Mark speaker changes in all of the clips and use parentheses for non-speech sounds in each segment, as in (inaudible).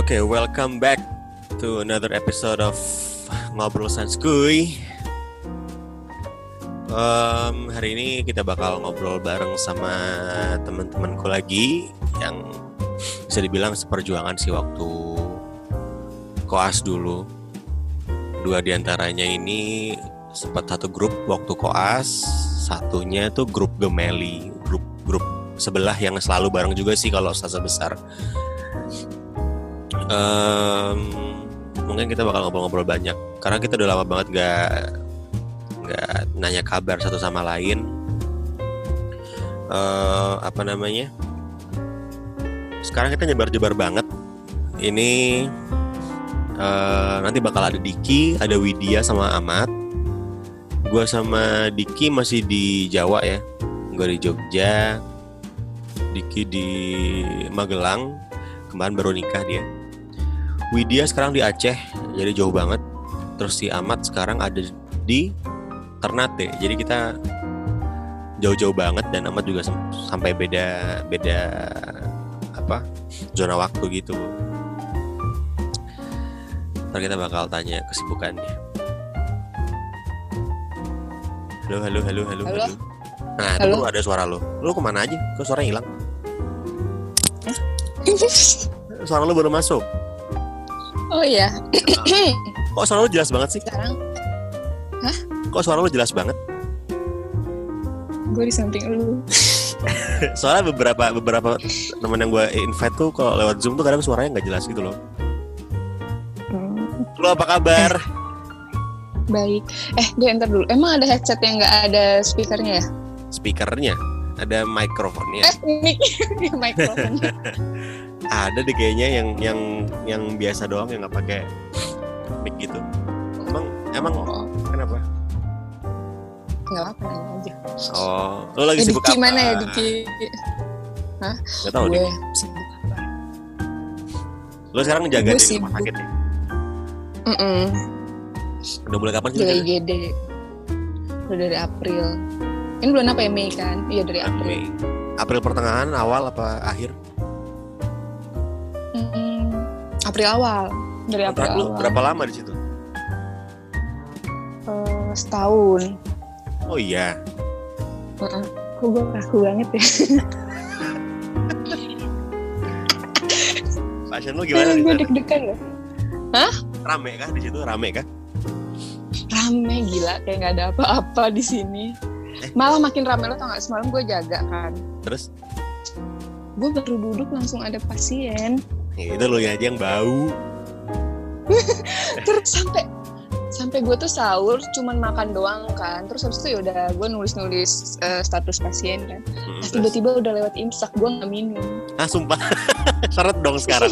Speaker 1: Oke, welcome back to another episode of Ngobrol Sans Kuy. Um, hari ini kita bakal ngobrol bareng sama teman-temanku lagi yang bisa dibilang seperjuangan sih waktu koas dulu. Dua di antaranya ini sempat satu grup waktu koas, satunya tuh grup Gemeli, grup grup sebelah yang selalu bareng juga sih kalau sasa besar. Um, mungkin kita bakal ngobrol-ngobrol banyak karena kita udah lama banget gak nggak nanya kabar satu sama lain. Uh, apa namanya? Sekarang kita nyebar-jebar banget. Ini uh, nanti bakal ada Diki, ada Widya sama Amat. Gua sama Diki masih di Jawa ya. Gue di Jogja, Diki di Magelang. Kemarin baru nikah dia. Widya sekarang di Aceh, jadi jauh banget. Terus si Amat sekarang ada di Ternate, jadi kita jauh-jauh banget dan Amat juga sampai beda beda apa zona waktu gitu. Ntar kita bakal tanya kesibukannya. Halo, halo, halo, halo,
Speaker 2: Halo.
Speaker 1: halo. Nah,
Speaker 2: Halo.
Speaker 1: itu ada suara lo. Lo ke mana aja? Kok suaranya hilang? (laughs) Suara lo baru masuk.
Speaker 2: Oh iya, (clears throat)
Speaker 1: Kok suara lo jelas banget sih?
Speaker 2: sekarang
Speaker 1: Kok suara lo jelas banget?
Speaker 2: gue di samping lu. (laughs)
Speaker 1: Soalnya beberapa beberapa teman yang gue invite tuh kalau lewat zoom tuh kadang suaranya nggak jelas gitu loh.
Speaker 2: Hmm,
Speaker 1: Lo apa kabar?
Speaker 2: baik. Eh, dia ntar dulu. Emang ada headset yang nggak ada speakernya ya?
Speaker 1: Speakernya, ada mikrofonnya,
Speaker 2: Eh, (laughs) mikrofonnya. (laughs)
Speaker 1: ada deh kayaknya yang yang yang biasa doang yang nggak pakai mic gitu. Emang emang
Speaker 2: Oh,
Speaker 1: kenapa?
Speaker 2: nggak apa aja.
Speaker 1: Oh, lo lagi
Speaker 2: Eh,
Speaker 1: sibuk
Speaker 2: Diki
Speaker 1: apa?
Speaker 2: mana ya Diki?
Speaker 1: Gak tahu
Speaker 2: gue
Speaker 1: nih.
Speaker 2: sibuk apa?
Speaker 1: Lo sekarang ngejaga
Speaker 2: Gue
Speaker 1: di rumah sakit ya?
Speaker 2: Mm-mm.
Speaker 1: Udah mulai kapan sih?
Speaker 2: Jaga
Speaker 1: jaga?
Speaker 2: IGD. Udah dari April. Ini bulan apa ya Mei kan? Iya dari April.
Speaker 1: Mei. April pertengahan, awal apa akhir?
Speaker 2: Mm-mm. April awal. Dari April
Speaker 1: Kontrak
Speaker 2: awal.
Speaker 1: berapa lama di situ?
Speaker 2: Eh, setahun.
Speaker 1: Oh iya.
Speaker 2: Heeh. Kok gue kaku banget ya? (laughs)
Speaker 1: Pasien lo gimana
Speaker 2: gue deg-degan loh.
Speaker 1: Rame kah di situ? Rame kah?
Speaker 2: Rame gila, kayak nggak ada apa-apa di sini.
Speaker 1: Eh.
Speaker 2: Malah makin rame lo tau gak? Semalam gue jaga kan.
Speaker 1: Terus?
Speaker 2: Gue baru duduk langsung ada pasien.
Speaker 1: Ya, itu lo aja yang bau. (laughs)
Speaker 2: Terus sampai sampai gue tuh sahur cuman makan doang kan. Terus habis itu yaudah gue nulis-nulis eh, status pasien kan.
Speaker 1: Hmm, terus?
Speaker 2: tiba-tiba udah lewat imsak, gue nggak minum.
Speaker 1: Ah sumpah (laughs) Seret dong sekarang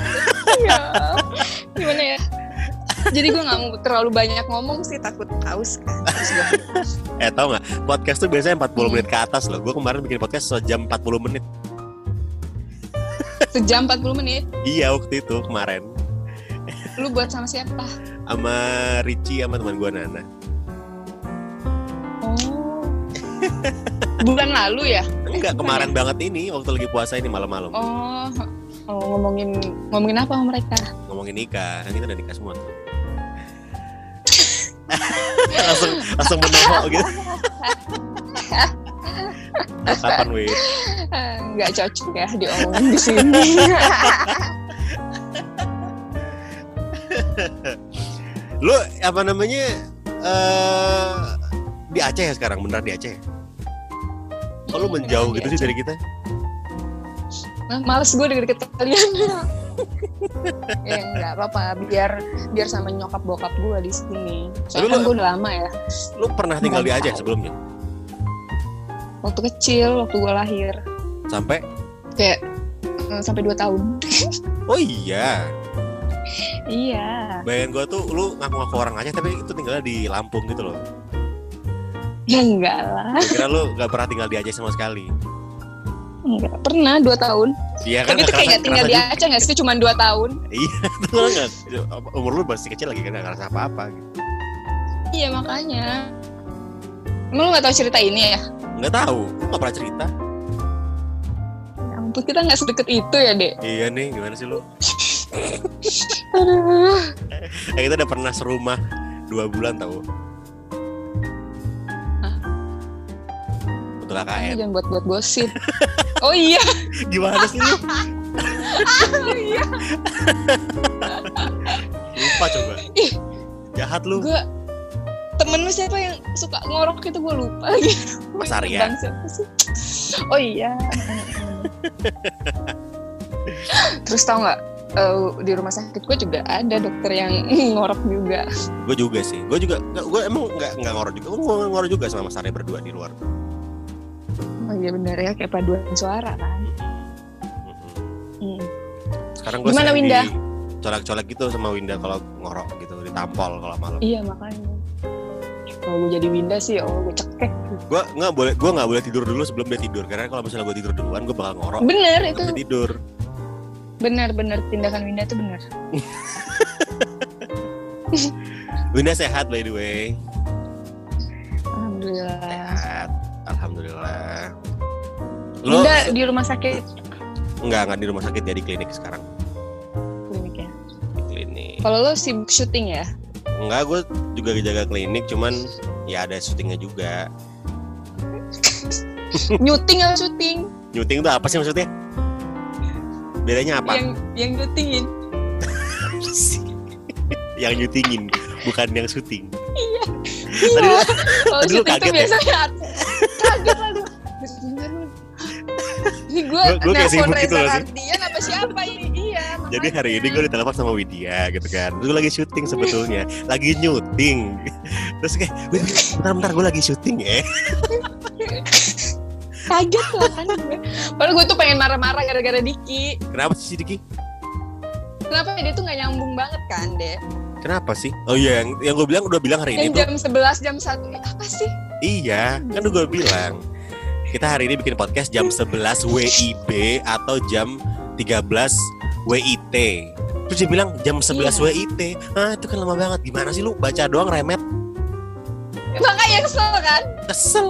Speaker 1: (laughs)
Speaker 2: ya, gimana ya? Jadi gue nggak mau terlalu banyak ngomong sih takut haus kan. Terus
Speaker 1: Eh tau gak Podcast tuh biasanya 40
Speaker 2: Hmm.
Speaker 1: menit ke atas loh Gue kemarin bikin podcast sejam 40 menit
Speaker 2: sejam 40 menit.
Speaker 1: Iya waktu itu kemarin
Speaker 2: Lu buat sama siapa?
Speaker 1: Sama Ricci sama teman gue Nana
Speaker 2: Oh. Bulan lalu ya?
Speaker 1: Enggak kemarin banget ini Waktu lagi puasa ini malam-malam
Speaker 2: Oh. Oh, ngomongin ngomongin apa sama mereka?
Speaker 1: Ngomongin nikah Kan kita udah nikah semua tuh (laughs) langsung langsung menohok gitu (laughs) kapan wih
Speaker 2: Eh, Nggak cocok ya diomongin di sini. (laughs)
Speaker 1: lu apa namanya eh di Aceh ya sekarang? Beneran di Aceh? Kok lu menjauh gitu sih dari kita?
Speaker 2: Males gue deket-deket kalian. (laughs) ya nggak apa-apa. Biar biar sama nyokap bokap gue di sini. Soalnya kan gue udah lama ya.
Speaker 1: lu pernah tinggal di Aceh sebelumnya
Speaker 2: Waktu kecil, waktu gue lahir,
Speaker 1: sampai
Speaker 2: kayak eh, sampai 2 tahun. (laughs)
Speaker 1: oh iya
Speaker 2: iya.
Speaker 1: bayangan gua tuh lu ngaku-ngaku orang Aceh tapi itu tinggalnya di Lampung gitu loh
Speaker 2: Ya enggak lah.
Speaker 1: Gua kira lu gak pernah tinggal di Aceh sama sekali
Speaker 2: Enggak. Pernah 2 tahun.
Speaker 1: Iya kan
Speaker 2: Tapi itu
Speaker 1: nggak
Speaker 2: kayak gak tinggal di Aceh gak sih? Cuma 2 tahun.
Speaker 1: Iya (laughs) lu nggak umur lu masih kecil lagi kan gak ngerasa apa-apa gitu.
Speaker 2: Iya makanya. Emang lu gak tahu cerita ini ya?
Speaker 1: Nggak tahu, lu nggak pernah cerita.
Speaker 2: Ya ampun, kita gak sedekat itu ya, Dek.
Speaker 1: Iya nih, gimana sih lu? (laughs)
Speaker 2: Aduh.
Speaker 1: Eh, kita udah pernah serumah dua bulan tau.
Speaker 2: Hah?
Speaker 1: Betul KKN.
Speaker 2: jangan buat-buat gosip. (laughs) Oh iya.
Speaker 1: Gimana sih lu? (laughs)
Speaker 2: Oh iya.
Speaker 1: Lupa coba.
Speaker 2: Ih.
Speaker 1: Jahat lu.
Speaker 2: Gue temen lu siapa yang suka ngorok itu gue lupa lagi. (laughs)
Speaker 1: Mas Arya.
Speaker 2: Bang siapa sih? Oh iya. Terus tau nggak? eh, di rumah sakit gue juga ada dokter yang (laughs) ngorok juga.
Speaker 1: Gue juga sih. Gue juga. Gue emang nggak nggak ngorok juga. Gue ngorok juga sama Mas Arya berdua di luar.
Speaker 2: Oh iya benar ya kayak paduan suara kan. Hmm.
Speaker 1: Sekarang gue
Speaker 2: Gimana, Winda?
Speaker 1: colek-colek gitu sama Winda kalau ngorok gitu ditampol kalau malam.
Speaker 2: Iya makanya. Kalau gue jadi Winda sih, oh gue cekek.
Speaker 1: Gue nggak boleh gue nggak boleh tidur dulu sebelum dia tidur karena kalau misalnya gue tidur duluan gue bakal ngorok.
Speaker 2: Bener itu,
Speaker 1: tidur.
Speaker 2: bener-bener tindakan Winda itu bener. (laughs)
Speaker 1: Winda sehat by the way.
Speaker 2: Alhamdulillah.
Speaker 1: Sehat. Alhamdulillah. Lo
Speaker 2: Winda di rumah sakit
Speaker 1: nggak nggak di rumah sakit ya di klinik sekarang.
Speaker 2: kliniknya.
Speaker 1: Di klinik.
Speaker 2: Kalau lo sibuk syuting ya?
Speaker 1: Enggak, gue juga jaga klinik, cuman ya ada syutingnya juga.
Speaker 2: Nyuting atau syuting?
Speaker 1: Nyuting itu apa sih maksudnya? Bedanya apa?
Speaker 2: Yang yang nyutingin. (laughs)
Speaker 1: yang nyutingin, bukan yang syuting.
Speaker 2: Iya.
Speaker 1: Tadi lu- (laughs)
Speaker 2: Kalau syuting
Speaker 1: kaget ya?
Speaker 2: biasanya kaget lah. (laughs) Ini gue nelfon
Speaker 1: gitu
Speaker 2: Reza. Ardian apa siapa ini?
Speaker 1: Jadi hari ini gue ditelepon sama Widya gitu kan. Gue lagi syuting sebetulnya, lagi nyuting. (laughs) Terus kayak, "Wid, bentar-bentar gue lagi syuting ya. (laughs)
Speaker 2: kaget lah kan gue. Padahal gue tuh pengen marah-marah gara-gara Diki.
Speaker 1: Kenapa sih Diki?
Speaker 2: Kenapa dia tuh gak nyambung banget kan, Dek?
Speaker 1: Kenapa sih? Oh iya, yang, yang gue bilang udah bilang hari ini
Speaker 2: Yang
Speaker 1: tuh.
Speaker 2: jam 11, jam 1. Apa sih?
Speaker 1: Iya, kan udah gue bilang. Kita hari ini bikin podcast jam 11 WIB atau jam 13 WIT. Terus dia bilang jam 11
Speaker 2: Iya.
Speaker 1: WIT. Ah, itu kan lama banget. Gimana sih lu baca doang remet?
Speaker 2: Makanya kesel kan?
Speaker 1: Kesel.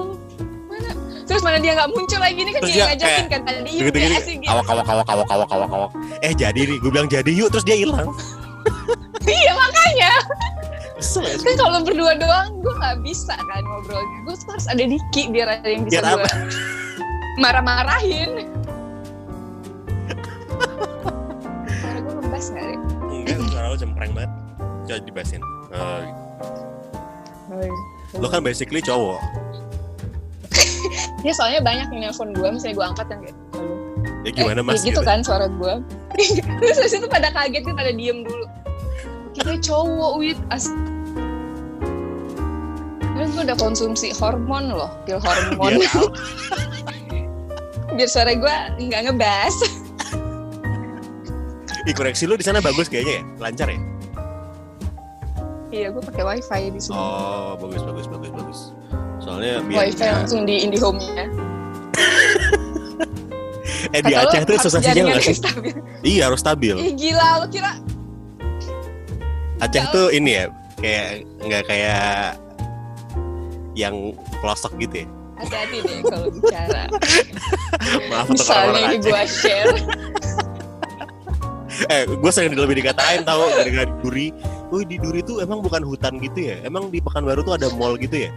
Speaker 2: Terus mana dia gak muncul lagi nih kan
Speaker 1: Terus
Speaker 2: dia ngajakin kan tadi
Speaker 1: gini,
Speaker 2: asik gitu.
Speaker 1: awak awak awak awak awak awak awak. Eh jadi nih, gue bilang jadi yuk terus dia hilang. (laughs)
Speaker 2: Iya makanya
Speaker 1: Kesel ya.
Speaker 2: kan kalau berdua doang gue nggak bisa kan ngobrolnya gue harus ada Diki biar ada yang bisa
Speaker 1: Biar
Speaker 2: gue (laughs) marah-marahin Suara gue ngebas gak deh?
Speaker 1: Enggak, suara lo cempreng banget. Coba dibahasin. Eh, lo kan basically cowok. (laughs)
Speaker 2: Ya soalnya banyak yang nelfon gue, misalnya gue angkat yang kayak halo.
Speaker 1: Ya gimana
Speaker 2: eh,
Speaker 1: mas?
Speaker 2: ya gitu kan suara gue. (laughs) Terus habis itu pada kaget kan pada diem dulu. Kita cowok wit as. Terus gue udah konsumsi hormon loh, pil hormon. (laughs)
Speaker 1: Biar.
Speaker 2: Biar suara gue nggak ngebas.
Speaker 1: Ih, koreksi lu di sana bagus kayaknya ya, lancar ya.
Speaker 2: Iya, gue pakai wifi di sini.
Speaker 1: Oh, bagus bagus bagus bagus. Soalnya biar
Speaker 2: wifi langsung di IndiHome-nya. (laughs)
Speaker 1: eh di
Speaker 2: Kata
Speaker 1: Aceh tuh susah sinyal nggak sih? Iya harus stabil.
Speaker 2: Ih gila, lo kira
Speaker 1: Aceh
Speaker 2: Jauh.
Speaker 1: tuh ini ya kayak nggak kayak yang pelosok gitu ya.
Speaker 2: hati-hati deh kalau bicara. (laughs)
Speaker 1: Maaf
Speaker 2: Misalnya
Speaker 1: orang-orang
Speaker 2: ini gue share. (laughs)
Speaker 1: Eh, gue sering lebih dikatain tahu gara-gara di Duri. Wih di Duri tuh emang bukan hutan gitu ya? Emang di Pekanbaru tuh ada mall gitu ya?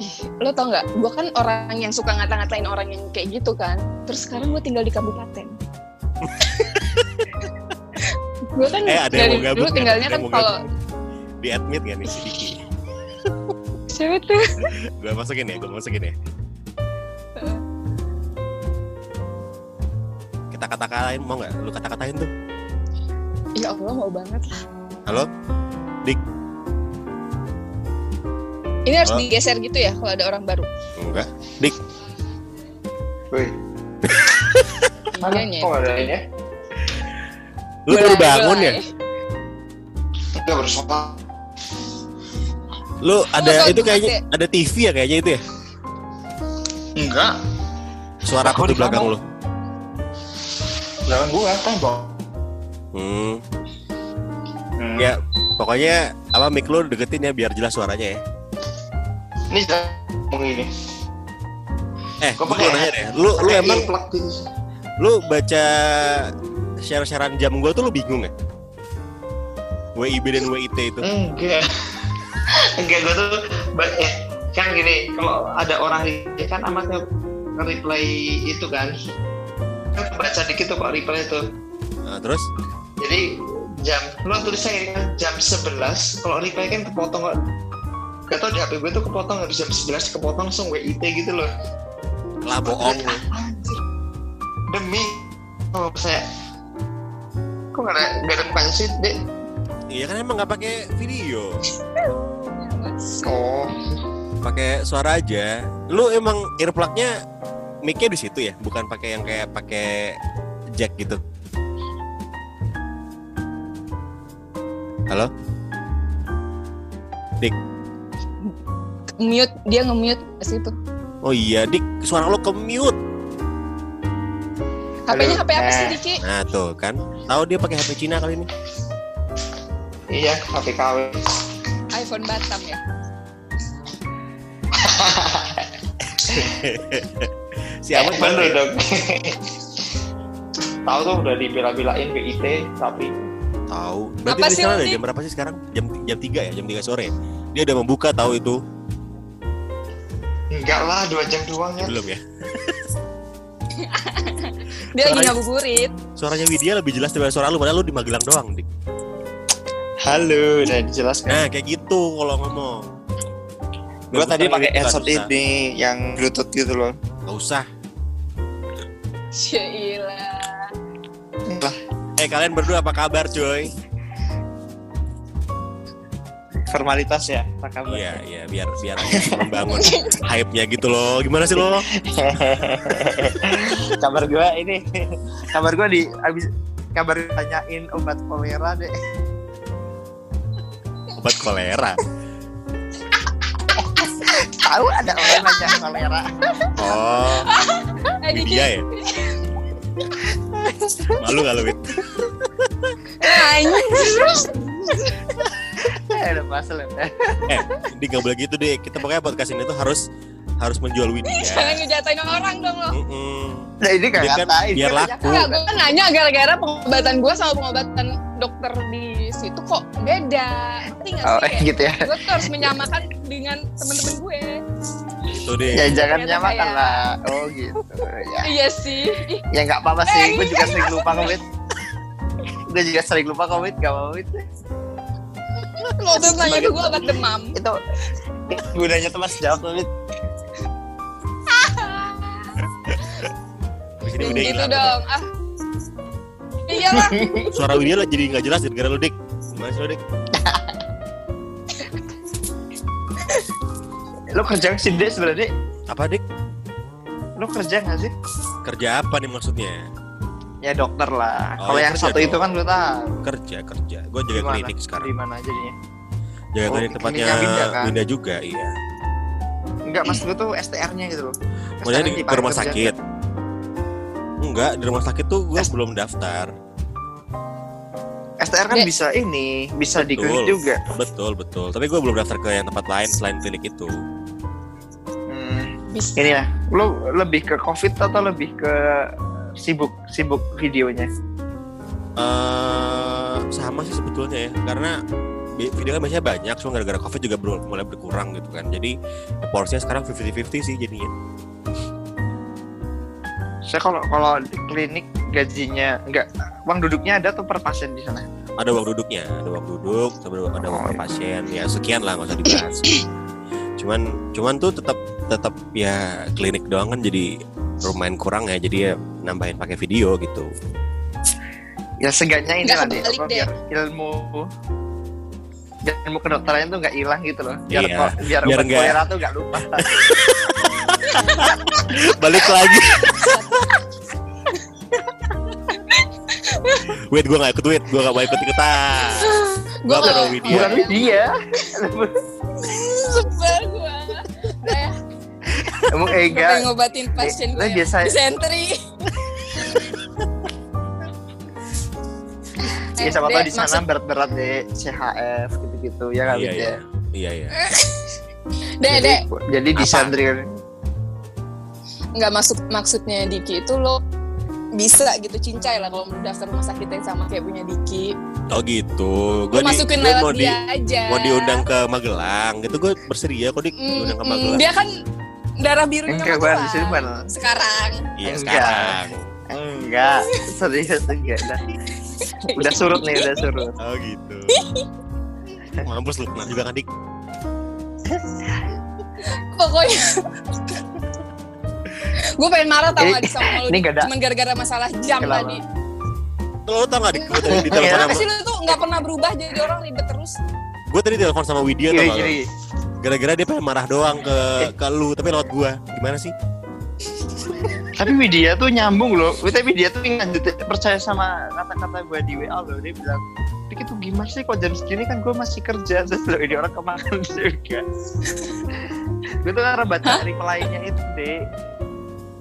Speaker 2: Ih, lo tau nggak? Gue kan orang yang suka ngata-ngatain orang yang kayak gitu kan. Terus sekarang gue tinggal di kabupaten. (laughs) gue kan
Speaker 1: Eh ada
Speaker 2: dari dulu
Speaker 1: kan?
Speaker 2: tinggalnya
Speaker 1: Ada
Speaker 2: kan kalau
Speaker 1: di admit gak nih si Diki?
Speaker 2: siapa tuh?
Speaker 1: Gue masukin ya, gue masukin ya. Kita kata-katain mau nggak? Lu kata-katain tuh.
Speaker 2: Ya Allah mau banget.
Speaker 1: Halo?
Speaker 2: Ini harus
Speaker 1: Oh.
Speaker 2: digeser gitu ya kalau ada orang baru.
Speaker 1: Enggak.
Speaker 3: Wih, (laughs) mana?
Speaker 2: Iya,
Speaker 3: Kok ada ini ya?
Speaker 1: Lu baru bangun ya?
Speaker 3: Enggak bersama.
Speaker 1: Lu ada
Speaker 2: tau
Speaker 1: itu kayaknya ada TV ya kayaknya itu ya?
Speaker 3: Enggak.
Speaker 1: Suara
Speaker 3: Aku
Speaker 1: di belakang lu.
Speaker 3: Jangan gua tembok.
Speaker 1: Hmm.
Speaker 3: Hmm.
Speaker 1: Ya, pokoknya apa mic lu deketin ya biar jelas suaranya ya.
Speaker 3: Ini ngomong ini.
Speaker 1: Eh,
Speaker 3: Gua
Speaker 1: gua
Speaker 3: pakai
Speaker 1: mau nanya deh. Lu lu emang lu baca share-sharean jam gue tuh lo bingung ya? WIB dan WIT itu.
Speaker 3: Enggak. (laughs) Enggak, gue tuh eh, kan gini, kalau ada orang kan amat nge- nge-reply itu kan. Kan baca dikit tuh kok reply itu.
Speaker 1: Nah, terus
Speaker 3: Jadi jam, lo tulisnya ini kan jam 11, kalau reply kan kepotong kok. Gak tau di HP gue tuh kepotong habis jam 11 kepotong langsung WIT gitu loh.
Speaker 1: lah bohong.
Speaker 3: Demi oh saya kok gak ada gak ada mukanya sih dek
Speaker 1: Iya kan emang nggak pakai video,
Speaker 3: oh
Speaker 1: pakai suara aja. Lu emang earplugnya mic-nya di situ ya, bukan pakai yang kayak pakai jack gitu. Halo?
Speaker 2: Mute, dia nge-mute ke situ.
Speaker 1: Oh iya, Dik, suara lo ke mute.
Speaker 2: HP-nya HP apa sih,
Speaker 3: Eh.
Speaker 2: Diki?
Speaker 1: Nah tuh kan, tahu dia pakai HP Cina kali ini.
Speaker 3: iya HP KW
Speaker 2: iPhone Batam ya. (laughs)
Speaker 1: Si Ahmad
Speaker 3: bener
Speaker 1: pakai-
Speaker 3: dong (laughs) tahu tuh udah dibela-belain WIT tapi
Speaker 1: Tahu. Berarti
Speaker 2: Apa
Speaker 1: di
Speaker 2: sih
Speaker 1: sana ada
Speaker 2: Dik?
Speaker 1: jam berapa sih sekarang? Jam jam 3 ya, jam 3 sore. Dia udah membuka tahu itu.
Speaker 3: enggak lah dua jam doang ya
Speaker 1: Belum ya. (laughs)
Speaker 2: Dia lagi ngabuburit.
Speaker 1: Suaranya Widya lebih jelas daripada suara lu, padahal lu di Magelang doang, Dik.
Speaker 3: halo udah dijelaskan
Speaker 1: Nah, kayak gitu kalau ngomong.
Speaker 3: gua tadi pakai headset ini yang bluetooth gitu loh
Speaker 1: Nggak usah.
Speaker 2: Syailah.
Speaker 1: Eh, kalian berdua apa kabar, coy?
Speaker 3: formalitas ya apa kabar
Speaker 1: Iya, iya, biar biar (laughs) membangun hype-nya gitu loh. Gimana sih lo? (laughs)
Speaker 3: kabar gua ini kabar gua di abis kabar tanyain obat kolera deh
Speaker 1: Obat kolera.
Speaker 3: tahu ada orang nanya kolera
Speaker 1: Oh,
Speaker 2: Diki.
Speaker 1: Widya ya? Malu gak lu,
Speaker 3: eh pasal ya
Speaker 1: Eh, Dik nggak boleh gitu, Dik. Kita pokoknya podcast ini tuh harus harus menjual Widya.
Speaker 2: Jangan ngejatain orang dong lo.
Speaker 1: Mm-mm.
Speaker 3: nah ini gak
Speaker 1: Dia kan
Speaker 3: ngatain
Speaker 1: biar
Speaker 3: Dia
Speaker 1: laku.
Speaker 2: Enggak, gue kan nanya gara-gara pengobatan gue sama pengobatan dokter di situ kok beda. Ngerti nggak
Speaker 3: oh
Speaker 2: sih? (laughs) Kayak
Speaker 3: gitu ya
Speaker 2: gue tuh harus menyamakan dengan temen-temen gue.
Speaker 1: Itu deh.
Speaker 3: ya jangan nyamakan
Speaker 2: kayak-
Speaker 3: lah oh gitu ya (laughs)
Speaker 2: Iya sih. Ih,
Speaker 3: ya nggak apa-apa sih
Speaker 2: Eh,
Speaker 3: gue juga sering lupa covid gue juga sering lupa covid gak apa-apa Wit.
Speaker 2: Lo tuh nanya ke gue obat demam.
Speaker 3: itu gunanya teman sejawab covid
Speaker 1: Di (laughs) sini
Speaker 2: Dan
Speaker 1: udah
Speaker 2: gitu dong. Ah. Iya lah. (laughs)
Speaker 1: Suara Widya lah jadi nggak jelas gara-gara lu, Dik. Gimana sih lu, Dik?
Speaker 3: Lo kerja nggak sih dek sebenarnya
Speaker 1: Apa, Dik?
Speaker 3: lo kerja nggak sih
Speaker 1: Kerja apa nih maksudnya?
Speaker 3: ya dokter lah
Speaker 1: Oh,
Speaker 3: kalau
Speaker 1: ya
Speaker 3: yang satu itu
Speaker 1: dong.
Speaker 3: kan gue tahu
Speaker 1: Kerja, kerja. Gue jaga
Speaker 3: Di mana?
Speaker 1: klinik sekarang.
Speaker 3: di mana jadinya
Speaker 1: Jaga
Speaker 3: Oh,
Speaker 1: klinik tempatnya
Speaker 3: Winda, kan?
Speaker 1: Winda juga, iya.
Speaker 3: enggak maksud gue tuh STR-nya gitu loh
Speaker 1: Maksudnya
Speaker 3: STR
Speaker 1: di, rumah
Speaker 3: kerja.
Speaker 1: sakit. Enggak, di rumah sakit tuh gue
Speaker 3: S-
Speaker 1: belum daftar.
Speaker 3: STR kan
Speaker 2: Dek.
Speaker 3: bisa ini bisa di
Speaker 1: Betul.
Speaker 3: klinik juga
Speaker 1: Betul, betul. Tapi gue belum daftar ke yang tempat lain selain klinik itu.
Speaker 2: Bisa.
Speaker 3: ini ya lo lebih ke covid atau lebih ke sibuk sibuk videonya
Speaker 1: eh sama sih sebetulnya ya, karena video kan biasanya banyak, cuma gara-gara covid juga ber- mulai berkurang gitu kan. Jadi ya, porsinya sekarang 50-50 sih jadinya.
Speaker 3: saya kalau kalau di klinik gajinya enggak uang duduknya ada tuh per pasien di sana
Speaker 1: Ada uang duduknya, ada uang duduk, ada uang ada uang
Speaker 3: Oh,
Speaker 1: per
Speaker 3: iya.
Speaker 1: pasien, ya sekian lah nggak usah dibahas. cuman cuman tuh tetap tetap ya klinik doang kan jadi lumayan kurang ya, jadi ya nambahin pakai video gitu.
Speaker 3: ya seenggaknya ini lah deh biar ilmu biar ilmu kedokterannya tuh nggak hilang gitu loh biar
Speaker 1: Iya,
Speaker 3: ko- biar,
Speaker 1: biar
Speaker 3: obat
Speaker 1: nggak-
Speaker 3: kolera tuh nggak lupa (laughs)
Speaker 1: Balik lagi. wait, gue gak ikut wait, gue gak mau ikut ikutan.
Speaker 2: Gue
Speaker 1: Gua baru
Speaker 2: kalau
Speaker 1: video.
Speaker 3: bukan dia (laughs) emang Ega
Speaker 2: pengen ngobatin pasien gue.
Speaker 3: biasa-
Speaker 2: Disenteri.
Speaker 3: ya siapa tahu
Speaker 2: Dek,
Speaker 3: di sana
Speaker 2: maksud-
Speaker 3: berat-berat deh CHF gitu-gitu ya nggak
Speaker 1: Iya, iya.
Speaker 3: ya?
Speaker 1: Iya, iya.
Speaker 2: Dek,
Speaker 3: jadi,
Speaker 2: dek.
Speaker 3: jadi
Speaker 1: Apa?
Speaker 3: disantri kan
Speaker 2: Nggak masuk maksudnya Diki itu lo bisa gitu cincai lah kalau mau daftar rumah sakit yang sama kayak punya Diki.
Speaker 1: Oh gitu.
Speaker 2: Gue
Speaker 1: Gua di,
Speaker 2: masukin
Speaker 1: gua
Speaker 2: lewat
Speaker 1: mau di
Speaker 2: dia aja.
Speaker 1: mau diundang ke Magelang gitu gue bersedia kok di
Speaker 2: Mm,
Speaker 1: diundang ke
Speaker 2: mm,
Speaker 1: Magelang.
Speaker 2: dia kan darah birunya
Speaker 3: Enggak. Ban, di sini.
Speaker 2: Sekarang.
Speaker 1: Iya
Speaker 3: Enggak.
Speaker 1: sekarang.
Speaker 3: Enggak, (laughs) serius enggak dah. Udah surut nih, udah surut. (laughs)
Speaker 1: Oh gitu. (laughs) Mampus lu kenal juga kan dik.
Speaker 2: Pokoknya gue pengen marah tau gak di sama lu
Speaker 3: ini nggak ada-
Speaker 2: cuman gara-gara masalah jam
Speaker 3: Kenapa?
Speaker 2: tadi
Speaker 1: Lo tau gak dik? Gue tadi di telepon
Speaker 3: Iya.
Speaker 2: kenapa
Speaker 1: sama
Speaker 2: sih lu tuh nggak pernah berubah jadi orang ribet terus
Speaker 1: gue tadi telepon sama Widya tau
Speaker 3: Gini,
Speaker 1: gak
Speaker 3: gini.
Speaker 1: Gara-gara dia pengen marah doang ke ke lu tapi lewat gua. Gimana sih?
Speaker 3: Tapi Widya tuh nyambung loh. Tapi dia tuh lanjut percaya sama kata-kata gue di WA loh. Dia bilang, Dik itu gimana sih kok jam segini kan gue masih kerja (laughs) terus loh ini orang kemakan (laughs) juga. gue tuh karena baca reply-nya itu deh.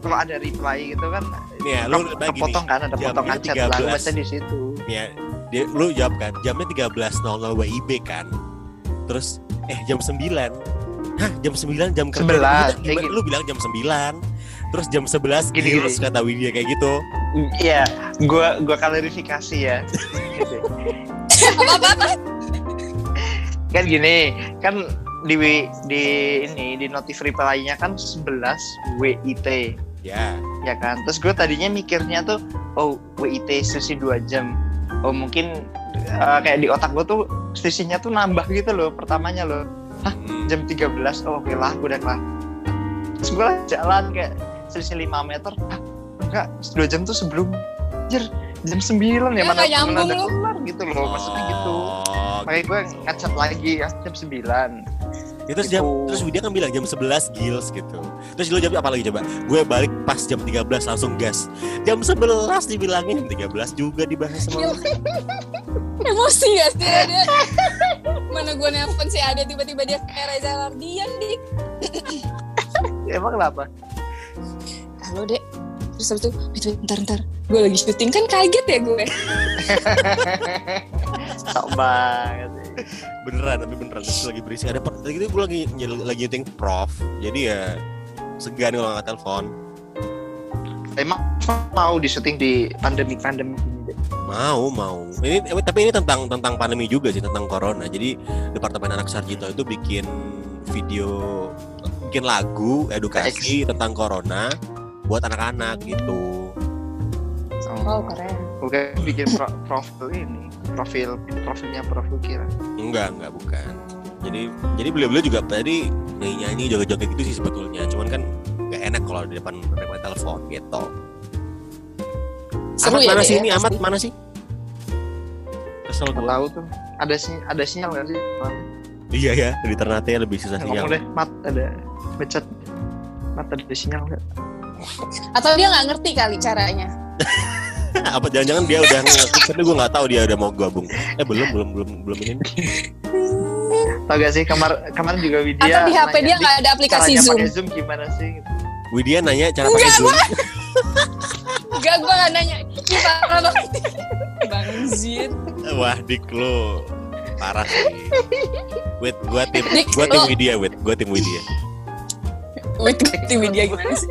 Speaker 3: Kalau ada reply gitu kan,
Speaker 1: Nih ya, lu nih.
Speaker 3: kepotong kan ada potongan chat
Speaker 1: 13.
Speaker 3: baca di situ.
Speaker 1: Nih ya, dia, lu jawab kan, jamnya 13.00 WIB kan. Terus eh jam 9. Hah, jam 9 jam kerja.
Speaker 3: 11,
Speaker 1: Lu-
Speaker 3: kayak
Speaker 1: Lu,
Speaker 3: gitu.
Speaker 1: lu bilang jam 9. Terus jam 11
Speaker 3: Gini,
Speaker 1: gils
Speaker 3: gini.
Speaker 1: kata Widya kayak gitu.
Speaker 3: Iya, gue gua klarifikasi ya.
Speaker 2: apa apa apa
Speaker 3: kan gini, kan di di ini di notif reply-nya kan 11 WIT.
Speaker 1: Ya.
Speaker 3: ya kan terus gue tadinya mikirnya tuh oh WIT sesi 2 jam oh mungkin eh, kayak di otak gue tuh sesinya tuh nambah gitu loh pertamanya loh.
Speaker 1: Hmm.
Speaker 3: jam 13 oh oke lah gue udah kelar. Terus gue jalan kayak selisih 5 meter. Ah enggak 2 jam tuh sebelum. Anjir, jam 9 ya
Speaker 2: Ya,
Speaker 3: mana
Speaker 2: nyambung
Speaker 3: mana ada
Speaker 2: lu.
Speaker 3: kelar gitu loh maksudnya gitu.
Speaker 1: Oh,
Speaker 3: makanya gue ngechat lagi ya jam 9
Speaker 1: Ya, terus jam
Speaker 3: Gitu.
Speaker 1: terus Widya kan bilang jam 11 gils gitu. Terus lu jawab apa lagi coba? Gue balik pas jam 13 langsung gas. Jam 11 dibilangin jam 13 juga dibahas sama lu. (laughs)
Speaker 2: emosi gak sih dia mana gue nelfon si Ade tiba-tiba dia kayak Reza Lardian dik
Speaker 3: emang kenapa
Speaker 2: halo dek terus habis itu "Wait, wait, bentar bentar gue lagi syuting kan kaget ya gue (laughs)
Speaker 3: sok banget
Speaker 1: Beneran tapi beneran terus lagi berisik ada tadi itu gue lagi lagi nyeting prof. Jadi ya segan kalau nggak telepon.
Speaker 3: emang mau di syuting di pandemi pandemi.
Speaker 1: Mau, mau. Ini eh, tapi ini tentang tentang pandemi juga sih, tentang corona. Jadi Departemen Anak Sarjito itu bikin video bikin lagu edukasi tentang corona buat anak-anak gitu.
Speaker 2: oh keren
Speaker 3: Bukan bikin pro- profil ini, profil profilnya profil kira.
Speaker 1: Enggak, enggak bukan. Jadi jadi beliau-beliau juga tadi nyanyi joget-joget gitu sih sebetulnya. Cuman kan nggak enak kalau di depan depan telepon gitu.
Speaker 2: Seru
Speaker 1: Amat
Speaker 2: ya,
Speaker 1: mana
Speaker 2: Dek,
Speaker 1: sih
Speaker 2: ya,
Speaker 1: ini? Amat
Speaker 2: pasti.
Speaker 1: mana sih? Kesel gue.
Speaker 3: tahu tuh. Ada sih ada sinyal nggak sih?
Speaker 1: Iya ya, di Ternate lebih susah
Speaker 3: Ngomong
Speaker 1: sinyal.
Speaker 3: deh, mat ada becet. Mat ada sinyal nggak?
Speaker 2: Atau dia nggak ngerti kali caranya (laughs)
Speaker 1: Apa jangan-jangan dia udah ngerti tapi gue nggak tahu dia udah mau gabung. Eh belum belum belum belum ini.
Speaker 3: Tau gak sih kamar kemarin juga Widya.
Speaker 2: atau di HP
Speaker 3: nanya,
Speaker 2: dia
Speaker 3: "Dik,
Speaker 2: nggak ada aplikasi
Speaker 3: caranya
Speaker 2: Zoom
Speaker 3: pakai Zoom gimana sih?
Speaker 1: Widya nanya cara pakai Zoom.
Speaker 2: Gak, gue gak nanya banget Bang Zin
Speaker 1: Wah, dik lo parah sih. Wait, gua tim gua tim Widya, wait, gua tim Widya.
Speaker 2: Wait, tim dia gimana sih?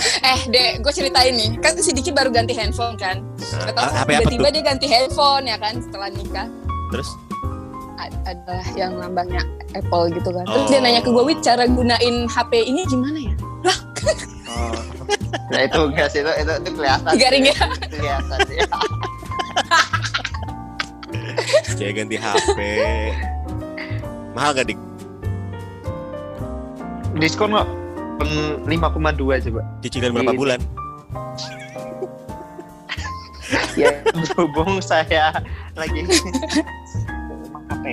Speaker 2: Eh, Dek, gue ceritain nih. Kan si Diki baru ganti handphone kan. Gak
Speaker 1: apa
Speaker 2: tiba-tiba dia ganti handphone ya kan setelah nikah.
Speaker 1: Terus?
Speaker 2: Adalah yang lambangnya Apple gitu kan. Terus dia
Speaker 1: Oh.
Speaker 2: nanya ke gue, Wit, cara gunain HP ini gimana ya?
Speaker 3: Oh. (laughs) Nah itu enggak sih itu itu, itu kelihatan.
Speaker 2: Garing ya?
Speaker 3: Kelihatan ya. (laughs)
Speaker 1: Saya ganti HP. Mahal gak dik?
Speaker 3: Diskon kok. Hmm, 5,2 coba.
Speaker 1: Cicilan berapa bulan? (laughs)
Speaker 3: Ya berhubung saya lagi emang HP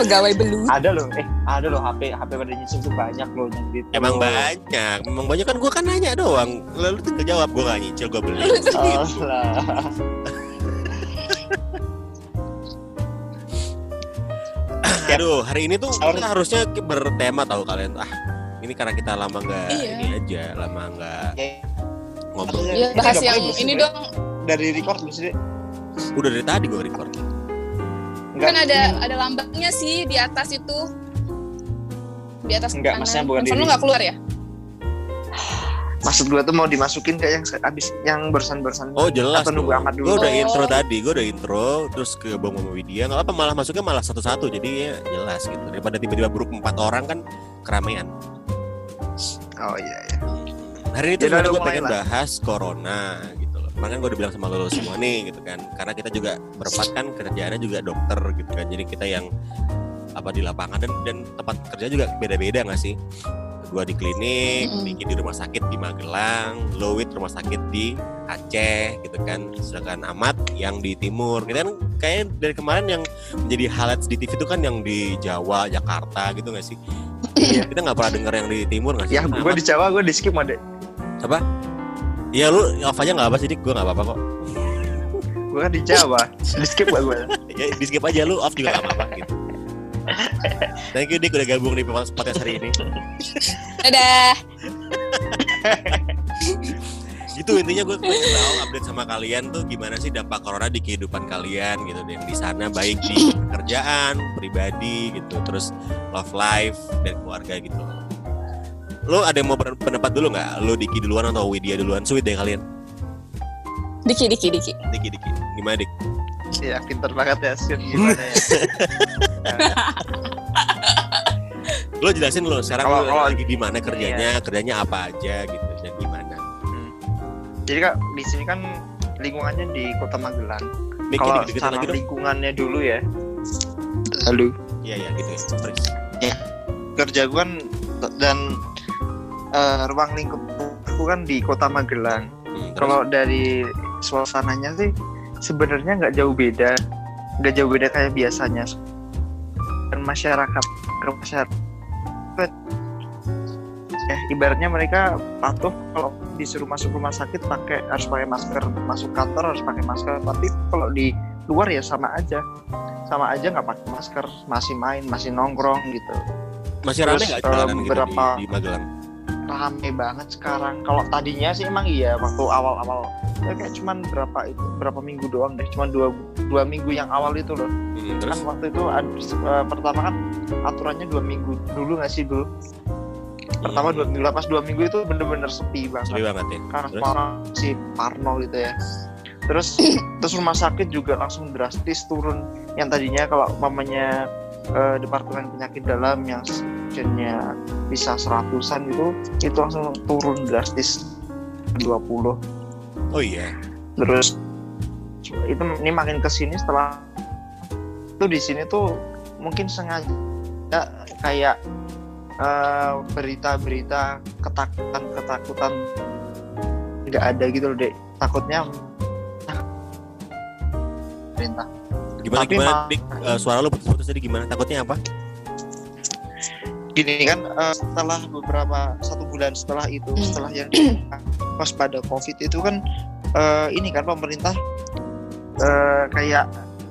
Speaker 2: Pegawai belut.
Speaker 3: ada loh eh ada loh HP HP pada nyicil tuh banyak loh yang gitu
Speaker 1: Emang banyak, emang banyak kan gua kan nanya doang. Lalu tinggal jawab gua gak nyicil, gua beli.
Speaker 3: oh lah (laughs)
Speaker 1: Aduh, hari ini tuh kita harusnya bertema tahu kalian. Ah, ini karena kita lama nggak
Speaker 2: Iya.
Speaker 1: ini aja, lama nggak
Speaker 3: Ya,
Speaker 1: ngobrol.
Speaker 3: Iya, ini
Speaker 2: bahas yang ini
Speaker 3: sih,
Speaker 2: dong.
Speaker 3: dari record belum sih
Speaker 1: Udah dari tadi gua record.
Speaker 3: enggak
Speaker 2: Kan ada ada lambangnya sih di atas itu. Di atas
Speaker 3: Enggak,
Speaker 2: kanan.
Speaker 3: maksudnya bukan
Speaker 2: Handphone
Speaker 3: di-
Speaker 2: lu nggak keluar ya?
Speaker 3: maksud gue tuh mau dimasukin kayak yang abis yang barusan-barusan
Speaker 1: Oh jelas
Speaker 3: Atau nunggu amat dulu?
Speaker 1: Gue udah
Speaker 2: Oh.
Speaker 1: intro tadi, gue udah intro, terus ke Bang Mama Widya. Nggak apa malah masuknya malah satu-satu, jadi ya jelas gitu. Daripada tiba-tiba buruk empat orang kan keramaian.
Speaker 3: Oh iya iya
Speaker 1: Hari ini tuh
Speaker 3: Yaudah,
Speaker 1: sebenarnya
Speaker 3: lu
Speaker 1: gue pengen
Speaker 3: lah.
Speaker 1: bahas corona gitu loh. Makanya gue udah bilang sama lo semua nih gitu kan. Karena kita juga berempat kan kerjaannya juga dokter gitu kan. Jadi kita yang apa di lapangan dan dan tempat kerja juga beda-beda nggak sih? Gue di klinik. Diki di rumah sakit di Magelang, Lowit rumah sakit di Aceh gitu kan. Sedangkan Amat yang di timur. Kita kan kayak dari kemarin yang menjadi highlights di TV itu kan yang di Jawa, Jakarta gitu nggak sih?
Speaker 3: Iya.
Speaker 1: Kita nggak pernah denger yang di timur nggak sih?
Speaker 3: ya gue di Jawa gue di skip mode
Speaker 1: Iya lu off aja nggak apa sih dik, gue nggak apa-apa kok.
Speaker 3: gue kan di Jawa (laughs) di skip gak gue (laughs)
Speaker 1: Ya di skip aja lu off juga nggak apa-apa gitu. (laughs) Thank you dik udah gabung di podcast hari ini.
Speaker 2: Dadah. (laughs)
Speaker 1: Gitu intinya gue pengen tahu update sama kalian tuh gimana sih dampak corona di kehidupan kalian gitu deh di sana baik di kerjaan, pribadi gitu, terus love life dan keluarga gitu. Lu ada yang mau pendapat dulu nggak? Lu Diki duluan atau Widya duluan? Sweet deh kalian.
Speaker 2: Diki, diki, diki.
Speaker 1: Diki Diki. Gimana dik?
Speaker 3: ya pinter banget ya Sir gimana ya (laughs) (laughs)
Speaker 1: Lu jelasin lu sekarang
Speaker 3: Kalau-
Speaker 1: lu
Speaker 3: kalau-
Speaker 1: lagi di mana kerjanya, kerjanya apa aja gitu dan gimana.
Speaker 3: jadi kak di sini kan lingkungannya di kota Magelang. Kalau secara
Speaker 1: lagi dong.
Speaker 3: lingkungannya dulu ya. Lalu
Speaker 1: Iya iya gitu ya. Terus.
Speaker 3: kerja gue kan dan eh, ruang lingkup aku kan di kota Magelang.
Speaker 1: Hmm,
Speaker 3: kalau dari suasananya sih sebenarnya nggak jauh beda. Nggak jauh beda kayak biasanya dan masyarakat ke masyarakat. Eh ibaratnya mereka patuh kalau disuruh masuk rumah sakit pakai harus pakai masker masuk kantor harus pakai masker. Tapi kalau di luar ya sama aja. Sama aja nggak pakai masker masih main masih nongkrong gitu.
Speaker 1: Masih rame nggak jalanan gitu
Speaker 3: beberapa-
Speaker 1: di, di Magelang?
Speaker 3: rame banget sekarang. Kalau tadinya sih emang iya waktu awal-awal kayak cuman berapa itu berapa minggu doang deh cuman dua dua minggu yang awal itu loh.
Speaker 1: Hmm,
Speaker 3: kan
Speaker 1: terus?
Speaker 3: waktu itu eh, pertama kan aturannya dua minggu dulu nggak sih dulu? Pertama dua minggu pas dua minggu itu bener-bener sepi banget.
Speaker 1: Sepi banget ya.
Speaker 3: karena
Speaker 1: Terus?
Speaker 3: orang si Parno gitu ya. Terus terus rumah sakit juga langsung drastis turun. Yang tadinya kalau mamanya departemen penyakit dalam yang sebenarnya bisa seratusan itu itu langsung turun drastis 20
Speaker 1: Oh iya.
Speaker 3: terus itu ini makin ke sini setelah itu di sini tuh mungkin sengaja kayak eh, berita-berita ketakutan ketakutan nggak ada gitu loh dek takutnya perintah
Speaker 1: Gimana
Speaker 3: Tapi
Speaker 1: gimana
Speaker 3: ma-
Speaker 1: dik Eh, suara lu putus-putus tadi gimana? Takutnya apa?
Speaker 3: gini kan eh, setelah beberapa satu bulan setelah itu
Speaker 2: Hmm.
Speaker 3: setelah yang (clears throat) pas pada covid itu kan eh, ini kan pemerintah eh, kayak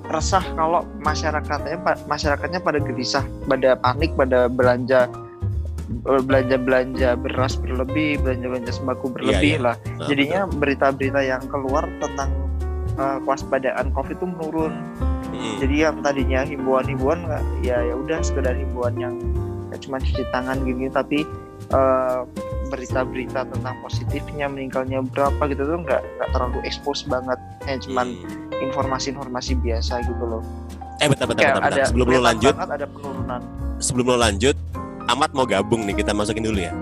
Speaker 3: resah kalau masyarakatnya masyarakatnya pada gelisah pada panik pada belanja belanja belanja beras berlebih belanja belanja sembako berlebih
Speaker 1: iya.
Speaker 3: lah
Speaker 1: Nah,
Speaker 3: jadinya berita-berita yang keluar tentang eh, kewaspadaan covid itu menurun.
Speaker 1: Hmm.
Speaker 3: jadi yang tadinya himbauan-himbauan ya ya udah sekedar himbauan yang ya cuma cuci tangan gini tapi eh, berita-berita tentang positifnya meninggalnya berapa gitu tuh nggak nggak terlalu expose banget ya cuman
Speaker 1: Hmm.
Speaker 3: informasi-informasi biasa gitu loh
Speaker 1: Eh bentar bentar
Speaker 3: kayak
Speaker 1: bentar, bentar.
Speaker 3: ada
Speaker 1: Sebelum lu
Speaker 3: kelihatan
Speaker 1: lanjut,
Speaker 3: ada penurunan
Speaker 1: sebelum lu lanjut, Amat mau gabung nih kita masukin dulu ya.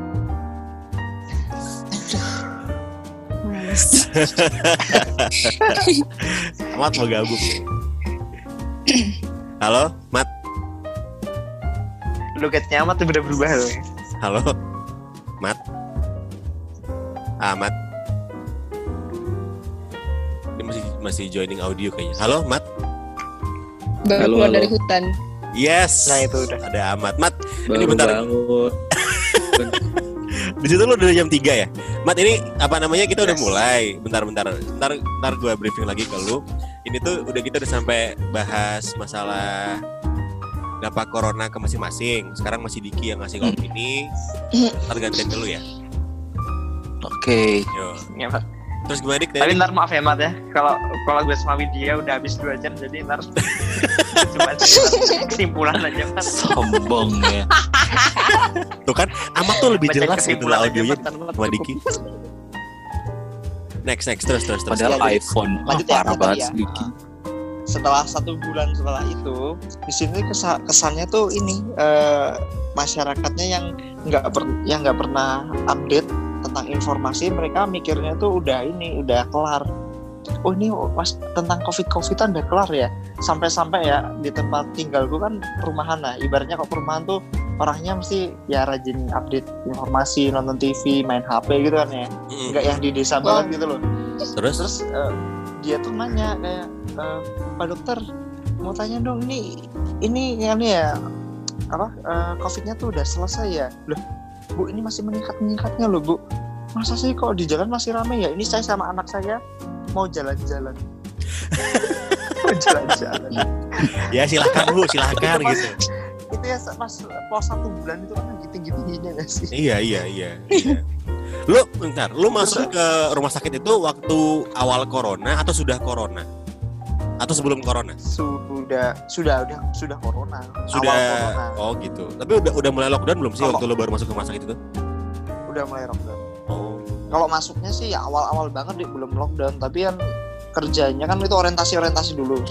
Speaker 1: Amat (laughs) mau gabung. Halo, Mat.
Speaker 3: logatnya amat tuh udah berubah loh
Speaker 1: Halo, Mat. Amat. Dia masih masih joining audio kayaknya. Halo, Mat.
Speaker 2: Baru
Speaker 4: Halo,
Speaker 2: keluar
Speaker 4: halo.
Speaker 2: dari hutan.
Speaker 1: Yes.
Speaker 3: Nah, itu udah.
Speaker 1: Ada Amat. Mat,
Speaker 4: Baru
Speaker 1: bentar.
Speaker 4: bangun. (laughs)
Speaker 1: di situ lu udah jam 3 ya? Mat, ini apa namanya kita udah
Speaker 3: Yes.
Speaker 1: mulai. Bentar, bentar. Bentar, bentar gue briefing lagi ke lu. Ini tuh udah kita udah sampai bahas masalah dampak corona ke masing-masing. Sekarang masih Diki yang ngasih opini. (laughs) Ntar gantian ke lu ya.
Speaker 4: Oke.
Speaker 1: Yo.
Speaker 3: Ya, Pak.
Speaker 1: Terus gimana Dik?
Speaker 3: tapi ntar maaf ya mat ya kalau kalau gue sama Widya udah habis dua jam jadi ntar (laughs) cuma kesimpulan aja Mat.
Speaker 4: Sombong ya.
Speaker 1: Tuh kan Amat tuh lebih
Speaker 3: Baca
Speaker 1: jelas gitu lah audionya sama Diki. Next next terus terus terus.
Speaker 4: Padahal
Speaker 3: Iya,
Speaker 4: iPhone.
Speaker 3: Lanjut ya,
Speaker 4: parah banget
Speaker 3: ya.
Speaker 4: Diki.
Speaker 3: setelah satu bulan setelah itu di sini kesa- kesannya tuh ini eh, masyarakatnya yang nggak per yang nggak pernah update tentang informasi mereka mikirnya tuh udah ini udah kelar. Oh ini mas tentang covid covidan udah kelar ya? Sampai-sampai ya di tempat tinggalku kan perumahan. Lah ibaratnya kok perumahan tuh orangnya mesti ya rajin update informasi nonton TV main HP gitu kan ya. Nggak yang di desa
Speaker 2: Wow.
Speaker 3: banget gitu loh.
Speaker 1: Terus?
Speaker 3: Terus eh, dia tuh nanya kayak eh, pak dokter mau tanya dong ini ini yang ini ya apa eh, covidnya tuh udah selesai ya? Loh bu ini masih meningkat meningkatnya loh bu masa sih kok di jalan masih ramai ya ini saya sama anak saya mau jalan-jalan (laughs) mau jalan-jalan
Speaker 1: ya silakan bu
Speaker 3: pas-
Speaker 1: gitu.
Speaker 3: itu ya pas pos satu bulan itu kan tinggi tingginya gak sih
Speaker 1: Iya iya iya. iya. Lu bentar, lu masuk ke rumah sakit itu waktu awal corona atau sudah corona? Atau sebelum corona?
Speaker 3: sudah sudah udah sudah corona
Speaker 1: Sudah.
Speaker 3: awal corona
Speaker 1: Oh gitu. Tapi udah udah mulai lockdown belum sih
Speaker 3: Kalau-
Speaker 1: waktu lu baru masuk ke rumah sakit itu?
Speaker 3: udah mulai lockdown
Speaker 1: Oh.
Speaker 3: kalau masuknya sih ya awal-awal banget deh belum lockdown tapi kan kerjanya kan itu orientasi-orientasi dulu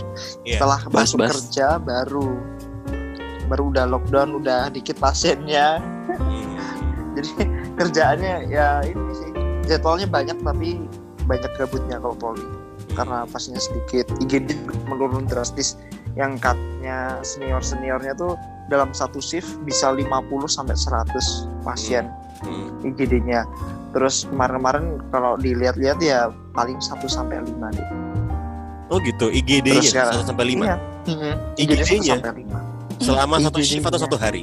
Speaker 1: Iya.
Speaker 3: setelah
Speaker 4: Bas,
Speaker 3: masuk
Speaker 4: bas.
Speaker 3: kerja baru baru udah lockdown udah dikit pasiennya
Speaker 1: Hmm.
Speaker 3: jadi (laughs) kerjaannya ya ini sih jadwalnya banyak tapi banyak gabutnya kalau poli karena pasiennya sedikit IGD menurun drastis yang katanya senior seniornya tuh dalam satu shift bisa 50 sampai 100 pasien
Speaker 1: Hmm.
Speaker 3: IGD-nya. Terus kemarin-kemarin kalau dilihat-lihat ya paling 1 sampai 5 deh.
Speaker 1: Oh gitu. IGD-nya
Speaker 3: Terus sekarang-
Speaker 1: 1 sampai 5.
Speaker 3: Iya. IGD 1
Speaker 1: IGD-nya?
Speaker 3: sampai 5.
Speaker 1: Selama satu
Speaker 3: IGD-nya.
Speaker 1: shift atau satu hari?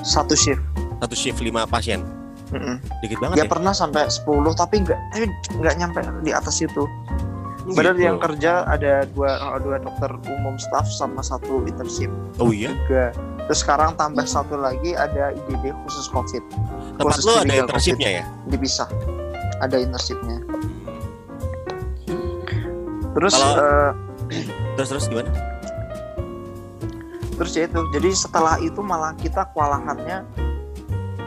Speaker 3: Satu shift.
Speaker 1: Satu shift 5 pasien.
Speaker 3: Mm-mm.
Speaker 1: Dikit banget
Speaker 3: Dia
Speaker 1: ya.
Speaker 3: pernah sampai 10 tapi enggak eh, enggak nyampe di atas itu.
Speaker 1: Oh,
Speaker 3: Padahal
Speaker 1: gitu.
Speaker 3: yang kerja ada dua dua dokter umum staff sama satu internship
Speaker 1: Oh iya.
Speaker 3: tiga. Terus sekarang tambah satu lagi ada IGD khusus COVID
Speaker 1: Tempat
Speaker 3: Khusus
Speaker 1: lu ada internshipnya ya?
Speaker 3: dipisah. Ada internshipnya. Terus
Speaker 1: Kalau-
Speaker 3: eh,
Speaker 1: Terus terus gimana?
Speaker 3: terus ya itu jadi setelah itu malah kita kewalahannya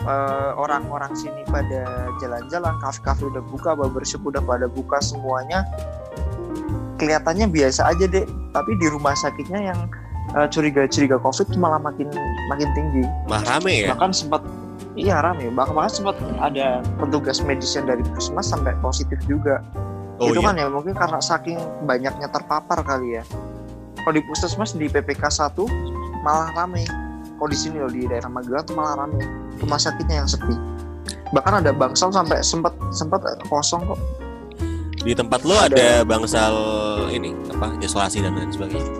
Speaker 3: eh, orang-orang sini pada jalan-jalan kafe-kafe udah buka barbershop udah pada buka semuanya kelihatannya biasa aja deh tapi di rumah sakitnya yang eh, curiga-curiga covid malah makin makin tinggi.
Speaker 1: Mah rame ya?
Speaker 3: bahkan sempat iya rame. Bahkan, bahkan sempat ada petugas medis yang dari puskesmas sampai positif juga.
Speaker 1: Oh
Speaker 3: itu
Speaker 1: iya.
Speaker 3: kan ya mungkin karena saking banyaknya terpapar kali ya. Kalau di puskesmas di PPK 1 malah rame. Kalau di sini loh di daerah Magelang tuh malah rame. Rumah sakitnya yang sepi. Bahkan ada bangsal sampai sempat sempat kosong kok
Speaker 1: Di tempat lu ada bangsal ini apa isolasi dan lain sebagainya.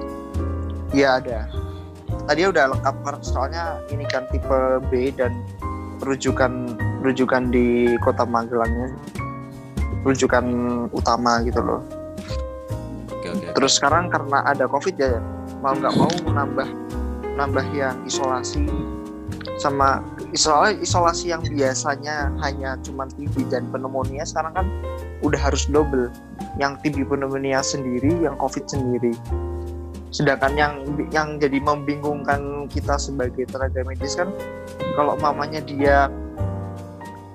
Speaker 3: iya ada tadi udah lengkap soalnya ini kan tipe B dan rujukan rujukan di kota Magelangnya rujukan utama gitu loh
Speaker 1: Oke oke.
Speaker 3: Terus sekarang karena ada covid ya mau nggak mau nambah nambah yang isolasi sama soalnya isolasi yang biasanya hanya cuma TB dan pneumonia sekarang kan udah harus double. Yang TB pneumonia sendiri yang covid sendiri. Sedangkan yang yang jadi membingungkan kita sebagai tenaga medis kan kalau mamanya dia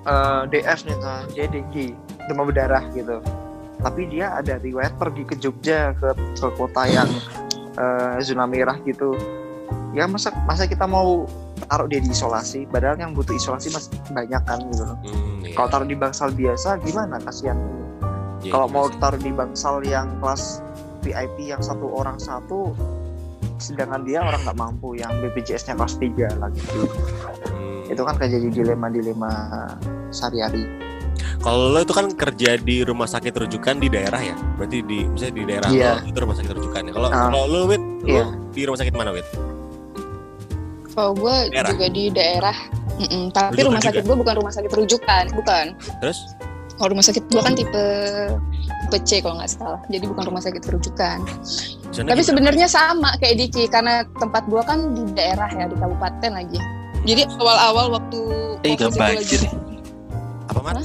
Speaker 3: eh, DF nih nah, dia dengue demam berdarah gitu. Tapi dia ada riwayat pergi ke Jogja ke, ke kota yang eh, zona merah gitu. Ya masa masa kita mau taruh dia di isolasi? Padahal yang butuh isolasi masih banyak kan gitu.
Speaker 1: Hmm, iya.
Speaker 3: kalau taruh di bangsal biasa gimana? Kasihan
Speaker 1: Iya
Speaker 3: kalau
Speaker 1: juga
Speaker 3: mau taruh di bangsal yang kelas VIP yang satu orang satu sedangkan dia orang nggak mampu yang BPJS-nya kelas 3 lagi
Speaker 1: Hmm.
Speaker 3: itu kan kayak jadi dilema-dilema sehari-hari
Speaker 1: Kalau lo itu kan kerja di rumah sakit rujukan di daerah ya? Berarti di misalnya di daerah
Speaker 3: Iya.
Speaker 1: lo itu rumah sakit rujukan ya. Kalau
Speaker 3: Ah.
Speaker 1: kalau lo Wit, lo
Speaker 3: Iya.
Speaker 1: di rumah sakit mana Wit?
Speaker 2: Kalau gue
Speaker 1: Daerah.
Speaker 2: juga di daerah, Mm-mm, tapi
Speaker 1: Rujukan
Speaker 2: rumah sakit
Speaker 1: juga?
Speaker 2: gue bukan rumah sakit rujukan, bukan.
Speaker 1: Terus?
Speaker 2: Kalau rumah sakit gue kan tipe tipe C kalau nggak salah, jadi bukan rumah sakit rujukan. Tapi sebenarnya sama kayak Diki karena tempat gue kan di daerah ya di kabupaten lagi. Jadi awal-awal waktu
Speaker 4: Eh, gak banjir.
Speaker 2: lagi-
Speaker 1: apa mat?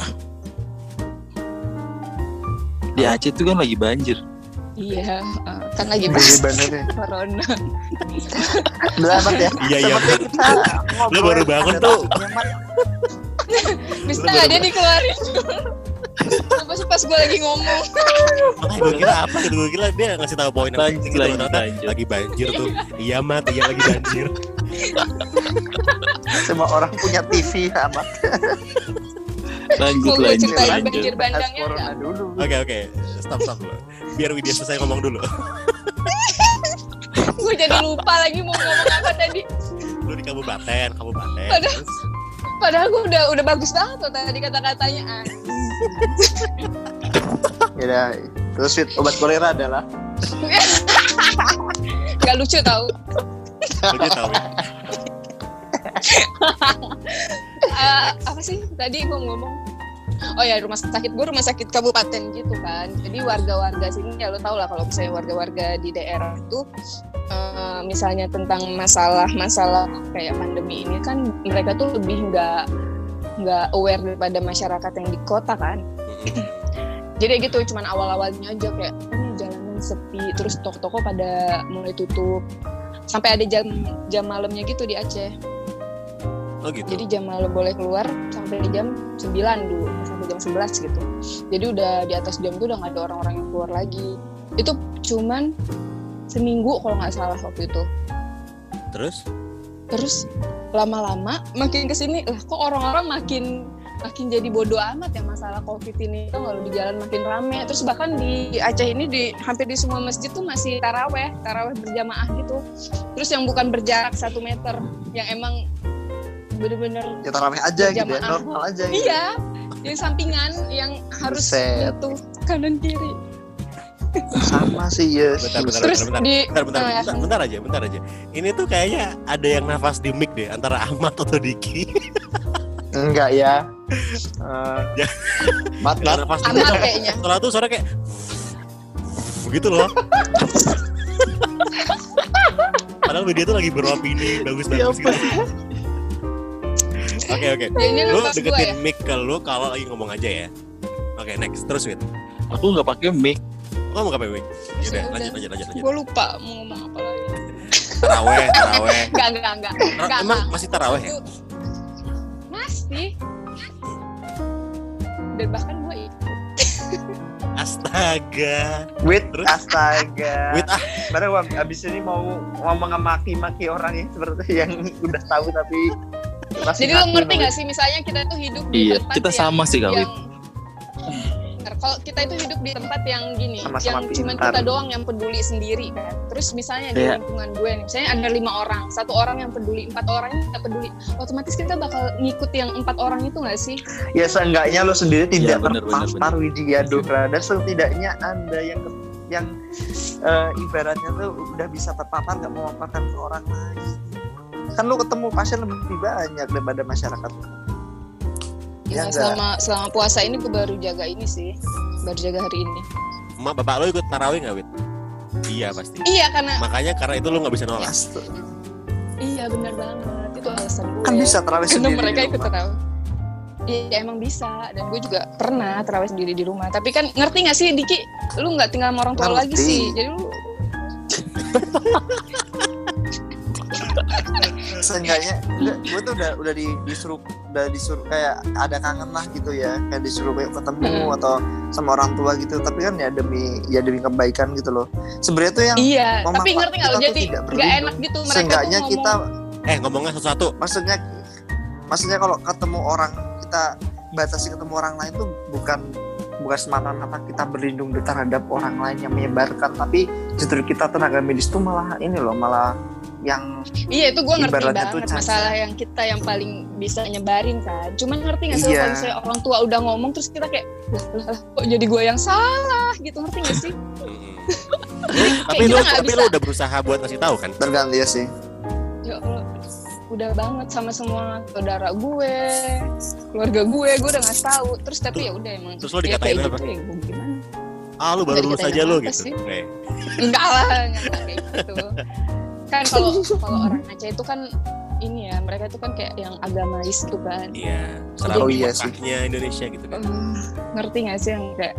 Speaker 4: Di Aceh tuh kan lagi banjir.
Speaker 2: Iya, eh, kan lagi
Speaker 3: Jadi
Speaker 2: pas
Speaker 3: benernya
Speaker 2: corona.
Speaker 3: Selamat ya
Speaker 1: Iya iya.
Speaker 3: Ngobrol
Speaker 1: baru bangun
Speaker 3: ada
Speaker 1: tuh.
Speaker 2: Bisa
Speaker 1: Lu
Speaker 2: dia dikeluarin? Apa sih pas gue lagi ngomong?
Speaker 1: Makanya gue kira apa gitu, gue kira dia ngasih tahu poin
Speaker 4: Lanjut,
Speaker 1: penting gitu.
Speaker 4: lanjut,
Speaker 1: Ternyata
Speaker 4: lanjut.
Speaker 1: lagi banjir tuh. Iya mat, iya lagi banjir. (laughs)
Speaker 3: Semua orang punya TV apa?
Speaker 4: Lanjut
Speaker 2: Mau gue
Speaker 4: lanjut
Speaker 2: ceritain
Speaker 4: lanjut.
Speaker 2: banjir bandangnya
Speaker 3: corona dulu.
Speaker 1: Oke oke, stop stop dulu. Biar Widya selesai ngomong dulu. (laughs)
Speaker 2: Gue jadi lupa lagi mau ngomong apa tadi.
Speaker 1: Lu di kabupaten, kabupaten.
Speaker 2: Padahal-
Speaker 1: Terus,
Speaker 2: Padahal gue udah udah bagus banget loh tadi kata-katanya. (laughs)
Speaker 3: Ya, terus Wit, obat kolera adalah (laughs)
Speaker 2: Gak lucu tau.
Speaker 1: lu dia tahu ya.
Speaker 2: Eh, apa sih tadi gue ngomong? Oh ya rumah sakit gue rumah sakit kabupaten gitu kan. Jadi warga-warga sini ya lo tau lah kalau misalnya warga-warga di daerah itu eh, misalnya tentang masalah-masalah kayak pandemi ini kan mereka tuh lebih nggak nggak aware daripada masyarakat yang di kota kan. Jadi gitu cuman awal-awalnya aja kayak ini jalanan sepi terus toko-toko pada mulai tutup sampai ada jam jam malamnya gitu di Aceh.
Speaker 1: Oh gitu.
Speaker 2: Jadi jam malam boleh keluar sampai jam 9 dulu, sampai jam 11 gitu. Jadi udah di atas jam itu udah nggak ada orang-orang yang keluar lagi. Itu cuman seminggu kalau nggak salah waktu itu.
Speaker 1: Terus?
Speaker 2: Terus lama-lama makin ke sini lah kok orang-orang makin makin jadi bodoh amat ya masalah covid ini tuh kalau di jalan makin rame terus bahkan di Aceh ini di hampir di semua masjid tuh masih taraweh taraweh berjamaah gitu terus yang bukan berjarak satu meter yang emang bener-bener
Speaker 3: ya tarawih aja gitu ya, normal aja. Gitu.
Speaker 2: Iya, yang sampingan yang harus nyentuh kanan kiri.
Speaker 3: Sama sih ya.
Speaker 1: Bentar, bentar,
Speaker 2: Terus
Speaker 1: bentar, bentar.
Speaker 2: di
Speaker 1: Bentar, bentar,
Speaker 2: Ah,
Speaker 1: bentar, bentar aja, bentar aja. Ini tuh kayaknya ada yang nafas di mic deh antara Ahmad atau Diki.
Speaker 3: Enggak ya. Eh, (laughs)
Speaker 1: Ya.
Speaker 3: mat mat.
Speaker 1: nafas di mic.
Speaker 2: kayaknya.
Speaker 1: Setelah itu suara kayak begitu loh. (laughs) Padahal media tuh lagi beropini bagus-bagus gitu. Oke oke.
Speaker 2: Kayaknya
Speaker 1: Lu
Speaker 2: gua ya.
Speaker 1: deketin mic ke lu kalau lagi ngomong aja ya. Oke next terus Wit.
Speaker 4: Aku nggak pakai mic.
Speaker 1: Oh mau ngapain mic? Yaudah
Speaker 2: Ya
Speaker 1: lanjut
Speaker 2: udah.
Speaker 1: lanjut lanjut lanjut.
Speaker 2: Gue lupa mau ngomong apa lagi.
Speaker 1: Taraweh taraweh. (laughs)
Speaker 2: Enggak, enggak, enggak.
Speaker 1: Ra-
Speaker 2: Enggak,
Speaker 1: Emang
Speaker 2: enggak.
Speaker 1: masih taraweh ya?
Speaker 2: Masih. Dan bahkan gue (laughs)
Speaker 1: Astaga.
Speaker 3: Wit,
Speaker 1: Terus?
Speaker 3: astaga.
Speaker 1: Wit ah
Speaker 3: Baru abis ini mau ngomong maki-maki orang yang seperti yang udah tahu tapi masih
Speaker 2: Jadi lo ngerti
Speaker 3: sama
Speaker 2: gak sih misalnya kita tuh hidup di
Speaker 4: Iya,
Speaker 2: tempat
Speaker 4: kita
Speaker 2: yang,
Speaker 4: sama sih kawin.
Speaker 2: yang kalau kita itu hidup di tempat yang gini,
Speaker 3: Sama-sama
Speaker 2: yang cuma kita doang yang peduli sendiri kan. Terus misalnya di
Speaker 4: Iya.
Speaker 2: lingkungan gue nih, misalnya ada lima orang, satu orang yang peduli, empat orang yang tidak peduli, otomatis kita bakal ngikut yang empat orang itu nggak sih?
Speaker 3: Ya seenggaknya lo sendiri tidak
Speaker 4: Iya, bener, bener,
Speaker 3: terpapar Widya Dora dan setidaknya anda yang yang eh, ibaratnya tuh udah bisa terpapar nggak memaparkan ke orang lain. Kan lo ketemu pasien lebih banyak daripada masyarakat.
Speaker 2: Ya,
Speaker 3: Ya, enggak.
Speaker 2: selama selama puasa ini gue baru jaga ini sih, baru jaga hari ini.
Speaker 1: emak bapak lo ikut taraweh nggak Wit? Iya pasti.
Speaker 2: Iya karena
Speaker 1: Makanya karena itu lo nggak bisa nolak.
Speaker 2: Iya benar banget itu alasan gue.
Speaker 3: Kan bisa terawih
Speaker 2: Karena
Speaker 3: sendiri.
Speaker 2: mereka ikut
Speaker 3: rumah.
Speaker 2: terawih. Iya emang bisa dan gue juga pernah terawih sendiri di rumah. Tapi kan ngerti gak sih Diki? Lu nggak tinggal sama orang tua lu lagi sih. Jadi lu (laughs)
Speaker 3: Seenggaknya enggak, gue tuh udah udah di, disuruh udah disuruh kayak ada kangen lah gitu ya kayak disuruh kayak ketemu
Speaker 2: Hmm.
Speaker 3: atau sama orang tua gitu tapi kan ya demi ya demi kebaikan gitu loh sebenarnya tuh yang
Speaker 2: iya. Tapi ngerti gak
Speaker 3: kita
Speaker 2: lu?
Speaker 3: tuh
Speaker 2: Jadi
Speaker 3: tidak
Speaker 2: nggak enak gitu mereka tuh
Speaker 3: seenggaknya
Speaker 2: ngomong.
Speaker 3: kita
Speaker 1: Eh ngomongnya satu-satu.
Speaker 3: maksudnya maksudnya kalau ketemu orang kita batasi ketemu orang lain tuh bukan bukan semata-mata kita berlindung terhadap orang lain yang menyebarkan tapi justru kita tenaga medis tuh malah ini loh malah yang
Speaker 2: Iya itu gue ngerti
Speaker 3: tuh
Speaker 2: banget masalah yang kita yang paling bisa nyebarin kan. Cuman ngerti gak sih lu
Speaker 3: Iya.
Speaker 2: kalau misalnya orang tua udah ngomong terus kita kayak lah, lah, lah, kok jadi gue yang salah gitu ngerti gak sih? (laughs)
Speaker 1: Tapi
Speaker 2: nggak
Speaker 1: tapi
Speaker 2: bisa.
Speaker 1: lo udah berusaha buat ngasih tahu kan?
Speaker 3: terganti ya sih
Speaker 2: udah banget sama semua saudara gue keluarga gue gue udah nggak tahu terus tapi ya udah emang
Speaker 1: Terus lo
Speaker 2: ya
Speaker 1: dikatain
Speaker 2: kayak
Speaker 1: apa?
Speaker 2: gitu ya gue gimana
Speaker 1: Ah lu baru lulus aja lo
Speaker 2: apa-apa
Speaker 1: gitu.
Speaker 2: sih.
Speaker 1: Eh,
Speaker 2: enggak lah enggak kayak gitu kan kalau kalau orang (laughs) Aceh itu kan ini ya mereka itu kan kayak yang agamais tuh kan
Speaker 1: Iya.
Speaker 3: Oh,
Speaker 1: Selalu
Speaker 3: iya sih.
Speaker 1: Mekahnya Indonesia gitu kan.
Speaker 2: Eh, ngerti gak sih yang kayak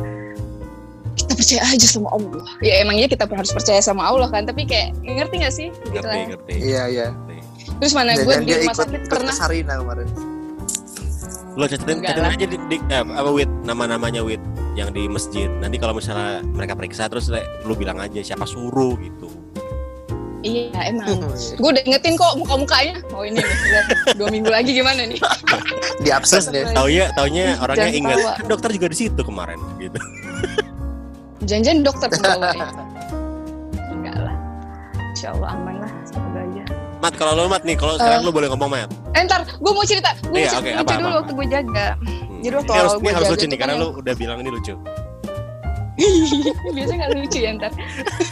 Speaker 2: kita percaya aja sama Allah ya emang iya kita harus percaya sama Allah kan tapi kayak ngerti gak sih gitu
Speaker 1: Ngerti
Speaker 2: lah
Speaker 1: ngerti.
Speaker 3: iya iya
Speaker 2: terus mana gue
Speaker 3: dan
Speaker 2: di rumah
Speaker 3: ikut
Speaker 2: sakit
Speaker 3: ikut
Speaker 2: pernah
Speaker 3: Sarina kemarin
Speaker 1: Lo catetin, catetin aja di, di eh, apa wit nama-namanya wit yang di masjid. Nanti kalau misalnya mereka periksa terus le- lu bilang aja siapa suruh gitu.
Speaker 2: Iya emang. (laughs) Gue udah ingetin kok muka-mukanya. Oh ini nih, lihat. dua minggu lagi gimana nih? (laughs)
Speaker 3: Di absen deh.
Speaker 1: Taunya taunya orangnya
Speaker 2: Jangan
Speaker 1: ingat
Speaker 2: tawa.
Speaker 1: kan dokter juga di situ kemarin gitu.
Speaker 2: Jangan-jangan dokter (laughs) pembawa ya? Enggak lah. Insya
Speaker 1: Mat kalau lo mat nih kalau sekarang lu boleh ngomong mat.
Speaker 2: Eh ntar, gue mau cerita. Gue
Speaker 1: Iya, oke,
Speaker 2: cerita
Speaker 1: apa,
Speaker 2: lucu dulu
Speaker 1: apa,
Speaker 2: waktu gue jaga.
Speaker 1: Hmm.
Speaker 2: Jadi waktu
Speaker 1: ini harus, ini harus lucu nih karena lu udah bilang ini lucu. (laughs)
Speaker 2: Biasanya nggak lucu ya ntar.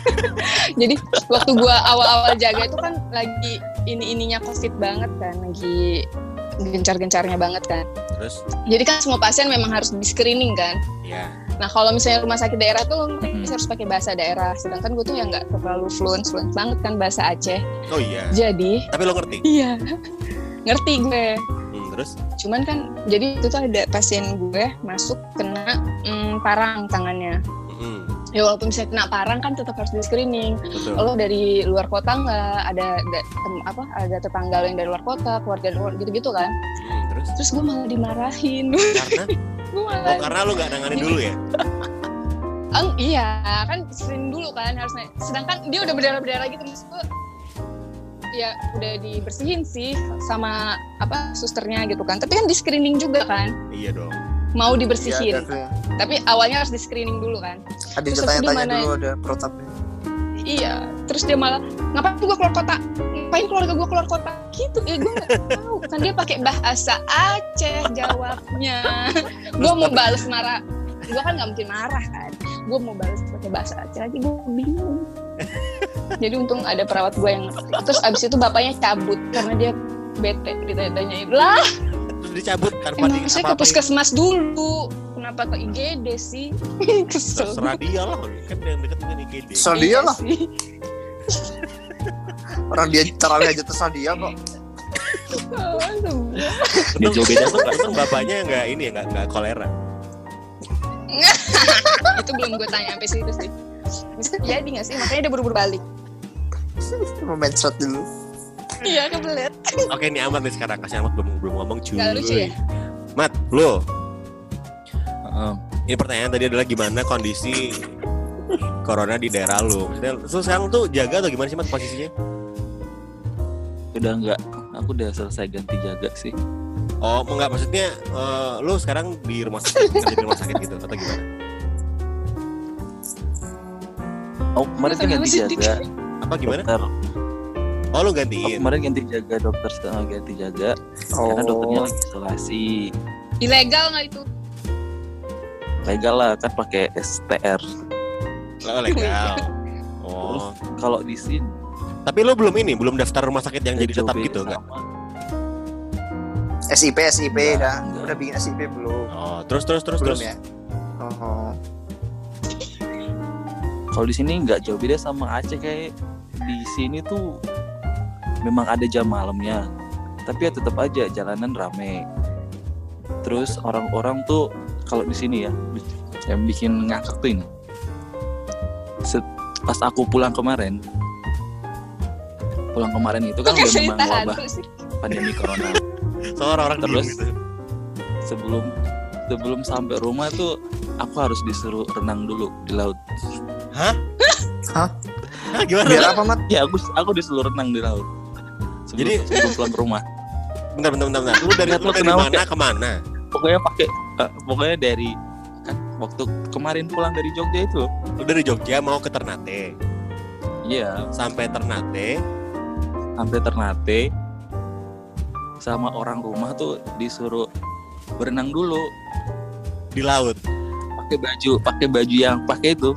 Speaker 2: (laughs) Jadi waktu gua awal-awal jaga itu kan lagi ini-ininya covid banget kan, lagi gencar-gencarnya banget kan.
Speaker 1: Terus
Speaker 2: Jadi kan semua pasien memang harus di screening kan.
Speaker 1: ya
Speaker 2: Nah kalau misalnya rumah sakit daerah tuh bisa harus pakai bahasa daerah. Sedangkan gue tuh yang nggak terlalu fluent, fluent banget kan bahasa Aceh.
Speaker 1: oh iya.
Speaker 2: Jadi
Speaker 1: Tapi lo ngerti.
Speaker 2: iya (laughs) ngerti gue.
Speaker 1: Hmm, terus
Speaker 2: Cuman kan jadi itu tuh ada pasien gue masuk kena mm, parang tangannya.
Speaker 1: Hmm,
Speaker 2: Ya walaupun misalnya kena parang kan tetap harus di screening.
Speaker 1: betul.
Speaker 2: Lo dari luar kota nggak ada, ada tem- apa ada tetangga lo yang dari luar kota, keluarga dari luar gitu-gitu kan.
Speaker 1: Hmm, terus
Speaker 2: Terus gue malah dimarahin.
Speaker 1: karena (laughs)
Speaker 2: gue
Speaker 1: oh
Speaker 2: malah
Speaker 1: karena lu nggak nanganin dulu ya. (laughs)
Speaker 2: Eng, iya kan screening dulu kan harusnya. Sedangkan dia udah berdarah-berdarah gitu maksud gue ya udah dibersihin sih sama apa susternya gitu kan. Tapi kan di screening juga kan.
Speaker 1: Iya dong.
Speaker 2: Mau
Speaker 3: Iya,
Speaker 2: dibersihin.
Speaker 3: ada tuh ya.
Speaker 2: Tapi awalnya harus di screening dulu kan.
Speaker 3: Ada
Speaker 2: Terus
Speaker 3: tanya-tanya
Speaker 2: gimana
Speaker 3: dulu ada protapnya.
Speaker 2: Iya, terus dia malah ngapain gue keluar kota? Ngapain keluarga gue keluar kota? Gitu, ya gue nggak tahu. Kan dia pakai bahasa Aceh jawabnya. gue mau balas marah, gue kan nggak mungkin marah kan. Gue mau balas pakai bahasa Aceh lagi, gue bingung. Jadi untung ada perawat gue yang. Terus abis itu bapaknya cabut karena dia bete ditanya-tanyain lah
Speaker 1: dicabut tanpa
Speaker 2: emang saya ke
Speaker 1: apa-apain.
Speaker 2: puskesmas dulu kenapa ke IGD sih (laughs) kesel
Speaker 1: Terserah dia lah, kan yang deket dengan IGD.
Speaker 3: Terserah dia
Speaker 2: Iya
Speaker 3: lah.
Speaker 2: sih.
Speaker 3: Orang dia tarawih aja terserah dia kok.
Speaker 2: Aduh.
Speaker 4: Di Jawa beda tuh
Speaker 1: Untung bapaknya nggak ini ya, nggak nggak kolera. (laughs)
Speaker 2: itu belum gue tanya sampai situ sih bisa jadi nggak sih makanya dia buru-buru balik
Speaker 3: Mau main shot dulu.
Speaker 2: iya kebelet
Speaker 1: Oke, ini amat nih sekarang kasih amat belum belum ngomong cuy.
Speaker 2: Nggak lucu ya?
Speaker 1: Mat, lo
Speaker 4: Heeh.
Speaker 1: ini pertanyaan tadi adalah gimana kondisi corona di daerah lu? Maksudnya, lu sekarang tuh jaga atau gimana sih mat posisinya?
Speaker 4: udah enggak aku udah selesai ganti jaga sih
Speaker 1: Oh, enggak maksudnya eh, lu sekarang di rumah sakit, di rumah sakit gitu atau gimana?
Speaker 4: oh kemarin kan ganti jaga
Speaker 1: Apa gimana?
Speaker 4: dokter
Speaker 1: Oh, lu
Speaker 4: oh,
Speaker 1: gantiin.
Speaker 4: kemarin ganti jaga dokter setengah ganti jaga
Speaker 3: Oh.
Speaker 4: karena dokternya lagi isolasi
Speaker 2: ilegal nggak itu
Speaker 4: legal lah kan pakai STR
Speaker 1: Oh, legal. (laughs) Oh,
Speaker 4: kalau di sini
Speaker 1: tapi lu belum ini, belum daftar rumah sakit yang jadi tetap gitu enggak?
Speaker 4: sama.
Speaker 3: SIP SIP
Speaker 4: Enggak,
Speaker 3: udah
Speaker 4: enggak.
Speaker 3: udah bikin SIP belum?
Speaker 1: Oh, terus terus terus
Speaker 3: belum
Speaker 1: terus.
Speaker 3: ya? Oh.
Speaker 4: kalau di sini nggak jauh beda sama Aceh kayak di sini tuh memang ada jam malamnya tapi ya tetap aja jalanan rame terus orang-orang tuh kalau di sini ya yang bikin ngakak tuh ini Set- pas aku pulang kemarin pulang kemarin itu kan udah memang wabah pandemi corona (laughs)
Speaker 1: Soalnya orang-orang
Speaker 4: Terus?
Speaker 1: gitu.
Speaker 4: sebelum sebelum sampai rumah tuh aku harus disuruh renang dulu di laut
Speaker 1: Hah, gimana?
Speaker 3: Biar apa mat?
Speaker 4: ya aku aku disuruh renang di laut sebelum,
Speaker 1: Jadi-
Speaker 4: sebelum pulang ke rumah
Speaker 1: Bentar, bentar, bentar, bentar. Lu dari lu dari
Speaker 4: kenapa,
Speaker 1: mana ke mana?
Speaker 4: pokoknya pakai eh, pokoknya dari kan waktu kemarin pulang dari Jogja itu
Speaker 1: dari Jogja mau ke Ternate.
Speaker 4: iya
Speaker 1: Sampai Ternate,
Speaker 4: sampai Ternate sama orang rumah tuh disuruh berenang dulu
Speaker 1: di laut.
Speaker 4: pakai baju pakai baju yang pakai itu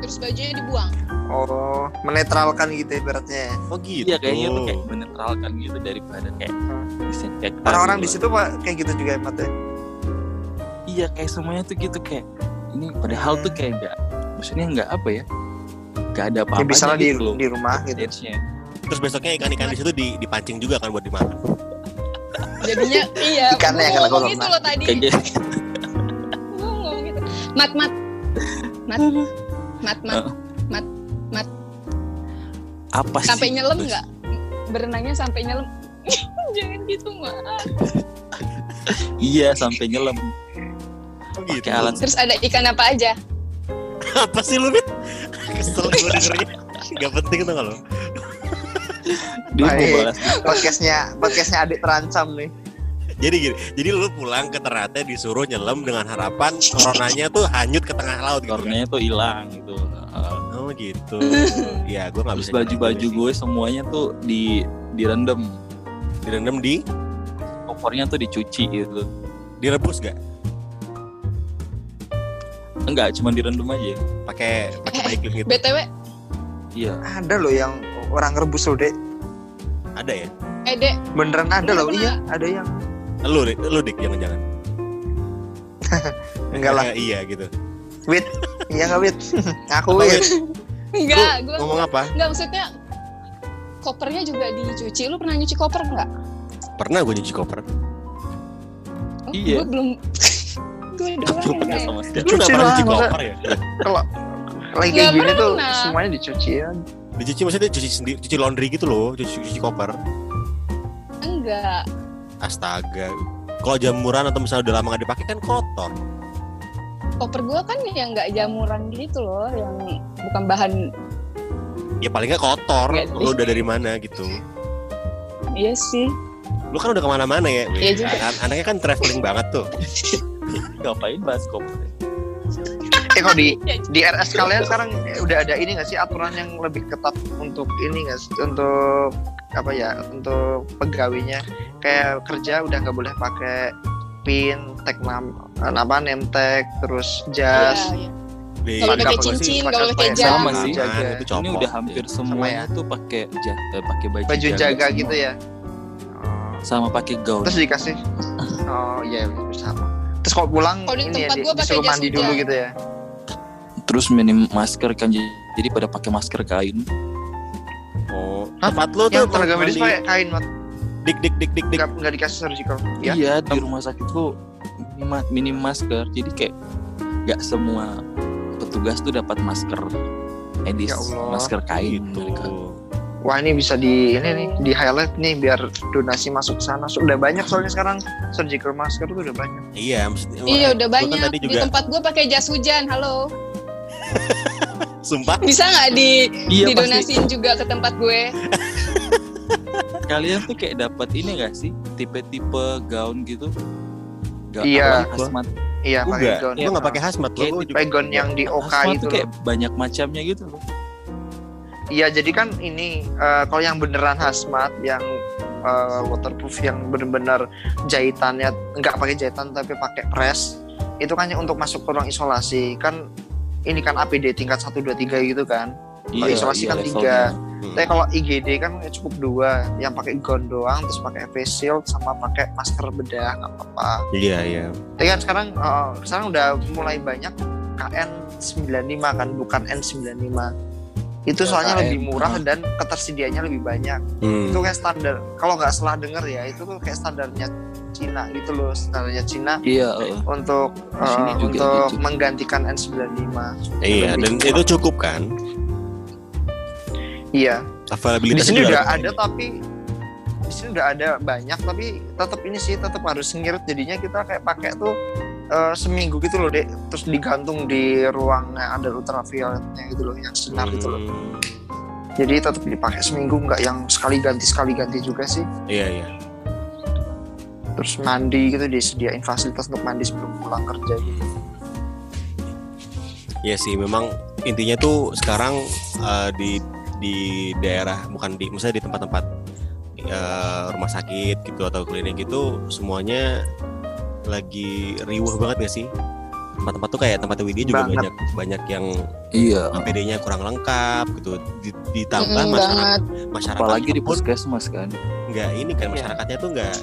Speaker 2: terus bajunya dibuang
Speaker 3: Oh, menetralkan gitu ibaratnya.
Speaker 1: Oh gitu.
Speaker 4: iya kayaknya tuh kayak menetralkan gitu daripada kayak disinfektan
Speaker 3: Orang-orang di
Speaker 4: gitu.
Speaker 3: situ pak kayak gitu juga ya mat ya?
Speaker 4: Iya kayak semuanya tuh gitu kayak ini padahal tuh kayak enggak maksudnya enggak apa ya enggak ada apa-apa
Speaker 3: Ya, bisa lah di,
Speaker 4: loh.
Speaker 3: di rumah gitu.
Speaker 4: Stage-nya.
Speaker 1: Terus besoknya ikan-ikan di situ di, dipancing juga kan buat dimakan.
Speaker 2: jadinya iya
Speaker 3: Ikannya yang
Speaker 2: gua
Speaker 3: kena
Speaker 2: ngomong
Speaker 3: corona.
Speaker 2: itu loh tadi.
Speaker 4: Kayak gitu.
Speaker 2: Gua ngomong gitu. Mat mat. Mat. Mat mat.
Speaker 4: Apa sih?
Speaker 2: Sampai nyelam nggak? Berenangnya sampai nyelam. (laughs) Jangan gitu mat.
Speaker 4: Iya sampai nyelam
Speaker 1: Oh, gitu.
Speaker 4: alat
Speaker 2: Terus ada ikan apa aja?
Speaker 1: apa sih lu Mit? kesel gue (laughs) dengernya Gak penting tuh kalau
Speaker 4: dia mau
Speaker 3: Baik.
Speaker 4: balas
Speaker 3: Podcastnya podcastnya adik terancam nih.
Speaker 1: jadi gini jadi lu pulang ke Ternate disuruh nyelam dengan harapan coronanya tuh hanyut ke tengah laut gitu kan?
Speaker 4: kornanya tuh hilang gitu Uh,
Speaker 1: oh gitu (laughs) ya gue nggak
Speaker 4: terus
Speaker 1: bisa
Speaker 4: baju-baju gue semuanya tuh di direndam
Speaker 1: direndam di
Speaker 4: kopornya tuh dicuci gitu
Speaker 1: direbus gak
Speaker 4: enggak cuma direndam aja
Speaker 1: pakai pakai
Speaker 2: Eh,
Speaker 1: gitu
Speaker 2: BTW,
Speaker 4: iya
Speaker 3: Ada loh yang orang rebus loh, Dek.
Speaker 1: ada ya
Speaker 2: eh Dek,
Speaker 3: Beneran ada loh. Iya, ada yang
Speaker 1: lu dik lu dik jangan jangan (laughs)
Speaker 3: enggak lah. (laughs)
Speaker 1: iya gitu
Speaker 3: Wit. Iya enggak, Wit? (laughs) Ngaku,
Speaker 1: Apa,
Speaker 3: Wit.
Speaker 2: Enggak, gue
Speaker 1: ngomong apa
Speaker 2: enggak maksudnya kopernya juga dicuci. Lu pernah nyuci koper enggak?
Speaker 1: pernah gue nyuci koper
Speaker 2: Oh,
Speaker 4: Iya.
Speaker 2: Gue belum gue doang
Speaker 4: Belum
Speaker 2: yang
Speaker 4: pernah
Speaker 2: kayak-
Speaker 4: sama sekali
Speaker 1: lu nggak
Speaker 3: Cuci
Speaker 1: pernah koper ya?
Speaker 3: Kalau lagi
Speaker 2: Nggak
Speaker 3: kayak gini tuh semuanya dicuci ya.
Speaker 1: dicuci maksudnya cuci sendiri cuci laundry gitu loh cuci cuci koper.
Speaker 2: Enggak.
Speaker 1: astaga. Kalau jamuran atau misalnya udah lama gak dipakai kan kotor.
Speaker 2: Koper gue kan yang enggak jamuran gitu loh, yang bukan bahan
Speaker 1: ya paling nggak kotor.
Speaker 2: Nggak
Speaker 1: lu udah dari mana gitu?
Speaker 2: Iya sih.
Speaker 1: lu kan udah ke mana-mana ya
Speaker 2: Iya juga.
Speaker 1: An- anaknya kan traveling banget tuh (laughs)
Speaker 4: ngapain bahas koper
Speaker 3: Eh kok di (laughs)
Speaker 2: Ya,
Speaker 3: di RS kalian sekarang eh, udah ada ini nggak sih aturan yang lebih ketat untuk ini nggak sih untuk apa ya untuk pegawainya kayak kerja udah nggak boleh pakai pin tag nam apa name tag terus jas
Speaker 2: Iya, iya.
Speaker 1: Di-
Speaker 2: Nggak boleh pakai cincin, boleh pakai jam.
Speaker 4: Sama sih.
Speaker 3: Jaga.
Speaker 1: itu copot.
Speaker 4: ini udah hampir semuanya
Speaker 3: ya?
Speaker 4: tuh pakai ja- eh, pakai baju,
Speaker 3: baju jaga
Speaker 4: semua.
Speaker 3: gitu ya Oh.
Speaker 4: sama pakai gaun
Speaker 3: terus dikasih (laughs) oh iya sama terus kalau pulang
Speaker 2: Kalau di
Speaker 3: ini ya
Speaker 2: tempat
Speaker 3: di,
Speaker 2: gua pakai
Speaker 3: disuruh
Speaker 2: jas
Speaker 3: mandi dulu gitu ya.
Speaker 4: Terus minim masker kan jadi pada pakai masker kain.
Speaker 1: Oh
Speaker 3: Hah?
Speaker 1: tempat lu tuh
Speaker 3: yang tenaga medis pakai kain mat.
Speaker 1: Dik dik dik dik. Dik
Speaker 3: nggak nggak dikasih surgical ya.
Speaker 4: Iya di rumah sakit tuh minim, minim masker. Jadi kayak nggak semua petugas tuh dapat masker medis
Speaker 3: Ya Allah.
Speaker 4: masker kain
Speaker 1: gitu.
Speaker 4: mereka.
Speaker 3: Wah ini bisa di ini nih di highlight nih biar donasi masuk ke sana. Sudah banyak soalnya sekarang surgical masker tuh udah banyak.
Speaker 1: iya maksudnya
Speaker 2: Iya udah
Speaker 1: kan
Speaker 2: banyak. Di
Speaker 1: juga
Speaker 2: tempat gue pakai jas hujan. Halo. (laughs)
Speaker 1: sumpah
Speaker 2: Bisa nggak di
Speaker 4: iya pasti
Speaker 2: didonasiin juga ke tempat gue? (laughs)
Speaker 4: kalian tuh kayak dapat ini gak sih tipe-tipe gaun gitu
Speaker 3: Iya.
Speaker 4: apa, hazmat
Speaker 3: Iya
Speaker 1: Gua
Speaker 3: pakai
Speaker 1: nggak
Speaker 3: gaun.
Speaker 1: gua nggak pakai hazmat lo
Speaker 4: Kayak
Speaker 1: gua
Speaker 4: di-
Speaker 1: juga
Speaker 3: Pakai gaun yang di OK itu.
Speaker 4: kayak banyak macamnya gitu loh
Speaker 3: Iya jadi kan ini eh, kalau yang beneran hazmat yang eh, waterproof yang bener-bener jahitannya nggak pakai jahitan tapi pakai press itu kan untuk masuk ke ruang isolasi kan ini kan APD tingkat 1 2 3 gitu kan. Kalau isolasi kan
Speaker 4: levelnya.
Speaker 3: tiga.
Speaker 1: Hmm.
Speaker 3: Tapi kalau IGD kan cukup dua, yang pakai gaun doang, terus pakai face shield sama pakai masker bedah nggak apa-apa.
Speaker 1: iya iya
Speaker 3: Tapi kan sekarang eh, sekarang udah mulai banyak KN95 kan, bukan N95. Itu
Speaker 4: Ya,
Speaker 3: soalnya lebih murah
Speaker 4: ah.
Speaker 3: dan ketersediaannya lebih banyak.
Speaker 1: Hmm.
Speaker 3: Itu kayak standar. Kalau nggak salah denger ya, itu tuh kayak standarnya Cina gitu loh, standarnya Cina
Speaker 4: iya uh,
Speaker 3: untuk eh,
Speaker 4: juga
Speaker 3: untuk
Speaker 4: gitu.
Speaker 3: menggantikan N95.
Speaker 1: iya dan
Speaker 3: Lebih
Speaker 1: itu cukup kan
Speaker 3: Iya. Di sini udah ada tapi di sini udah ada banyak tapi tetap ini sih tetap harus ngirit jadinya kita kayak pakai tuh eh, seminggu gitu loh dek terus digantung di ruang yang ada ultravioletnya gitu loh yang sinar gitu loh
Speaker 1: Hmm.
Speaker 3: jadi tetap dipakai seminggu nggak yang sekali ganti sekali ganti juga sih
Speaker 1: iya iya
Speaker 3: terus mandi gitu disediain fasilitas untuk mandi sebelum pulang kerja gitu.
Speaker 1: Iya sih, memang intinya tuh sekarang eh, di di daerah bukan di, misalnya di tempat-tempat eh, rumah sakit gitu atau klinik gitu semuanya lagi riuh banget gak sih? Tempat-tempat tuh kayak tempat Widya juga
Speaker 3: Banget.
Speaker 1: banyak banyak yang
Speaker 4: iya
Speaker 1: APD-nya kurang lengkap gitu. Di- Ditambah
Speaker 2: Mm,
Speaker 1: masyarakat
Speaker 2: banget.
Speaker 1: masyarakat
Speaker 4: apalagi di puskesmas kan
Speaker 1: nggak ini kan
Speaker 3: Iya.
Speaker 1: masyarakatnya tuh nggak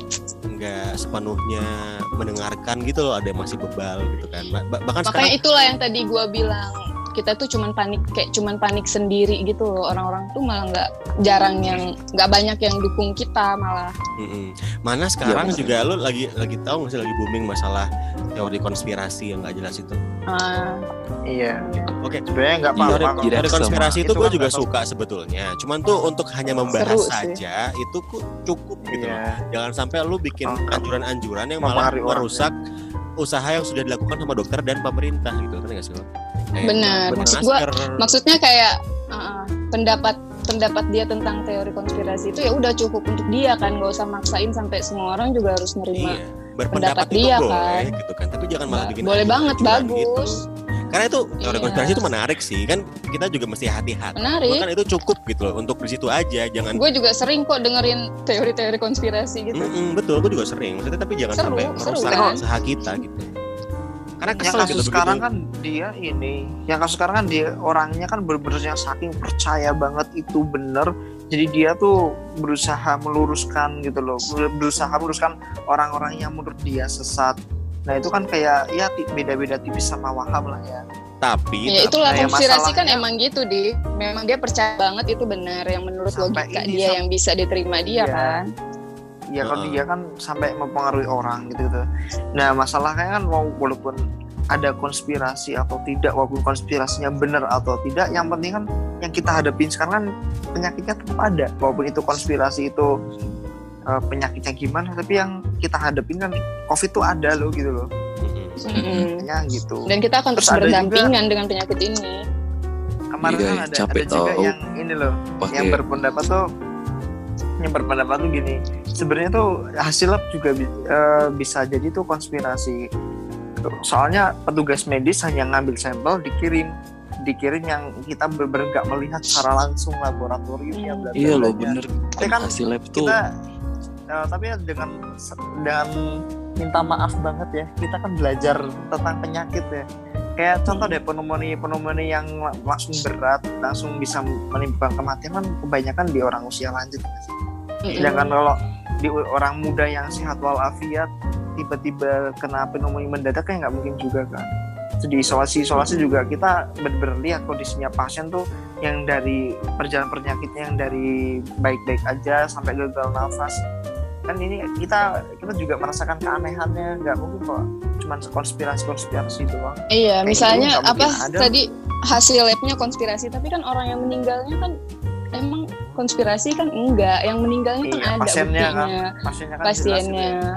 Speaker 1: nggak sepenuhnya mendengarkan gitu loh ada yang masih bebal gitu kan Ba- ba- bahkan
Speaker 2: Makanya
Speaker 1: sekarang
Speaker 2: itulah yang tadi gue bilang kita tuh cuman panik kayak cuman panik sendiri gitu loh orang-orang tuh malah nggak jarang yang nggak banyak yang dukung kita malah
Speaker 1: Mm-mm. Mana sekarang
Speaker 4: betul.
Speaker 1: juga lu lagi lagi tahu nggak sih lagi booming masalah teori konspirasi yang nggak jelas itu.
Speaker 2: Ah,
Speaker 3: Iya.
Speaker 1: Oke.
Speaker 3: Sebenarnya nggak
Speaker 4: Iya,
Speaker 3: apa-apa.
Speaker 1: Teori, teori konspirasi itu
Speaker 3: Itu
Speaker 1: gue juga suka sebetulnya. Cuman tuh untuk hanya membahas
Speaker 2: Seru sih.
Speaker 1: saja itu ku- cukup gitu. loh.
Speaker 3: Iya.
Speaker 1: Jangan sampai lu bikin anjuran-anjuran yang malah merusak usaha yang sudah dilakukan sama dokter dan pemerintah gitu kan nggak sih lo? Kayak
Speaker 2: benar
Speaker 4: benar.
Speaker 2: maksud gua maksudnya kayak ah, pendapat pendapat dia tentang teori konspirasi itu ya udah cukup untuk dia kan nggak usah maksain sampai semua orang juga harus nerima
Speaker 1: Iya, berpendapat
Speaker 2: pendapat dia,
Speaker 1: boleh
Speaker 2: kan.
Speaker 1: gitu kan, tapi jangan malah bikin
Speaker 2: boleh banget
Speaker 1: anjuran
Speaker 2: bagus
Speaker 1: gitu. Karena itu teori
Speaker 2: Iya.
Speaker 1: konspirasi itu menarik sih, kan kita juga mesti hati-hati.
Speaker 2: menarik
Speaker 1: Bahkan itu cukup gitu loh untuk di situ aja, jangan
Speaker 2: gue juga sering kok dengerin teori-teori konspirasi gitu
Speaker 1: Mm-mm, betul, gue juga sering. Maksudnya tapi jangan
Speaker 2: Seru,
Speaker 1: sampai
Speaker 2: seru
Speaker 1: merusak
Speaker 3: kan?
Speaker 1: usaha kita gitu. Karena
Speaker 3: yang
Speaker 1: kesel
Speaker 3: kasus
Speaker 1: gitu.
Speaker 3: sekarang
Speaker 1: begitu.
Speaker 3: kan dia ini yang kasus sekarang kan dia orangnya kan bener-bener yang saking percaya banget itu bener. Jadi dia tuh berusaha meluruskan gitu loh. Ber- berusaha meluruskan orang-orang yang menurut dia sesat. Nah itu kan kayak ya beda-beda tipis sama waham lah ya.
Speaker 1: Tapi
Speaker 2: ya itulah
Speaker 3: Nah, ya
Speaker 2: konspirasi kan
Speaker 3: masalahnya-
Speaker 2: emang gitu di. Memang dia percaya banget itu benar yang menurut
Speaker 3: Sampai
Speaker 2: logika
Speaker 3: ini,
Speaker 2: dia yang bisa diterima dia
Speaker 3: Iya.
Speaker 2: kan
Speaker 3: ya kalau dia kan sampai mempengaruhi orang gitu gitu. Nah masalahnya kan mau walaupun ada konspirasi atau tidak walaupun konspirasinya benar atau tidak yang penting kan yang kita hadapin sekarang kan penyakitnya tetap ada. Walaupun itu konspirasi itu eh, penyakitnya gimana tapi yang kita hadapin kan covid tuh ada loh gitu loh. Ya gitu.
Speaker 2: Dan kita akan
Speaker 3: Terus
Speaker 2: terus berdampingan dengan penyakit ini.
Speaker 3: Kemarin
Speaker 4: Iya,
Speaker 3: kan ada,
Speaker 4: capek
Speaker 3: ada juga
Speaker 4: tau.
Speaker 3: yang ini loh yang
Speaker 4: pakai
Speaker 3: berpendapat tuh yang berpendapat tuh gini sebenarnya tuh hasil lab juga bi- eh, bisa jadi tuh konspirasi. Soalnya petugas medis hanya ngambil sampel dikirim. Dikirim yang kita bener nggak melihat secara langsung laboratoriumnya bla bla
Speaker 4: iya loh bener.
Speaker 3: Tapi kan
Speaker 4: hasil lab tuh.
Speaker 3: kita eh, tapi dengan dengan minta maaf banget ya kita kan belajar tentang penyakit ya. Kayak contoh deh pneumonia pneumonia yang la- langsung berat langsung bisa menimbulkan kematian kan kebanyakan di orang usia lanjut sedangkan kalau di orang muda yang sehat walafiat tiba-tiba kena pneumonia mendadak kan nggak mungkin juga kan di isolasi isolasi juga kita benar-benar lihat kondisinya pasien tuh yang dari perjalanan penyakitnya yang dari baik-baik aja sampai gagal nafas. Kan ini kita kita juga merasakan keanehannya nggak mungkin kok cuman konspirasi konspirasi doang.
Speaker 2: Iya,
Speaker 3: Kayak
Speaker 2: misalnya
Speaker 3: gitu
Speaker 2: apa
Speaker 3: ada.
Speaker 2: tadi hasil labnya konspirasi, tapi kan orang yang meninggalnya kan emang konspirasi kan enggak, yang meninggalnya kan
Speaker 3: Iya,
Speaker 2: ada
Speaker 3: pasiennya kan, pasiennya kan jelas
Speaker 2: pasiennya.
Speaker 3: ya.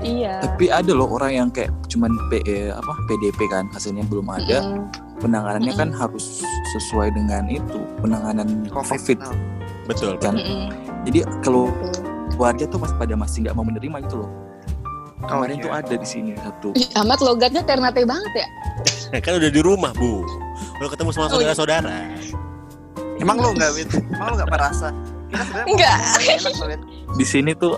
Speaker 2: Iya.
Speaker 4: tapi ada loh orang yang kayak cuman P, eh, apa PDP kan hasilnya belum ada
Speaker 2: Mm-mm.
Speaker 4: penanganannya kan harus sesuai dengan itu penanganan
Speaker 3: covid,
Speaker 4: COVID,
Speaker 3: Nah,
Speaker 1: Betul.
Speaker 4: kan
Speaker 2: Mm-mm.
Speaker 4: jadi kalau keluarga tuh masih pada masih nggak mau menerima gitu loh kemarin
Speaker 3: iya.
Speaker 4: tuh ada di sini satu
Speaker 2: Ih, amat logatnya Ternate banget ya. (laughs)
Speaker 1: kan udah di rumah bu, udah ketemu sama
Speaker 2: Oh, iya.
Speaker 3: Emang lo nggak Wit? emang lo nggak merasa kita sebenarnya mau
Speaker 2: Nggak.
Speaker 3: ngomong yang enak, Wit.
Speaker 4: di sini tuh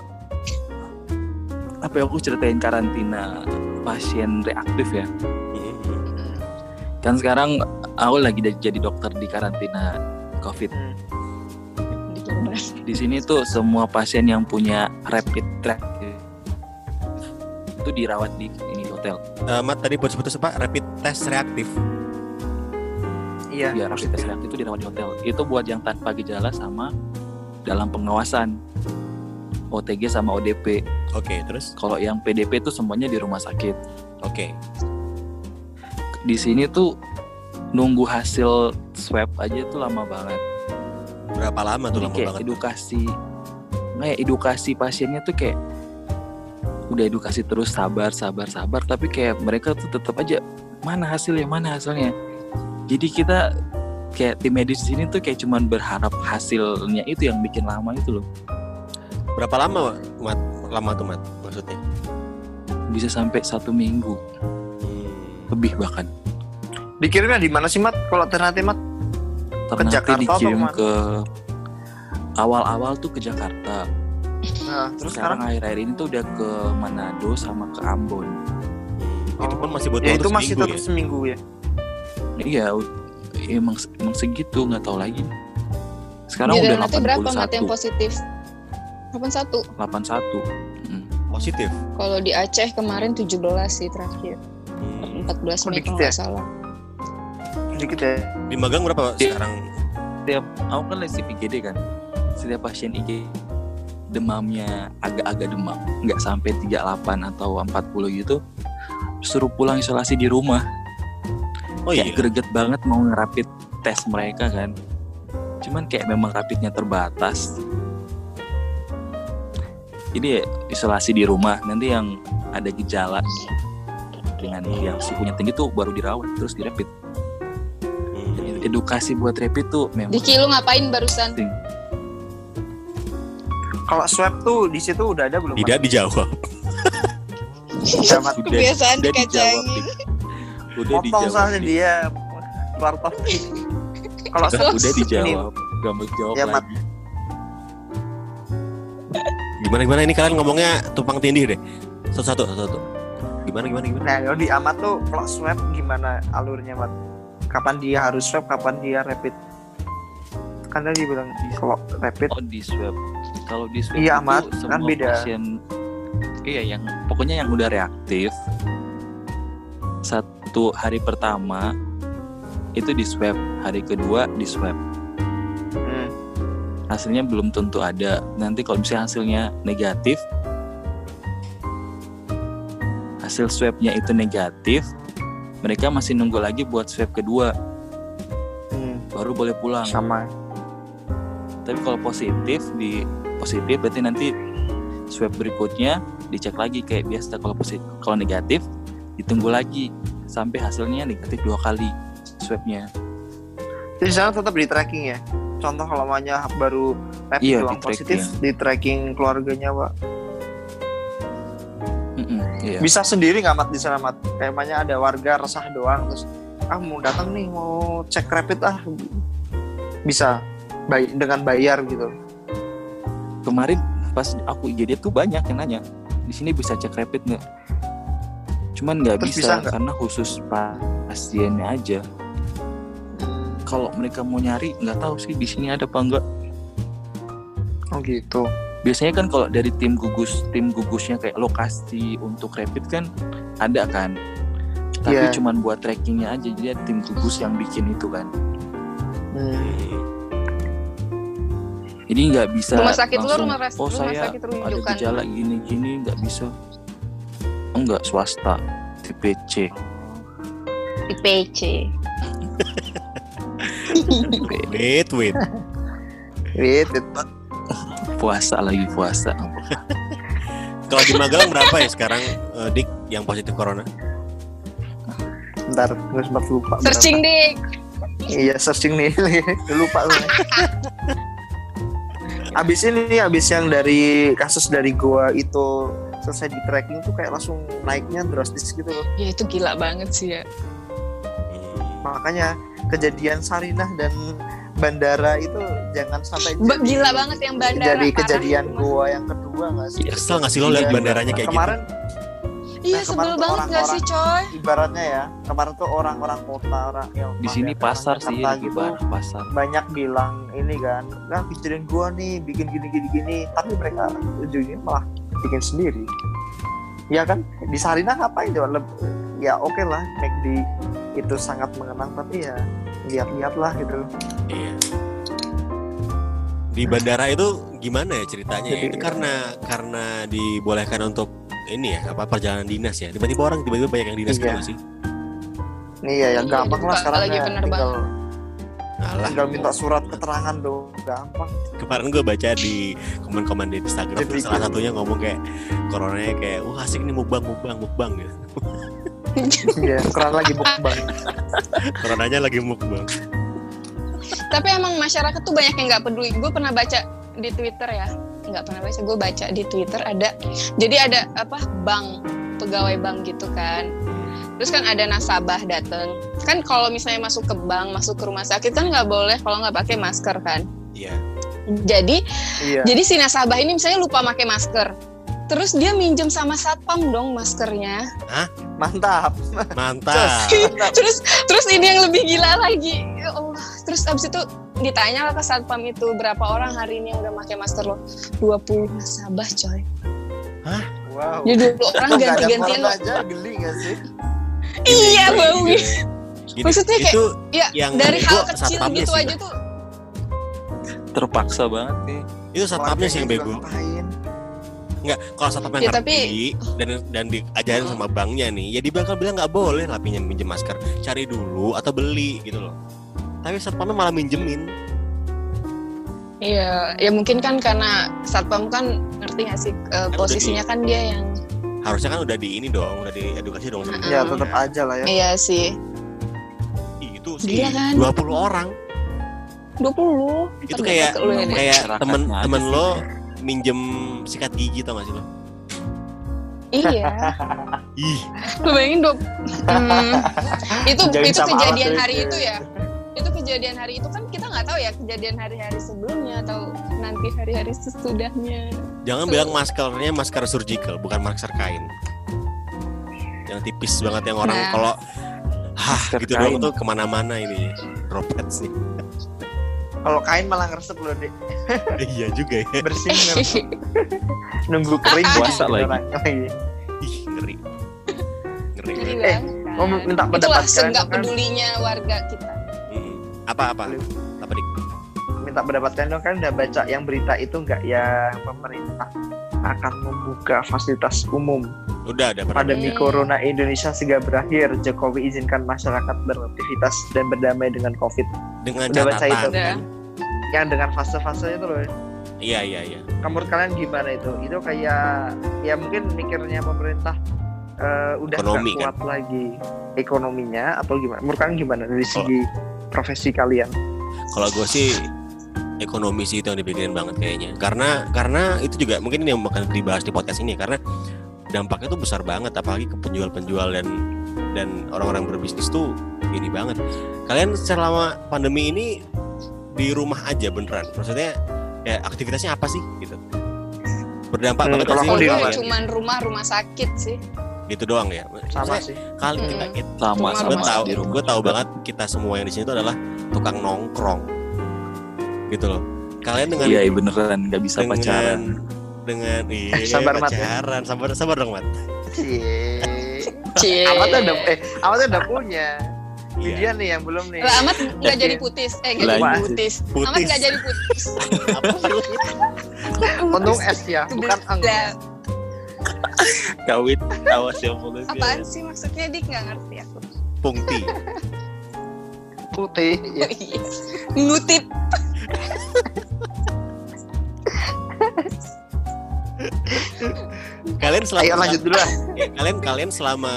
Speaker 4: apa yang aku ceritain karantina pasien reaktif ya kan sekarang aku lagi jadi dokter di karantina covid
Speaker 3: Hmm.
Speaker 4: di sini tuh semua pasien yang punya rapid reactive itu dirawat di ini hotel
Speaker 1: Eh, Mat tadi putus-putus apa? Rapid test reaktif.
Speaker 3: Iya.
Speaker 4: Ya rapid test reaktif itu dirawat di hotel. Itu buat yang tanpa gejala sama dalam pengawasan OTG sama ODP
Speaker 1: Oke, terus?
Speaker 4: kalau yang PDP itu semuanya di rumah sakit.
Speaker 1: Oke.
Speaker 4: di sini tuh nunggu hasil swab aja tuh lama banget.
Speaker 1: Berapa lama tuh
Speaker 4: Jadi
Speaker 1: lama
Speaker 4: kayak
Speaker 1: banget?
Speaker 4: edukasi. Kayak edukasi pasiennya tuh kayak udah edukasi terus sabar sabar sabar. Tapi kayak mereka tuh tetap aja mana hasilnya? Mana hasilnya jadi kita kayak tim medis di sini tuh kayak cuman berharap hasilnya itu yang bikin lama itu loh
Speaker 1: Berapa lama, Mat? Lama tuh, Mat? Maksudnya?
Speaker 4: bisa sampai satu minggu
Speaker 1: Hmm.
Speaker 4: lebih bahkan
Speaker 3: dikirimnya di mana sih mat kalau Ternate mat
Speaker 4: Ternate
Speaker 3: Jakarta atau
Speaker 4: dikirim ke awal-awal tuh ke Jakarta
Speaker 3: nah, terus
Speaker 4: sekarang akhir-akhir ini tuh udah ke Manado sama ke Ambon
Speaker 1: Hmm. Itu pun masih butuh
Speaker 3: ya
Speaker 1: waktu
Speaker 3: itu masih
Speaker 1: seminggu
Speaker 3: tetap
Speaker 1: ya?
Speaker 3: seminggu ya
Speaker 4: Iya, emang emang segitu nggak tahu lagi. Sekarang
Speaker 2: Di
Speaker 4: udah
Speaker 2: Ternate berapa mat yang
Speaker 4: 81,
Speaker 2: positif? 81.
Speaker 4: 81. Mm.
Speaker 1: Positif.
Speaker 2: Kalau di Aceh kemarin 17 sih terakhir.
Speaker 1: Hmm.
Speaker 2: 14
Speaker 3: Kok
Speaker 2: Mei kalau
Speaker 3: ya?
Speaker 2: nggak salah.
Speaker 3: di sedikit ya.
Speaker 1: Di magang berapa
Speaker 4: Iya.
Speaker 1: sekarang?
Speaker 4: setiap aku kan lesi IGD kan setiap pasien IG demamnya agak-agak demam nggak sampai 38 atau 40 gitu suruh pulang isolasi di rumah
Speaker 1: Oh iya.
Speaker 4: kayak greget banget mau ngerapid tes mereka kan cuman kayak memang rapidnya terbatas ini ya isolasi di rumah nanti yang ada gejala dengan yang suhunya tinggi tuh baru dirawat terus dirapid
Speaker 1: Hmm.
Speaker 4: edukasi buat rapid tuh memang
Speaker 2: Diki lu ngapain barusan?
Speaker 3: Kalau swab tuh di situ udah ada belum?
Speaker 1: Tidak dijawab. (laughs)
Speaker 4: Udah-
Speaker 2: Kebiasaan
Speaker 4: udah dijawab,
Speaker 2: dikacangin.
Speaker 4: Dik. Udah
Speaker 3: Potong
Speaker 4: dijawab.
Speaker 3: soalnya
Speaker 4: Dik.
Speaker 3: dia keluar topik. Kalau
Speaker 4: Udah, udah
Speaker 3: ini,
Speaker 4: dijawab. Gak mau jawab
Speaker 3: Ya,
Speaker 4: lagi.
Speaker 1: Gimana gimana ini kalian ngomongnya tumpang tindih deh. Satu-satu, satu-satu. Gimana gimana gimana?
Speaker 3: Nah, kalau di amat tuh kalau swab gimana alurnya, Mat? Kapan dia harus swab, kapan dia rapid? Kan tadi bilang kalau rapid
Speaker 4: Oh di swab. Kalau di swab
Speaker 3: Iya,
Speaker 4: itu
Speaker 3: Mat.
Speaker 4: semua
Speaker 3: Kan beda.
Speaker 4: pasien Iya yang pokoknya yang udah reaktif satu hari pertama itu di swab, hari kedua di swab.
Speaker 3: hmm,
Speaker 4: Hasilnya belum tentu ada. Nanti kalau misalnya hasilnya negatif, hasil swabnya itu negatif, mereka masih nunggu lagi buat swab kedua,
Speaker 3: hmm,
Speaker 4: baru boleh pulang.
Speaker 3: sama.
Speaker 4: Tapi kalau positif di positif berarti nanti swab berikutnya dicek lagi kayak biasa. Kalau positif, kalau negatif ditunggu lagi sampai hasilnya negatif dua kali swabnya.
Speaker 3: Jadi di sana tetap di tracking ya. Contoh kalau maunya baru rapid
Speaker 4: Iya,
Speaker 3: doang
Speaker 4: di
Speaker 3: positif, di tracking keluarganya, Pak.
Speaker 4: Iya.
Speaker 3: Bisa sendiri nggak mat di sana mat? Kayaknya ada warga resah doang terus ah mau datang nih mau cek rapid ah bisa bay dengan bayar gitu.
Speaker 4: Kemarin pas aku IGD tuh banyak yang nanya di sini bisa cek rapid nggak? Cuman nggak bisa,
Speaker 3: bisa nggak?
Speaker 4: karena khusus pasiennya aja. Kalau mereka mau nyari nggak tahu sih di sini ada apa enggak.
Speaker 3: Oh gitu.
Speaker 4: biasanya kan kalau dari tim gugus tim gugusnya kayak lokasi untuk rapid kan ada kan tapi
Speaker 3: Iya.
Speaker 4: cuman buat trackingnya aja jadi ada tim gugus yang bikin itu kan
Speaker 3: Hmm.
Speaker 4: jadi nggak bisa
Speaker 2: Rumah sakit lu,
Speaker 4: langsung,
Speaker 2: rumah ras-
Speaker 4: oh
Speaker 2: rumah
Speaker 4: saya
Speaker 2: sakit
Speaker 4: ada gejala gini gini nggak bisa enggak swasta TPC
Speaker 2: Di PC.
Speaker 1: Wait, wait.
Speaker 3: Wait, wait.
Speaker 4: puasa lagi puasa
Speaker 1: Kalau di Magelang berapa ya sekarang eh, Dik yang positif corona?
Speaker 3: Bentar, gue sempat lupa. berapa.
Speaker 2: Searching dik.
Speaker 3: Iya, searching nih. (laughs) Lupa gue. abis ini, abis yang dari kasus dari gua itu selesai di tracking tuh kayak langsung naiknya drastis gitu loh.
Speaker 2: Ya itu gila banget sih ya.
Speaker 1: Hmm.
Speaker 3: Makanya kejadian Sarinah dan bandara itu jangan sampai
Speaker 2: Ba-
Speaker 3: jadi-
Speaker 2: gila banget yang bandara.
Speaker 3: jadi
Speaker 2: parah
Speaker 3: kejadian gua yang kedua nggak sih?
Speaker 1: Kesel nggak sih lo liat
Speaker 3: Iya.
Speaker 1: bandaranya kayak gitu?
Speaker 2: Iya
Speaker 3: Nah,
Speaker 2: sebel banget gak sih coy?
Speaker 3: ibaratnya ya kemarin tuh orang-orang kota orang yang
Speaker 4: di sini pasar sih di
Speaker 3: gitu
Speaker 4: pasar
Speaker 3: banyak bilang ini kan nah kejadian gua nih bikin gini gini gini tapi mereka ujungnya malah bikin sendiri ya kan di Sarina ngapain coba ya oke lah McD itu sangat mengenang tapi ya lihat-lihat lah gitu
Speaker 1: Iya. Di bandara itu gimana ya ceritanya? ya?
Speaker 3: Jadi-
Speaker 1: Itu karena karena dibolehkan untuk ini ya apa perjalanan dinas ya. Tiba-tiba orang tiba-tiba banyak yang dinas
Speaker 3: Iya.
Speaker 1: gitu sih.
Speaker 3: nih ya yang
Speaker 2: Iya,
Speaker 3: gampang lah sekarang
Speaker 2: lagi
Speaker 3: ya
Speaker 2: penerbangan.
Speaker 3: tinggal
Speaker 1: Alah,
Speaker 3: tinggal minta surat keterangan dong gampang
Speaker 1: kemarin gue baca di komen-komen di Instagram
Speaker 3: Jadi
Speaker 1: tuh salah
Speaker 3: gitu.
Speaker 1: satunya ngomong kayak coronanya kayak wah asik nih mukbang mukbang mukbang gitu.
Speaker 3: ya keren lagi bukbang
Speaker 1: Coronanya lagi mukbang.
Speaker 2: Tapi emang masyarakat tuh banyak yang nggak peduli. Gue pernah baca di Twitter ya, nggak pernah baca. Gue baca di Twitter ada, jadi ada apa bank pegawai bank gitu kan. Terus kan ada nasabah dateng. Kan kalau misalnya masuk ke bank, masuk ke rumah sakit kan nggak boleh kalau nggak pakai masker kan.
Speaker 1: Iya.
Speaker 2: Jadi
Speaker 3: iya
Speaker 2: jadi si nasabah ini misalnya lupa pakai masker. Terus dia minjem sama satpam dong maskernya.
Speaker 3: mantap
Speaker 1: Mantap.
Speaker 3: mantap (laughs)
Speaker 2: terus terus ini yang lebih gila lagi ya Allah terus abis itu ditanya lah ke satpam itu berapa orang hari ini yang udah pakai masker lo? 20 nasabah coy.
Speaker 3: Wow.
Speaker 2: Jadi 20 orang ganti-gantian
Speaker 3: aja geli gak sih?
Speaker 2: Iya bau.
Speaker 1: Gini,
Speaker 2: Maksudnya kayak-
Speaker 1: itu
Speaker 2: Ya,
Speaker 1: yang
Speaker 2: dari hal kecil gitu
Speaker 1: sih,
Speaker 2: aja tuh.
Speaker 4: terpaksa banget nih
Speaker 1: itu satpamnya sih yang bego? Enggak, kalau satpam yang
Speaker 2: Ya,
Speaker 1: ngerti
Speaker 2: tapi-
Speaker 1: dan dan diajarin sama banknya nih, ya dia bakal bilang nggak boleh lah pinjam pinjam masker, cari dulu atau beli gitu loh. Tapi satpamnya malah minjemin.
Speaker 2: Iya, ya mungkin kan karena satpam kan ngerti nggak sih eh,
Speaker 1: udah
Speaker 2: posisinya kan dia yang
Speaker 1: Harusnya kan udah di ini dong, udah diedukasi dong sama
Speaker 3: Ya
Speaker 2: Mm-mm.
Speaker 3: tetap aja lah ya.
Speaker 2: iya sih
Speaker 1: Ih, itu sih
Speaker 2: kan?
Speaker 1: 20 orang.
Speaker 2: 20
Speaker 1: Itu kayak
Speaker 2: ya,
Speaker 1: kayak temen temen lo minjem sikat gigi tau gak sih lo?
Speaker 2: Iya,
Speaker 1: Ih,
Speaker 2: lu bayangin dua hmm, (laughs) itu
Speaker 3: Jangan
Speaker 2: itu kejadian hari
Speaker 3: itu.
Speaker 2: itu ya itu kejadian hari itu kan kita nggak tahu ya kejadian hari-hari sebelumnya atau nanti hari-hari sesudahnya
Speaker 1: jangan
Speaker 2: Tuh.
Speaker 1: bilang maskernya masker surgical, bukan masker kain. Yang tipis banget yang orang
Speaker 2: Nah.
Speaker 1: kalau hah
Speaker 4: Masker
Speaker 1: gitu doang
Speaker 4: kain.
Speaker 1: tuh ke mana-mana ini droplets nih.
Speaker 3: Kalau kain malah ngeresep loh deh. (laughs)
Speaker 1: iya juga ya.
Speaker 3: Bersih (laughs) ngeresep. Nunggu kering
Speaker 4: Puasa lagi.
Speaker 1: Ih, ngeri. Ngeri. Ngeri.
Speaker 3: Eh, mau
Speaker 2: kan.
Speaker 3: minta pendapat
Speaker 2: itulah
Speaker 3: kalian kan?
Speaker 2: pedulinya warga kita.
Speaker 1: Apa apa? Apa dik?
Speaker 3: Minta pendapat kalian dong kan udah baca yang berita itu nggak yang pemerintah akan membuka fasilitas umum.
Speaker 1: Udah ada.
Speaker 3: Pandemi
Speaker 2: Hmm.
Speaker 3: Corona Indonesia segera berakhir. Jokowi izinkan masyarakat beraktivitas dan berdamai dengan COVID.
Speaker 1: dengan
Speaker 3: Udah baca
Speaker 1: catatan
Speaker 3: itu?
Speaker 1: Kan?
Speaker 3: Yang dengan fase-fase itu loh.
Speaker 1: Iya iya iya.
Speaker 3: Menurut kalian gimana itu? Itu kayak ya mungkin mikirnya pemerintah eh, udah nggak
Speaker 1: Ekonomi, kan?
Speaker 3: kuat lagi ekonominya atau gimana? Menurut kalian gimana dari segi profesi kalian?
Speaker 1: Kalau gue sih ekonomi sih itu yang dipikirin banget kayaknya. Karena karena itu juga mungkin ini yang akan dibahas di podcast ini karena dampaknya tuh besar banget apalagi ke penjual-penjual dan dan orang-orang berbisnis tuh ini banget. Kalian selama pandemi ini di rumah aja beneran. Maksudnya ya aktivitasnya apa sih gitu? Berdampak
Speaker 3: Hmm,
Speaker 1: banget
Speaker 3: kalau
Speaker 1: sih kalian?
Speaker 2: cuman rumah rumah sakit sih
Speaker 1: gitu doang ya.
Speaker 3: Sama
Speaker 1: Maksudnya
Speaker 3: sih.
Speaker 1: kali kita
Speaker 2: Mm-mm.
Speaker 4: sama
Speaker 2: Cuma
Speaker 1: gue
Speaker 4: sama
Speaker 1: tahu
Speaker 4: di rumah
Speaker 1: gue tahu banget kita semua yang di sini tuh adalah tukang nongkrong gitu loh kalian dengan
Speaker 4: iya iya, beneran nggak bisa
Speaker 1: dengan
Speaker 4: pacaran
Speaker 1: dengan iya (laughs)
Speaker 3: Sabar, Mat, ya.
Speaker 1: pacaran sabar sabar dong mat
Speaker 3: Cie.
Speaker 2: Cie.
Speaker 3: Amat tuh udah eh Amat tuh udah punya. Ini
Speaker 1: iya
Speaker 3: dia nih yang belum nih.
Speaker 2: Lah, Amat nggak jadi putis eh nggak jadi
Speaker 4: Lanjut.
Speaker 2: putis Amat
Speaker 1: Putis.
Speaker 2: nggak jadi putis (laughs)
Speaker 1: apa sih lu?
Speaker 3: Untung S ya, bukan ang.
Speaker 2: Lah,
Speaker 4: kawin awas ya mulutnya
Speaker 2: apaan sih maksudnya dik nggak ngerti aku
Speaker 1: pungti
Speaker 3: Putih. Ya.
Speaker 2: Oh, iya. ngutip
Speaker 1: kalian selama
Speaker 3: Ayo lanjut dulu lah.
Speaker 1: ya, kalian kalian selama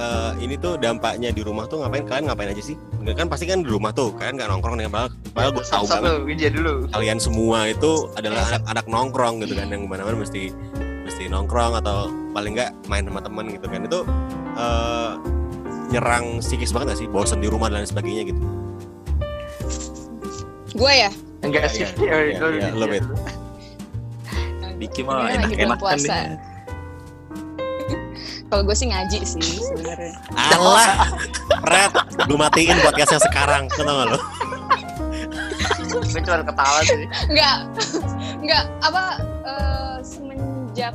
Speaker 1: eh, ini tuh dampaknya di rumah tuh ngapain kalian ngapain aja sih kan pasti kan di rumah tuh kalian nggak nongkrong nih padahal padahal gue tahu banget
Speaker 3: dulu.
Speaker 1: kalian semua itu adalah anak-anak nongkrong gitu kan yang mana-mana mesti mesti nongkrong atau paling nggak main sama teman gitu kan itu eh, nyerang psikis banget gak sih bosan di rumah dan lain sebagainya gitu
Speaker 2: gue ya
Speaker 3: Enggak
Speaker 1: Iya,
Speaker 3: sih.
Speaker 1: iya,
Speaker 3: Oh,
Speaker 1: iya,
Speaker 3: itu
Speaker 1: iya,
Speaker 3: Widya.
Speaker 1: lo, Bet.
Speaker 4: Diki mah enak-enak kan (laughs)
Speaker 2: kalau gue sih ngaji sih sebenarnya
Speaker 1: alah Red gue matiin podcastnya sekarang tau gak lo
Speaker 3: Gue cuma ketawa sih.
Speaker 2: nggak nggak apa eh, semenjak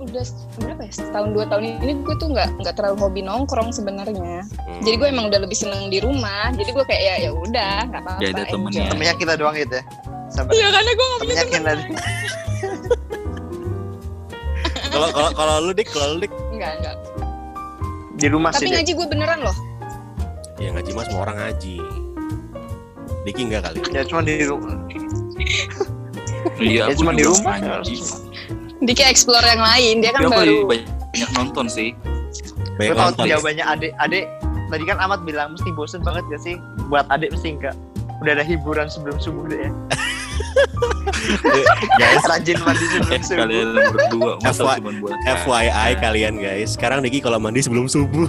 Speaker 2: udah berapa ya setahun dua tahun ini gue tuh nggak nggak terlalu hobi nongkrong sebenarnya
Speaker 1: Hmm.
Speaker 2: jadi gue emang udah lebih seneng di rumah jadi gue kayak ya ya udah nggak apa-apa
Speaker 4: Nggak ada temennya.
Speaker 3: Temennya kita doang gitu ya. Sabar.
Speaker 2: iya karena gue nggak punya temen (laughs)
Speaker 1: kalau kalau kalau lu dik kalau lu dik
Speaker 2: nggak nggak
Speaker 3: Di rumah sih.
Speaker 2: tapi
Speaker 3: Dik.
Speaker 2: ngaji gue beneran loh
Speaker 1: ya ngaji mas semua orang ngaji Diki enggak kali
Speaker 3: Ya cuma di rumah.
Speaker 4: iya
Speaker 3: Ya,
Speaker 4: aku
Speaker 3: cuma di rumah.
Speaker 2: Kayak explore yang lain dia kan
Speaker 4: Tapi
Speaker 2: baru
Speaker 4: banyak nonton sih
Speaker 1: banyak
Speaker 3: Gue tahu
Speaker 1: nonton
Speaker 3: jawabannya adik. Adik tadi kan Amat bilang mesti bosen banget gak sih? Buat adik mesti enggak. Udah ada hiburan sebelum subuh deh ya. (laughs)
Speaker 1: guys
Speaker 3: Rajin mandi sebelum
Speaker 4: eh
Speaker 3: subuh.
Speaker 4: kalian berdua masa
Speaker 1: FY
Speaker 4: cuma buat
Speaker 1: FYI kalian guys sekarang Diki kalau mandi sebelum subuh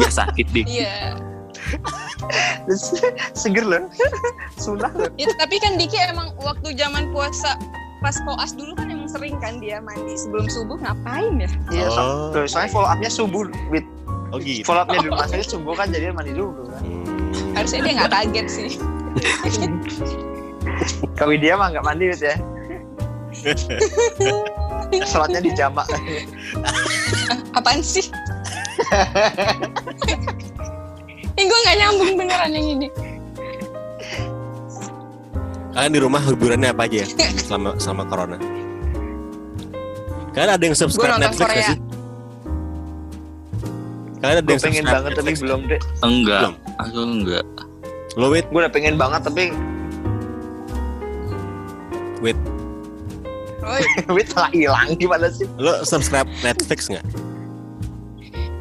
Speaker 4: nggak sakit dik
Speaker 2: iya
Speaker 3: Seger loh. Sunah loh.
Speaker 2: itu tapi kan Diki emang waktu zaman puasa pas koas dulu kan emang sering kan dia mandi sebelum subuh ngapain ya
Speaker 3: Iya, so-
Speaker 1: Oh.
Speaker 3: tuh, soalnya follow up-nya subuh. With
Speaker 1: oh gitu
Speaker 3: follow up-nya dulu. Maksudnya subuh kan jadi mandi dulu kan.
Speaker 1: Hmm.
Speaker 2: harusnya dia nggak kaget sih (laughs)
Speaker 3: Kalau dia mah nggak mandi Wit ya. Sholatnya di jamak.
Speaker 2: apaan sih (laughs) Ini gue gak nyambung beneran yang ini.
Speaker 1: Kalian di rumah hiburannya apa aja ya selama selama corona? Kalian ada yang subscribe Netflix gak sih? Kalian ada
Speaker 3: Gue
Speaker 1: yang
Speaker 3: pengen
Speaker 1: subscribe
Speaker 3: banget tapi
Speaker 1: Netflix?
Speaker 3: belum deh.
Speaker 4: Enggak,
Speaker 1: Belum.
Speaker 4: aku enggak.
Speaker 1: Lo wait,
Speaker 3: Gue udah pengen banget tapi
Speaker 1: wait.
Speaker 2: Oi, (laughs)
Speaker 3: duit telah hilang gimana sih?
Speaker 1: Lo subscribe Netflix nggak?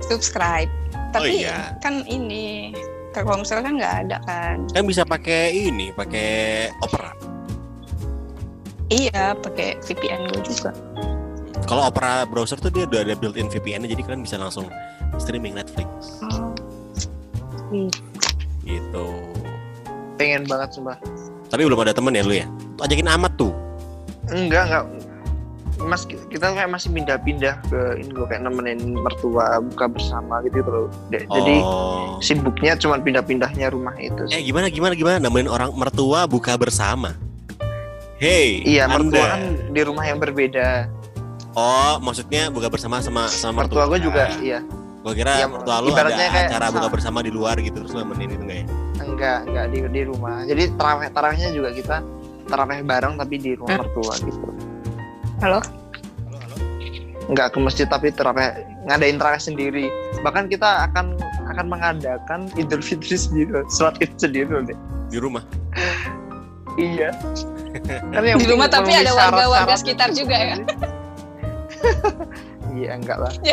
Speaker 2: subscribe.
Speaker 1: Oh
Speaker 2: Tapi
Speaker 1: iya.
Speaker 2: kan ini Telkomsel kan nggak ada kan.
Speaker 1: Kan bisa pakai ini, pakai Opera.
Speaker 2: Iya, pakai VPN gue juga.
Speaker 1: Kalau Opera browser tuh dia udah ada built-in VPN, jadi kalian bisa langsung streaming Netflix.
Speaker 2: Oh.
Speaker 1: Gitu.
Speaker 3: Pengen banget sumpah.
Speaker 1: Tapi belum ada temen ya lu ya? Tuh, ajakin amat tuh.
Speaker 3: Enggak, enggak. Mas kita kayak masih pindah-pindah ke ini gue kayak nemenin mertua buka bersama gitu loh. De- Jadi
Speaker 1: oh.
Speaker 3: sibuknya cuma pindah-pindahnya rumah itu.
Speaker 1: Eh
Speaker 3: sih.
Speaker 1: gimana gimana gimana nemenin orang mertua buka bersama. Hey,
Speaker 3: Iya, mertua
Speaker 1: Anda.
Speaker 3: kan di rumah yang berbeda.
Speaker 1: Oh, maksudnya buka bersama sama sama
Speaker 3: Mertua gue juga, iya.
Speaker 1: Gua kira
Speaker 3: Iya,
Speaker 1: mertua lu ada
Speaker 3: ibaratnya kayak
Speaker 1: acara buka
Speaker 3: sama.
Speaker 1: bersama di luar gitu terus nemenin itu enggak ya?
Speaker 3: Enggak, enggak di di rumah. Jadi taraweh tarawehnya juga kita taraweh bareng tapi di rumah mertua gitu.
Speaker 2: Halo?
Speaker 3: Enggak ke masjid tapi taraweh ngadain taraweh sendiri. Bahkan kita akan akan mengadakan Idul Fitri sendiri, sholat Id sendiri loh, deh.
Speaker 1: Di rumah.
Speaker 3: Iya. (laughs) Kan yang
Speaker 2: Di rumah tapi ada warga-warga sekitar
Speaker 3: itu
Speaker 2: juga ya? (laughs)
Speaker 3: Iya, enggak lah.
Speaker 2: Ya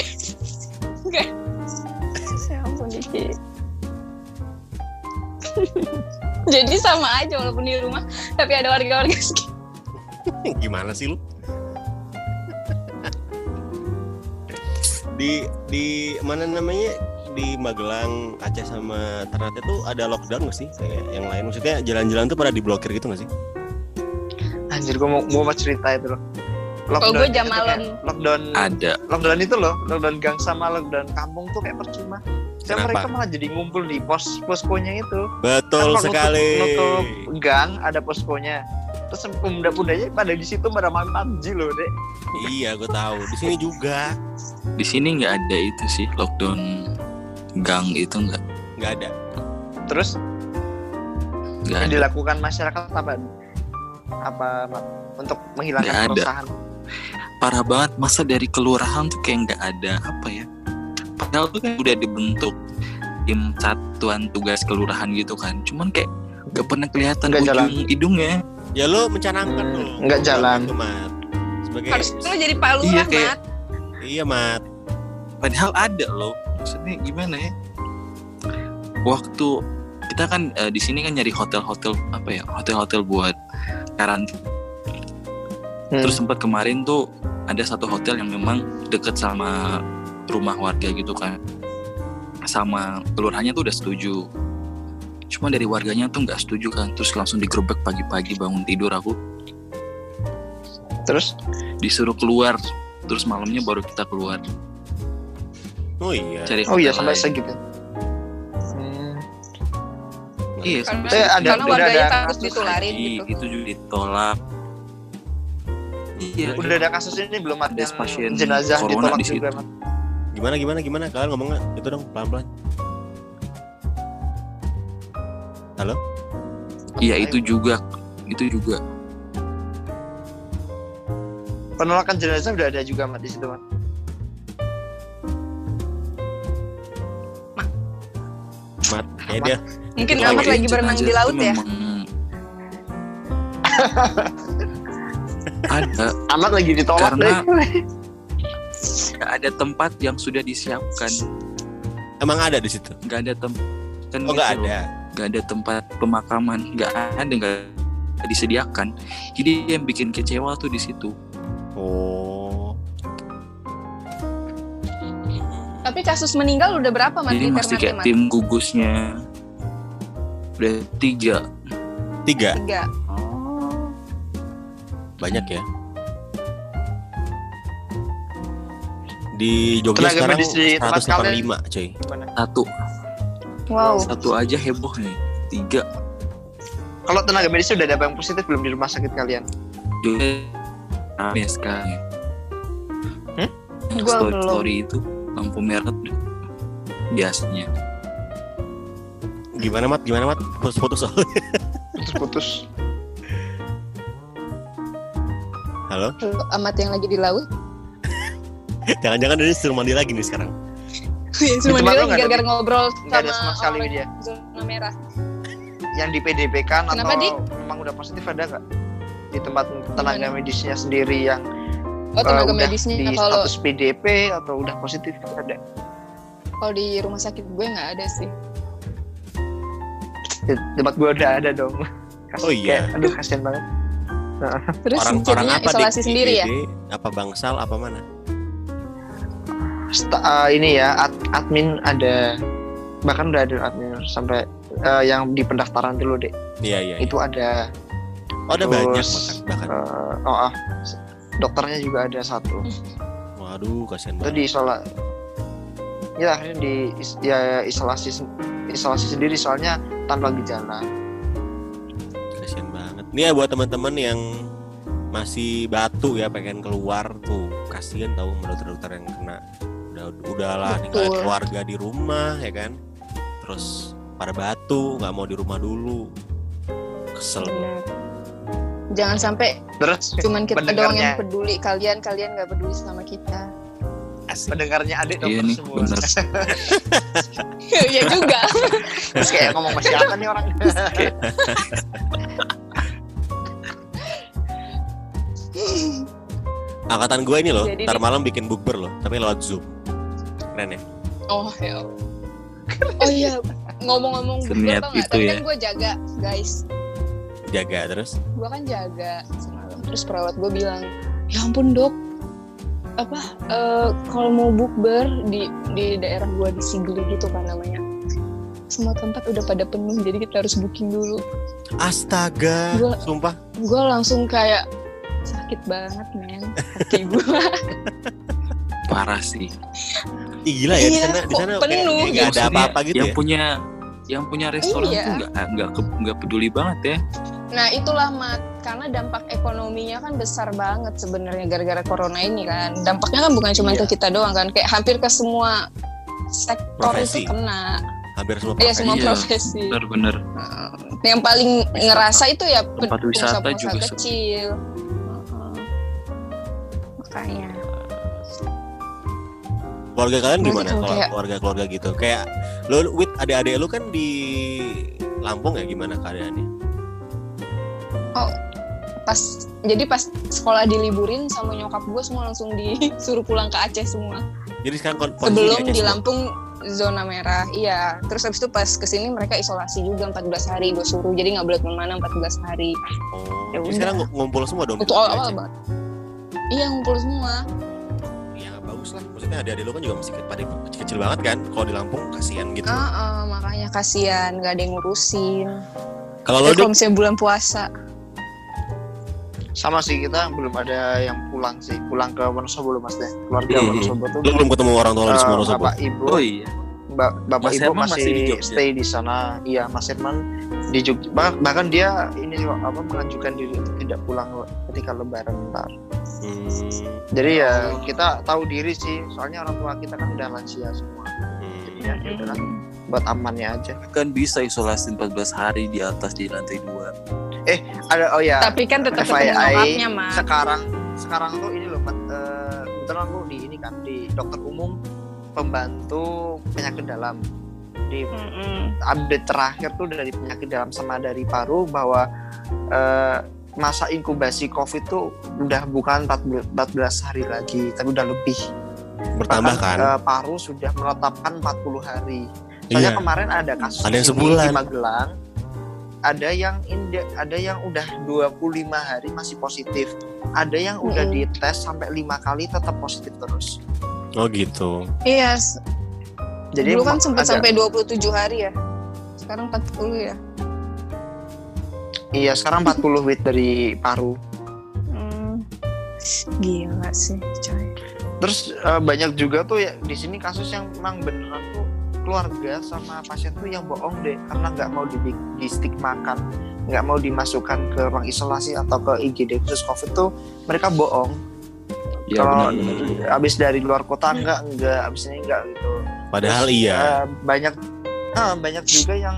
Speaker 2: ampun Diki. Jadi sama aja walaupun di rumah tapi ada warga-warga (laughs) sekitar.
Speaker 1: Gimana sih lu? Di di mana namanya di Magelang, Aceh sama Ternate tuh ada lockdown nggak sih? Kayak yang lain maksudnya jalan-jalan tuh pada diblokir gitu nggak sih?
Speaker 3: Anjir, gue mau mau cerita itu loh.
Speaker 2: Kalau gue jam
Speaker 3: itu
Speaker 2: malam.
Speaker 3: kayak Lockdown,
Speaker 4: Ada.
Speaker 3: lockdown itu loh, lockdown gang sama lockdown kampung tuh kayak percuma.
Speaker 1: Kenapa?
Speaker 3: mereka malah jadi ngumpul di pos poskonya itu.
Speaker 1: Betul
Speaker 3: Kan kalau
Speaker 1: sekali.
Speaker 3: Nutup, nutup gang ada poskonya. Terus pemuda-pemudanya pada di situ pada main PUBG loh, Dek.
Speaker 1: Iya, gue tahu. Di sini juga
Speaker 4: Di sini nggak ada itu sih lockdown gang itu nggak
Speaker 1: nggak ada.
Speaker 3: Terus
Speaker 4: nggak
Speaker 3: yang
Speaker 4: ada.
Speaker 3: dilakukan masyarakat apa? Apa untuk menghilangkan
Speaker 4: ada.
Speaker 3: keresahan?
Speaker 4: Parah banget masa dari kelurahan tuh kayak nggak ada apa ya? Padahal tuh kan udah dibentuk tim satuan tugas kelurahan gitu kan. Cuman kayak nggak pernah kelihatan
Speaker 3: jalan.
Speaker 4: ujung hidungnya.
Speaker 1: Ya lo mencanangkan
Speaker 3: Hmm,
Speaker 1: dong.
Speaker 3: nggak jalan.
Speaker 1: Itu, Mat. Sebagai
Speaker 2: Harus lo jadi palu
Speaker 4: Iya,
Speaker 2: lah,
Speaker 4: kayak-
Speaker 2: Mat.
Speaker 1: Iya, Mat.
Speaker 4: Padahal ada loh. Maksudnya gimana ya? Waktu kita kan eh, di sini kan nyari hotel-hotel apa ya? Hotel-hotel buat karantina.
Speaker 3: Hmm.
Speaker 4: Terus sempat kemarin tuh ada satu hotel yang memang deket sama rumah warga gitu kan. Sama kelurahannya tuh udah setuju. Cuma dari warganya tuh nggak setuju kan. Terus langsung digerebek pagi-pagi bangun tidur aku
Speaker 3: Terus
Speaker 4: disuruh keluar. Terus malamnya baru kita keluar
Speaker 1: Oh iya.
Speaker 4: cari
Speaker 3: oh iya sampai
Speaker 4: lain.
Speaker 3: segitu. Hmm.
Speaker 4: Iya,
Speaker 2: Karena,
Speaker 3: Eh, ada-
Speaker 2: karena warganya
Speaker 3: ada
Speaker 2: takut
Speaker 3: kasus
Speaker 2: ditularin
Speaker 4: Iya,
Speaker 2: gitu.
Speaker 4: itu juga ditolak. Iya,
Speaker 3: Udah ada kasus ini belum ada
Speaker 4: pasien
Speaker 3: jenazah ditolak
Speaker 4: di
Speaker 3: juga,
Speaker 4: situ.
Speaker 1: Gimana gimana gimana? Kalian ngomong nggak? Itu dong pelan-pelan.
Speaker 4: Iya, itu juga. Itu juga.
Speaker 3: Penolakan jenazah udah ada juga Mat di situ, Mat.
Speaker 1: Mat, kayak dia
Speaker 2: Mungkin Ahmad
Speaker 1: lagi
Speaker 2: berenang di laut ya. (laughs)
Speaker 4: Ada
Speaker 3: Amat lagi ditolak
Speaker 4: Karena- (laughs)
Speaker 3: deh.
Speaker 4: ada tempat yang sudah disiapkan
Speaker 1: emang ada di situ.
Speaker 4: nggak ada tempat kan
Speaker 1: Oh nggak
Speaker 4: gitu loh.
Speaker 1: ada.
Speaker 4: Nggak ada tempat pemakaman nggak ada nggak disediakan jadi yang bikin kecewa tuh di situ
Speaker 1: Oh.
Speaker 2: Tapi kasus meninggal udah berapa Mat
Speaker 4: jadi
Speaker 2: Ternate,
Speaker 4: kayak tim gugusnya udah tiga
Speaker 1: Tiga
Speaker 2: Tiga. Oh.
Speaker 1: banyak ya. Di Jogja
Speaker 3: Tenaga
Speaker 1: sekarang
Speaker 3: medis di tempat
Speaker 1: 185, cuy.
Speaker 3: Gimana?
Speaker 4: satu
Speaker 2: Wow.
Speaker 4: satu aja heboh nih tiga
Speaker 3: Kalau tenaga medis udah ada yang positif belum di rumah sakit kalian?
Speaker 4: rame sekarang
Speaker 3: Hmm?
Speaker 2: Gua
Speaker 4: story,
Speaker 2: belum.
Speaker 4: story itu lampu merah tuh biasanya.
Speaker 1: Gimana mat? Gimana mat? Putus-putus soalnya.
Speaker 3: Putus-putus.
Speaker 1: Halo?
Speaker 2: Amat yang lagi di laut. (laughs)
Speaker 1: Jangan-jangan dari suruh mandi lagi nih sekarang.
Speaker 2: Cuma
Speaker 3: tempat
Speaker 2: dia
Speaker 3: lu nggak ada-
Speaker 2: gara-gara ngobrol
Speaker 3: Nggak ada
Speaker 2: sama
Speaker 3: sama sekali
Speaker 2: orang
Speaker 3: Widya.
Speaker 2: zona merah.
Speaker 3: Yang di PDP kan
Speaker 2: Kenapa,
Speaker 3: atau
Speaker 2: Dik?
Speaker 3: memang udah positif ada nggak? Di tempat tenaga medisnya sendiri yang
Speaker 2: Oh tenaga
Speaker 3: eh, udah
Speaker 2: medisnya
Speaker 3: di
Speaker 2: kalau
Speaker 3: status PDP atau udah positif ada?
Speaker 2: kalau di rumah sakit gue nggak ada sih.
Speaker 3: Di tempat gua udah ada dong. Kas-
Speaker 1: Oh iya.
Speaker 3: kayak, aduh kasihan banget.
Speaker 2: Terus
Speaker 1: Orang orang apa
Speaker 2: isolasi
Speaker 1: Dik?
Speaker 2: sendiri ya?
Speaker 1: IGD? Apa bangsal apa mana?
Speaker 3: Eh, ini ya ad- admin ada bahkan udah ada admin sampai eh, yang di pendaftaran dulu deh
Speaker 1: Iya iya. iya.
Speaker 3: itu ada
Speaker 1: Oh ada
Speaker 3: terus,
Speaker 1: banyak bahkan.
Speaker 3: eh, oh ah, dokternya juga ada satu
Speaker 1: Waduh kasihan
Speaker 3: itu
Speaker 1: banget.
Speaker 3: di isola ya akhirnya di is- ya isolasi isolasi sendiri soalnya tanpa gejala
Speaker 1: Kasihan banget. Nih ya buat teman-teman yang masih batu ya pengen keluar tuh kasihan tahu sama dokter-dokter yang kena udahlah ninggalin keluarga di rumah ya kan? Terus pada batu nggak mau di rumah dulu. Kesel.
Speaker 2: Benar. Jangan sampai
Speaker 3: terus
Speaker 2: cuman kita doang yang peduli, kalian kalian nggak peduli sama kita.
Speaker 1: asik.
Speaker 3: Pendengarnya adik
Speaker 4: Iya nih,
Speaker 3: semua.
Speaker 4: bener. (laughs)
Speaker 2: Iya juga.
Speaker 3: terus kayak ngomong masih apa nih orang? (laughs)
Speaker 1: Angkatan gue ini loh
Speaker 2: Jadi
Speaker 1: ntar malam bikin bukber loh tapi lewat zoom keren ya
Speaker 2: Oh ya. Allah. (laughs) Oh iya, ngomong-ngomong
Speaker 4: Seniat
Speaker 2: tau nggak?
Speaker 4: itu
Speaker 2: Tadi
Speaker 4: ya.
Speaker 2: kan gue jaga, guys.
Speaker 1: jaga terus
Speaker 2: Gue kan jaga semalam. Terus perawat gue bilang, ya ampun dok, apa eh, kalau mau bukber di di daerah gue di Sigli gitu kan namanya. Semua tempat udah pada penuh, jadi kita harus booking dulu.
Speaker 1: astaga
Speaker 2: Gua-
Speaker 1: sumpah
Speaker 2: Gue langsung kayak sakit banget men hati gue. (laughs)
Speaker 4: Parah sih.
Speaker 1: Ih, gila ya di
Speaker 2: Iya,
Speaker 1: sana di
Speaker 2: kok
Speaker 1: sana
Speaker 2: penuh
Speaker 1: kayak nggak ada
Speaker 4: Maksudnya
Speaker 1: apa-apa gitu
Speaker 4: yang
Speaker 1: ya
Speaker 4: punya yang punya restoran
Speaker 2: Iya.
Speaker 4: tuh nggak nggak nggak peduli banget ya.
Speaker 2: Nah itulah mat karena dampak ekonominya kan besar banget sebenarnya gara-gara corona ini kan. Dampaknya kan bukan cuma
Speaker 3: Iya.
Speaker 2: ke kita doang kan, kayak hampir ke semua sektor
Speaker 1: Profesi.
Speaker 2: itu kena.
Speaker 1: hampir semua
Speaker 2: Iya
Speaker 1: profesi.
Speaker 2: semua
Speaker 4: Iya.
Speaker 2: profesi.
Speaker 4: Bener-bener.
Speaker 2: Heeh. Yang paling ngerasa itu ya
Speaker 4: wisata
Speaker 2: pengusaha-pengusaha kecil. Heeh. Makanya.
Speaker 1: Keluarga kalian gimana
Speaker 2: kalau kayak-
Speaker 1: keluarga keluarga gitu? Kayak lu wit adik-adik lu kan di Lampung ya? Gimana keadaannya?
Speaker 2: Pas jadi pas sekolah diliburin sama nyokap gue semua langsung disuruh pulang ke Aceh semua.
Speaker 1: jadi sekarang
Speaker 2: sebelum
Speaker 1: Aceh
Speaker 2: di
Speaker 1: semua?
Speaker 2: Lampung zona merah iya. Terus habis itu pas ke sini mereka isolasi juga 14 hari gue suruh. Jadi nggak boleh ke mana 14 hari.
Speaker 1: Oh
Speaker 2: Ya
Speaker 1: sekarang ngu- ngumpul semua dong
Speaker 2: itu
Speaker 1: di
Speaker 2: awal awal
Speaker 1: Aceh?
Speaker 2: banget. Iya ngumpul semua
Speaker 1: bagus lah. Maksudnya adik-adik lu kan juga masih pada kecil-kecil banget kan? Kalau di Lampung kasihan gitu.
Speaker 2: Ah ah, makanya kasihan nggak ada yang ngurusin.
Speaker 1: Kalau lo
Speaker 2: kalau misalnya bulan puasa.
Speaker 3: Sama sih kita belum ada yang pulang sih. Pulang ke Wonosobo belum mas deh. Keluarga
Speaker 1: Hmm.
Speaker 3: Wonosobo tuh.
Speaker 1: Lu belum ketemu orang tua lu di
Speaker 3: eh,
Speaker 1: Wonosobo?
Speaker 3: bapak ibu.
Speaker 4: Oh iya.
Speaker 3: ba- bapak
Speaker 4: Mas
Speaker 3: ibu
Speaker 4: Herman
Speaker 3: masih,
Speaker 4: masih di Jogja?
Speaker 3: stay di sana. Iya Mas Herman di Jogja. Bah- bahkan dia ini juga apa mengajukan diri untuk tidak pulang ketika lebaran ntar
Speaker 1: Hmm,
Speaker 3: jadi ya kita tahu diri sih. Soalnya orang tua kita kan udah lansia semua.
Speaker 1: Hmm.
Speaker 3: ya ya udahlah. Buat amannya aja.
Speaker 4: Kan bisa isolasi 14 hari di atas di lantai dua.
Speaker 3: ada oh ya.
Speaker 2: Tapi kan tetap ketemu
Speaker 3: FYI,
Speaker 2: nyokapnya mah
Speaker 3: sekarang sekarang tuh ini loh Mat, eh, kebetulan aku di ini kan di dokter umum pembantu penyakit dalam. Di
Speaker 2: Mm-mm.
Speaker 3: update terakhir tuh dari penyakit dalam sama dari paru bahwa eh, masa inkubasi COVID tuh udah bukan 14 14 hari lagi tapi udah lebih.
Speaker 1: Bertambah
Speaker 3: Bahkan,
Speaker 1: kan?
Speaker 3: eh, paru sudah menetapkan 40 hari. Soalnya
Speaker 1: iya.
Speaker 3: kemarin ada kasus
Speaker 1: Ada yang sebulan.
Speaker 3: di Magelang. Ada yang inde- ada yang udah 25 hari masih positif. Ada yang udah
Speaker 2: Mm-mm.
Speaker 3: dites sampai lima kali tetap positif terus.
Speaker 1: Oh gitu.
Speaker 2: Iya s-
Speaker 3: jadi
Speaker 2: dulu kan sempat
Speaker 3: ada-
Speaker 2: sampai 27 hari ya. Sekarang 40 ya
Speaker 3: iya sekarang 40 weight dari paru
Speaker 2: Hmm. gila sih coy
Speaker 3: Terus eh, banyak juga tuh ya di sini kasus yang memang beneran tuh keluarga sama pasien tuh yang bohong deh karena nggak mau di, di stigmakan, nggak mau dimasukkan ke ruang isolasi atau ke IGD khusus COVID tuh mereka bohong.
Speaker 4: Ya
Speaker 3: Kalau abis dari luar kota enggak enggak abis ini enggak gitu.
Speaker 1: Padahal
Speaker 3: Terus,
Speaker 1: iya.
Speaker 3: eh, banyak eh, banyak juga yang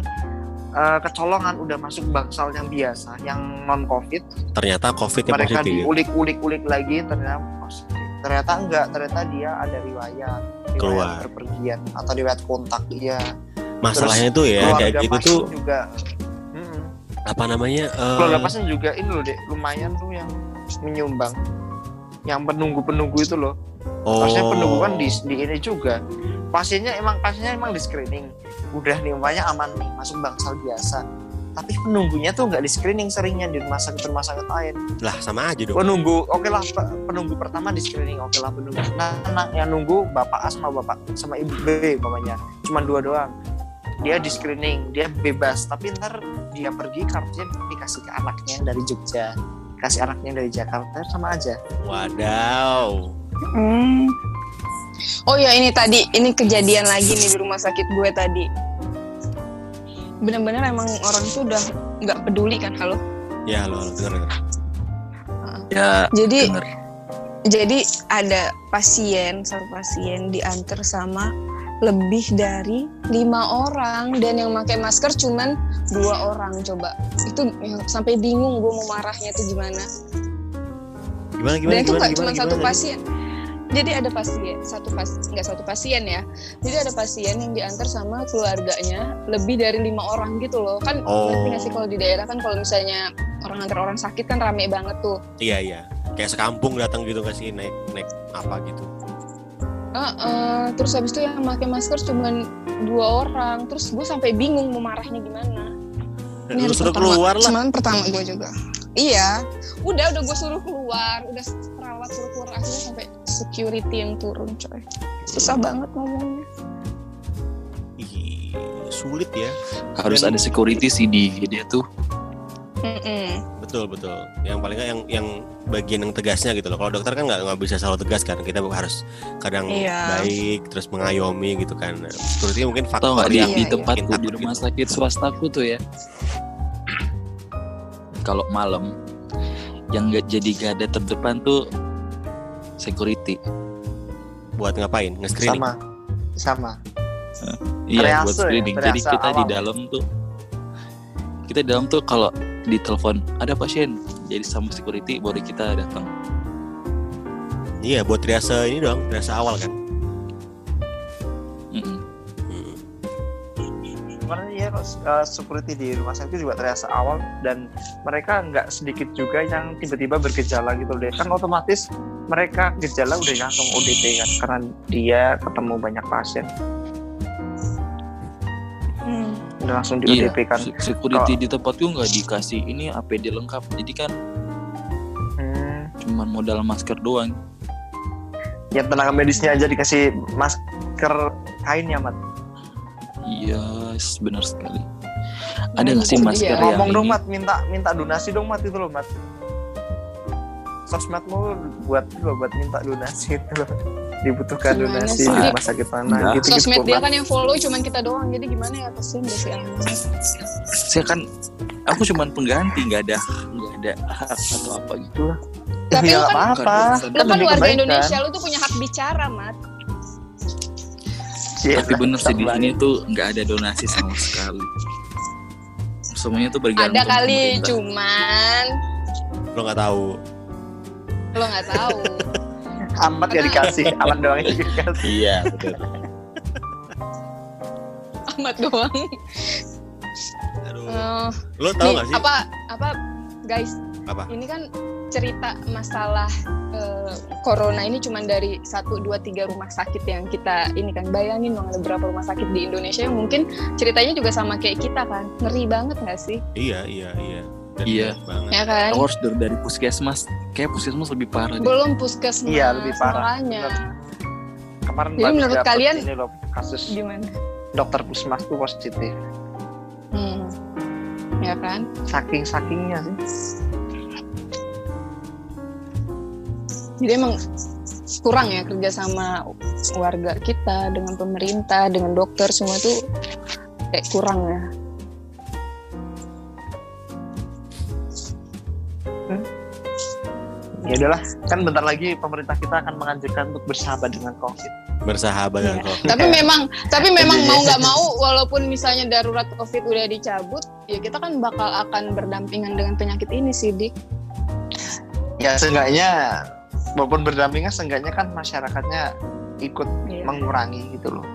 Speaker 3: eh, kecolongan udah masuk bangsal yang biasa, yang non covid.
Speaker 1: Ternyata COVID yang
Speaker 3: Mereka
Speaker 1: positif.
Speaker 3: diulik-ulik-ulik lagi ternyata positif. Ternyata enggak, ternyata dia ada riwayat, riwayat
Speaker 1: Keluar.
Speaker 3: berpergian atau riwayat kontak dia.
Speaker 1: Masalahnya tuh ya kayak gitu tuh
Speaker 3: juga. Mm-mm.
Speaker 1: apa namanya? eh,
Speaker 3: Keluarga pasien juga ini loh dek, lumayan tuh yang menyumbang. Yang penunggu-penunggu itu loh.
Speaker 1: oh,
Speaker 3: Harusnya penunggu kan di, di ini juga. Pasiennya emang pasiennya emang di screening. Udah nih umpamanya aman nih, masuk bangsal biasa. Tapi penunggunya tuh nggak di screening seringnya di rumah sakit rumah sakit lain.
Speaker 1: lah sama aja dong.
Speaker 3: Penunggu, oke lah pe- penunggu pertama di screening, oke lah penunggu. Nah, nah, yang nunggu bapak A sama bapak sama ibu B umpamanya, cuma dua doang. Dia di screening, dia bebas. Tapi ntar dia pergi kartunya dikasih ke anaknya yang dari Jogja, kasih anaknya yang dari Jakarta sama aja.
Speaker 1: Wadaw.
Speaker 2: Hmm. Oh ya ini tadi ini kejadian lagi nih di rumah sakit gue tadi. Bener-bener emang orang tuh udah nggak peduli kan halo.
Speaker 1: Ya halo, halo dengar dengar.
Speaker 4: Ya,
Speaker 2: Jadi
Speaker 4: denger.
Speaker 2: jadi ada pasien satu pasien diantar sama lebih dari lima orang dan yang pakai masker cuman dua orang coba itu yang sampai bingung gue mau marahnya tuh gimana
Speaker 1: Gimana gimana
Speaker 2: dan itu
Speaker 1: gimana
Speaker 2: nggak
Speaker 1: gimana,
Speaker 2: cuma satu
Speaker 1: gimana?
Speaker 2: pasien jadi ada pasien satu pas nggak satu pasien ya jadi ada pasien yang diantar sama keluarganya lebih dari lima orang gitu loh kan
Speaker 1: Oh.
Speaker 2: ngerti nggak sih kalau di daerah kan kalau misalnya orang antar orang sakit kan rame banget tuh
Speaker 1: Iya iya. Kayak sekampung datang gitu kasih naik naik apa gitu.
Speaker 2: Heeh, terus habis itu yang pakai masker cuman dua orang terus gue sampai bingung mau marahnya gimana hari
Speaker 1: suruh
Speaker 2: pertama-
Speaker 1: keluar lah.
Speaker 2: semalam pertama gue juga iya udah udah gue suruh keluar udah suruh keluar akhirnya sampai security yang turun coy susah banget ngomongnya
Speaker 1: Ih, sulit ya.
Speaker 4: harus
Speaker 1: Dan-
Speaker 4: ada security sih di dia tuh.
Speaker 2: Mm-mm.
Speaker 1: Betul betul. Yang paling nggak yang yang bagian yang tegasnya gitu loh. Kalau dokter kan nggak nggak bisa selalu tegas kan. Kita harus kadang
Speaker 2: Iya.
Speaker 1: baik terus mengayomi gitu kan. Security mungkin faktor
Speaker 4: nggak di,
Speaker 1: yang
Speaker 2: Iya,
Speaker 4: di
Speaker 2: iya.
Speaker 4: tempatku di rumah
Speaker 1: gitu.
Speaker 4: sakit swastaku tuh ya. Kalau malam yang nggak jadi garda terdepan tuh security.
Speaker 1: buat ngapain? Nge-screening.
Speaker 3: Sama, sama.
Speaker 4: Iya
Speaker 3: Triase
Speaker 4: buat
Speaker 3: ya,
Speaker 4: screening. Jadi
Speaker 3: triase
Speaker 4: kita di
Speaker 3: awal.
Speaker 4: dalam tuh kita di dalam tuh kalau ditelepon ada pasien jadi sama security baru kita datang.
Speaker 1: Iya, buat triase ini dong, triase awal kan.
Speaker 3: Kemarin ya uh, security di rumah sakit juga terasa awal dan mereka nggak sedikit juga yang tiba-tiba bergejala gitu deh kan otomatis mereka gejala udah langsung ODP kan karena dia ketemu banyak pasien
Speaker 2: Hmm.
Speaker 3: udah langsung di
Speaker 4: Iya,
Speaker 3: ODP kan
Speaker 4: se- security di tempatku nggak dikasih ini APD lengkap. Jadi kan
Speaker 3: hmm,
Speaker 4: cuman modal masker doang.
Speaker 3: ya tenaga medisnya aja dikasih masker kain ya mat
Speaker 4: Iya, yes, benar sekali. Ada nggak sih
Speaker 2: Iya.
Speaker 4: masker yang
Speaker 3: ngomong dong mat minta minta donasi dong mat itu loh mat sosmedmu buat itu loh buat minta donasi itu loh dibutuhkan
Speaker 2: Gimana
Speaker 3: donasi
Speaker 2: sih?
Speaker 3: di rumah sakit mana gitu gitu
Speaker 2: sosmed dia kan yang follow cuman kita doang jadi gimana ya kasihan deh si Ahmad
Speaker 4: Saya kan aku cuman pengganti, nggak ada nggak ada hak atau apa gitu lah.
Speaker 2: Tapi
Speaker 3: ya
Speaker 2: lu kan-
Speaker 3: apa-apa
Speaker 2: lu
Speaker 3: Kan
Speaker 2: warga
Speaker 3: kebaikan.
Speaker 2: Indonesia lu tuh punya hak bicara mat
Speaker 3: Iya,
Speaker 4: Tapi bener sih di sini tuh nggak ada donasi sama sekali. Semuanya tuh bergantung.
Speaker 2: ada kali
Speaker 4: pemerintah.
Speaker 2: cuman
Speaker 1: Lo nggak tahu.
Speaker 2: lo nggak tahu (laughs)
Speaker 3: amat gak dikasih amat doang yang dikasih
Speaker 4: Iya betul. (laughs)
Speaker 2: Ahmad doang
Speaker 1: Aduh.
Speaker 2: Eh,
Speaker 1: Lo tahu nggak sih?
Speaker 2: apa apa guys
Speaker 1: Apa?
Speaker 2: ini kan cerita masalah eh, corona ini cuma dari satu dua tiga rumah sakit yang kita ini kan bayangin dong ada berapa rumah sakit di Indonesia yang mungkin ceritanya juga sama kayak kita kan ngeri banget nggak sih
Speaker 1: Iya, iya, iya. Dan
Speaker 4: Iya.
Speaker 1: banget.
Speaker 2: ya kan
Speaker 4: Aku harus dari, dari puskesmas. Kayak puskesmas lebih parah. deh.
Speaker 2: belum puskesmas
Speaker 3: Iya, lebih parah.
Speaker 2: makanya
Speaker 3: kemarin
Speaker 2: Jadi menurut
Speaker 3: dapet
Speaker 2: kalian-
Speaker 3: ini loh kasus
Speaker 2: gimana
Speaker 3: dokter pusmas tuh positif
Speaker 2: hmm. ya kan
Speaker 3: saking sakingnya sih
Speaker 2: jadi emang kurang ya kerja sama warga kita dengan pemerintah dengan dokter semua tuh kayak kurang ya
Speaker 3: ya udahlah kan bentar lagi pemerintah kita akan menganjurkan untuk bersahabat dengan covid
Speaker 1: bersahabat dengan
Speaker 2: Iya.
Speaker 1: COVID.
Speaker 2: tapi memang tapi memang
Speaker 3: Iya,
Speaker 2: mau
Speaker 3: iya.
Speaker 2: nggak mau walaupun misalnya darurat covid udah dicabut ya kita kan bakal akan berdampingan dengan penyakit ini sih dik
Speaker 3: ya seenggaknya walaupun berdampingan seenggaknya kan masyarakatnya ikut
Speaker 2: Iya.
Speaker 3: mengurangi gitu loh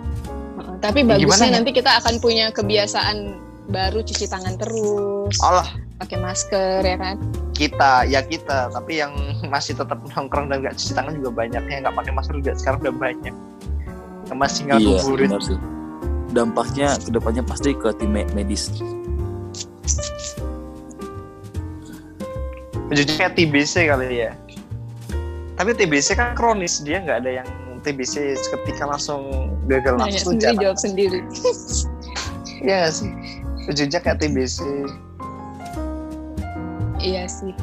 Speaker 2: Heeh, tapi
Speaker 3: Ya,
Speaker 2: bagusnya
Speaker 3: gimana
Speaker 2: nanti kita akan punya kebiasaan baru cuci tangan terus
Speaker 3: Allah
Speaker 2: pakai masker ya kan
Speaker 3: kita ya kita tapi yang (laughs) masih tetap nongkrong dan nggak cuci tangan juga banyak yang nggak pakai masker juga sekarang udah banyak yang masih
Speaker 4: Iya,
Speaker 3: ngabuburit
Speaker 4: benar sih. Dampaknya ke depannya pasti ke tim me- medis.
Speaker 3: Jujur kayak TBC kali ya. Tapi TBC kan kronis, dia nggak ada yang TBC seketika langsung gagal
Speaker 2: nanya
Speaker 3: nafsu
Speaker 2: sendiri jawab sendiri (laughs)
Speaker 3: Iya sih. Jujurnya kayak TBC.
Speaker 2: iya sih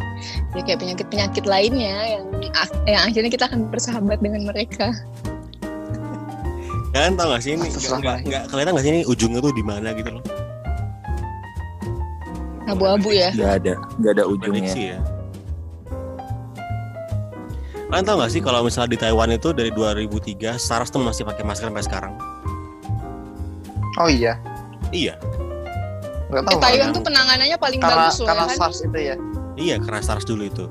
Speaker 2: ya kayak penyakit penyakit lainnya yang yang akhirnya kita akan bersahabat dengan mereka
Speaker 1: Kalian tau gak sih ini? Nggak, nggak, kelihatan gak sih ini ujungnya tuh di mana gitu loh?
Speaker 2: abu-abu ya
Speaker 4: Gak ada, gak ada ujungnya.
Speaker 1: Prediksi ya. Kalian tau gak sih kalau misalnya di Taiwan itu dari 2003 SARS tuh masih pakai masker sampai sekarang?
Speaker 3: Oh iya,
Speaker 1: Iya,
Speaker 3: nggak
Speaker 2: eh,
Speaker 3: tahu.
Speaker 2: Taiwan
Speaker 3: karena-
Speaker 2: tuh penanganannya paling
Speaker 3: karena
Speaker 2: bagus loh
Speaker 3: karena
Speaker 2: ya kan
Speaker 3: SARS itu ya.
Speaker 1: iya karena SARS dulu itu.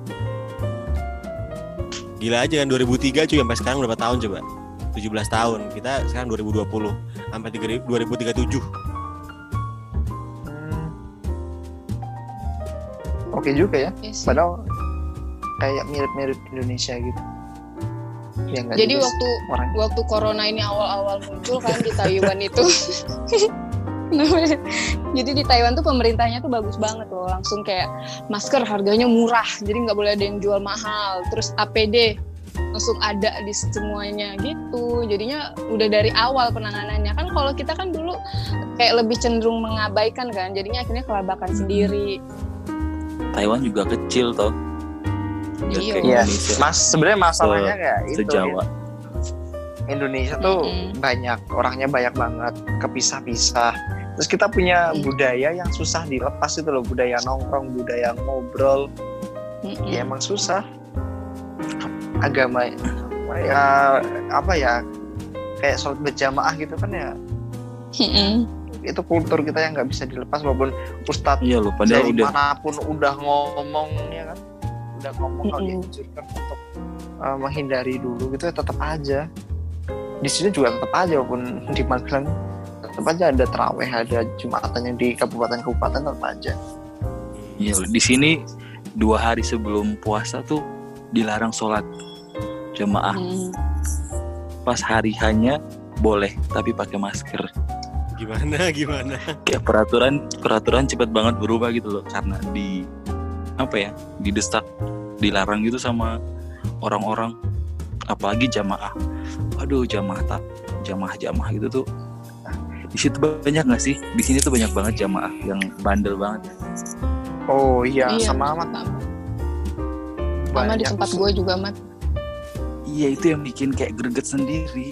Speaker 1: Gila aja kan 2003 cuy sampai sekarang berapa tahun coba? 17 tahun. Kita sekarang 2020 sampai 3 2037.
Speaker 3: Hmm. Oke juga ya.
Speaker 2: Iya sih.
Speaker 3: Padahal kayak mirip-mirip Indonesia gitu. Ya,
Speaker 2: jadi
Speaker 3: juga
Speaker 2: waktu
Speaker 3: orang.
Speaker 2: waktu corona ini awal-awal muncul kan di Taiwan itu. (laughs) Jadi di Taiwan tuh pemerintahnya tuh bagus banget loh langsung kayak masker harganya murah jadi nggak boleh ada yang jual mahal. Terus APD langsung ada di semuanya gitu. Jadinya udah dari awal penanganannya. Kan kalau kita kan dulu kayak lebih cenderung mengabaikan kan jadinya akhirnya kelabakan sendiri.
Speaker 4: Taiwan juga kecil toh.
Speaker 2: Iya.
Speaker 4: kayak
Speaker 3: Iya.
Speaker 4: Indonesia.
Speaker 3: Mas sebenarnya masalahnya kayak itu
Speaker 4: Sejawa.
Speaker 3: Indonesia tuh
Speaker 2: Mm-mm.
Speaker 3: banyak orangnya banyak banget kepisah-pisah. Terus kita punya
Speaker 2: Mm.
Speaker 3: budaya yang susah dilepas itu loh budaya nongkrong, budaya ngobrol.
Speaker 2: Mm-mm.
Speaker 3: Ya emang susah. Agama ya apa ya kayak sholat berjamaah gitu kan ya
Speaker 2: Mm-mm.
Speaker 3: itu kultur kita yang nggak bisa dilepas walaupun ustadz
Speaker 4: Iya loh, padahal
Speaker 3: dari
Speaker 4: udah
Speaker 3: mana pun udah ngomong ya kan udah ngomong kalau
Speaker 2: Mm-mm.
Speaker 3: dianjurkan untuk uh, menghindari dulu gitu ya tetap aja di sini juga tetap aja walaupun di Magelang tetap aja ada teraweh ada jumatan yang di kabupaten-kabupaten tetap aja
Speaker 4: Iya loh, di sini dua hari sebelum puasa tuh dilarang sholat jemaah.
Speaker 2: Mm.
Speaker 4: Pas hari hanya boleh tapi pakai masker.
Speaker 1: Gimana (laughs) gimana?
Speaker 4: Kayak peraturan peraturan cepat banget berubah gitu loh karena di apa ya didesak dilarang gitu sama orang-orang apalagi jamaah. Aduh jamaah tak jamaah jamaah gitu tuh di situ banyak nggak sih di sini tuh banyak banget jamaah yang bandel banget
Speaker 3: oh iya,
Speaker 2: Iya,
Speaker 3: sama amat
Speaker 2: sama. Sama di tempat gue juga mat
Speaker 4: iya itu yang bikin kayak greget sendiri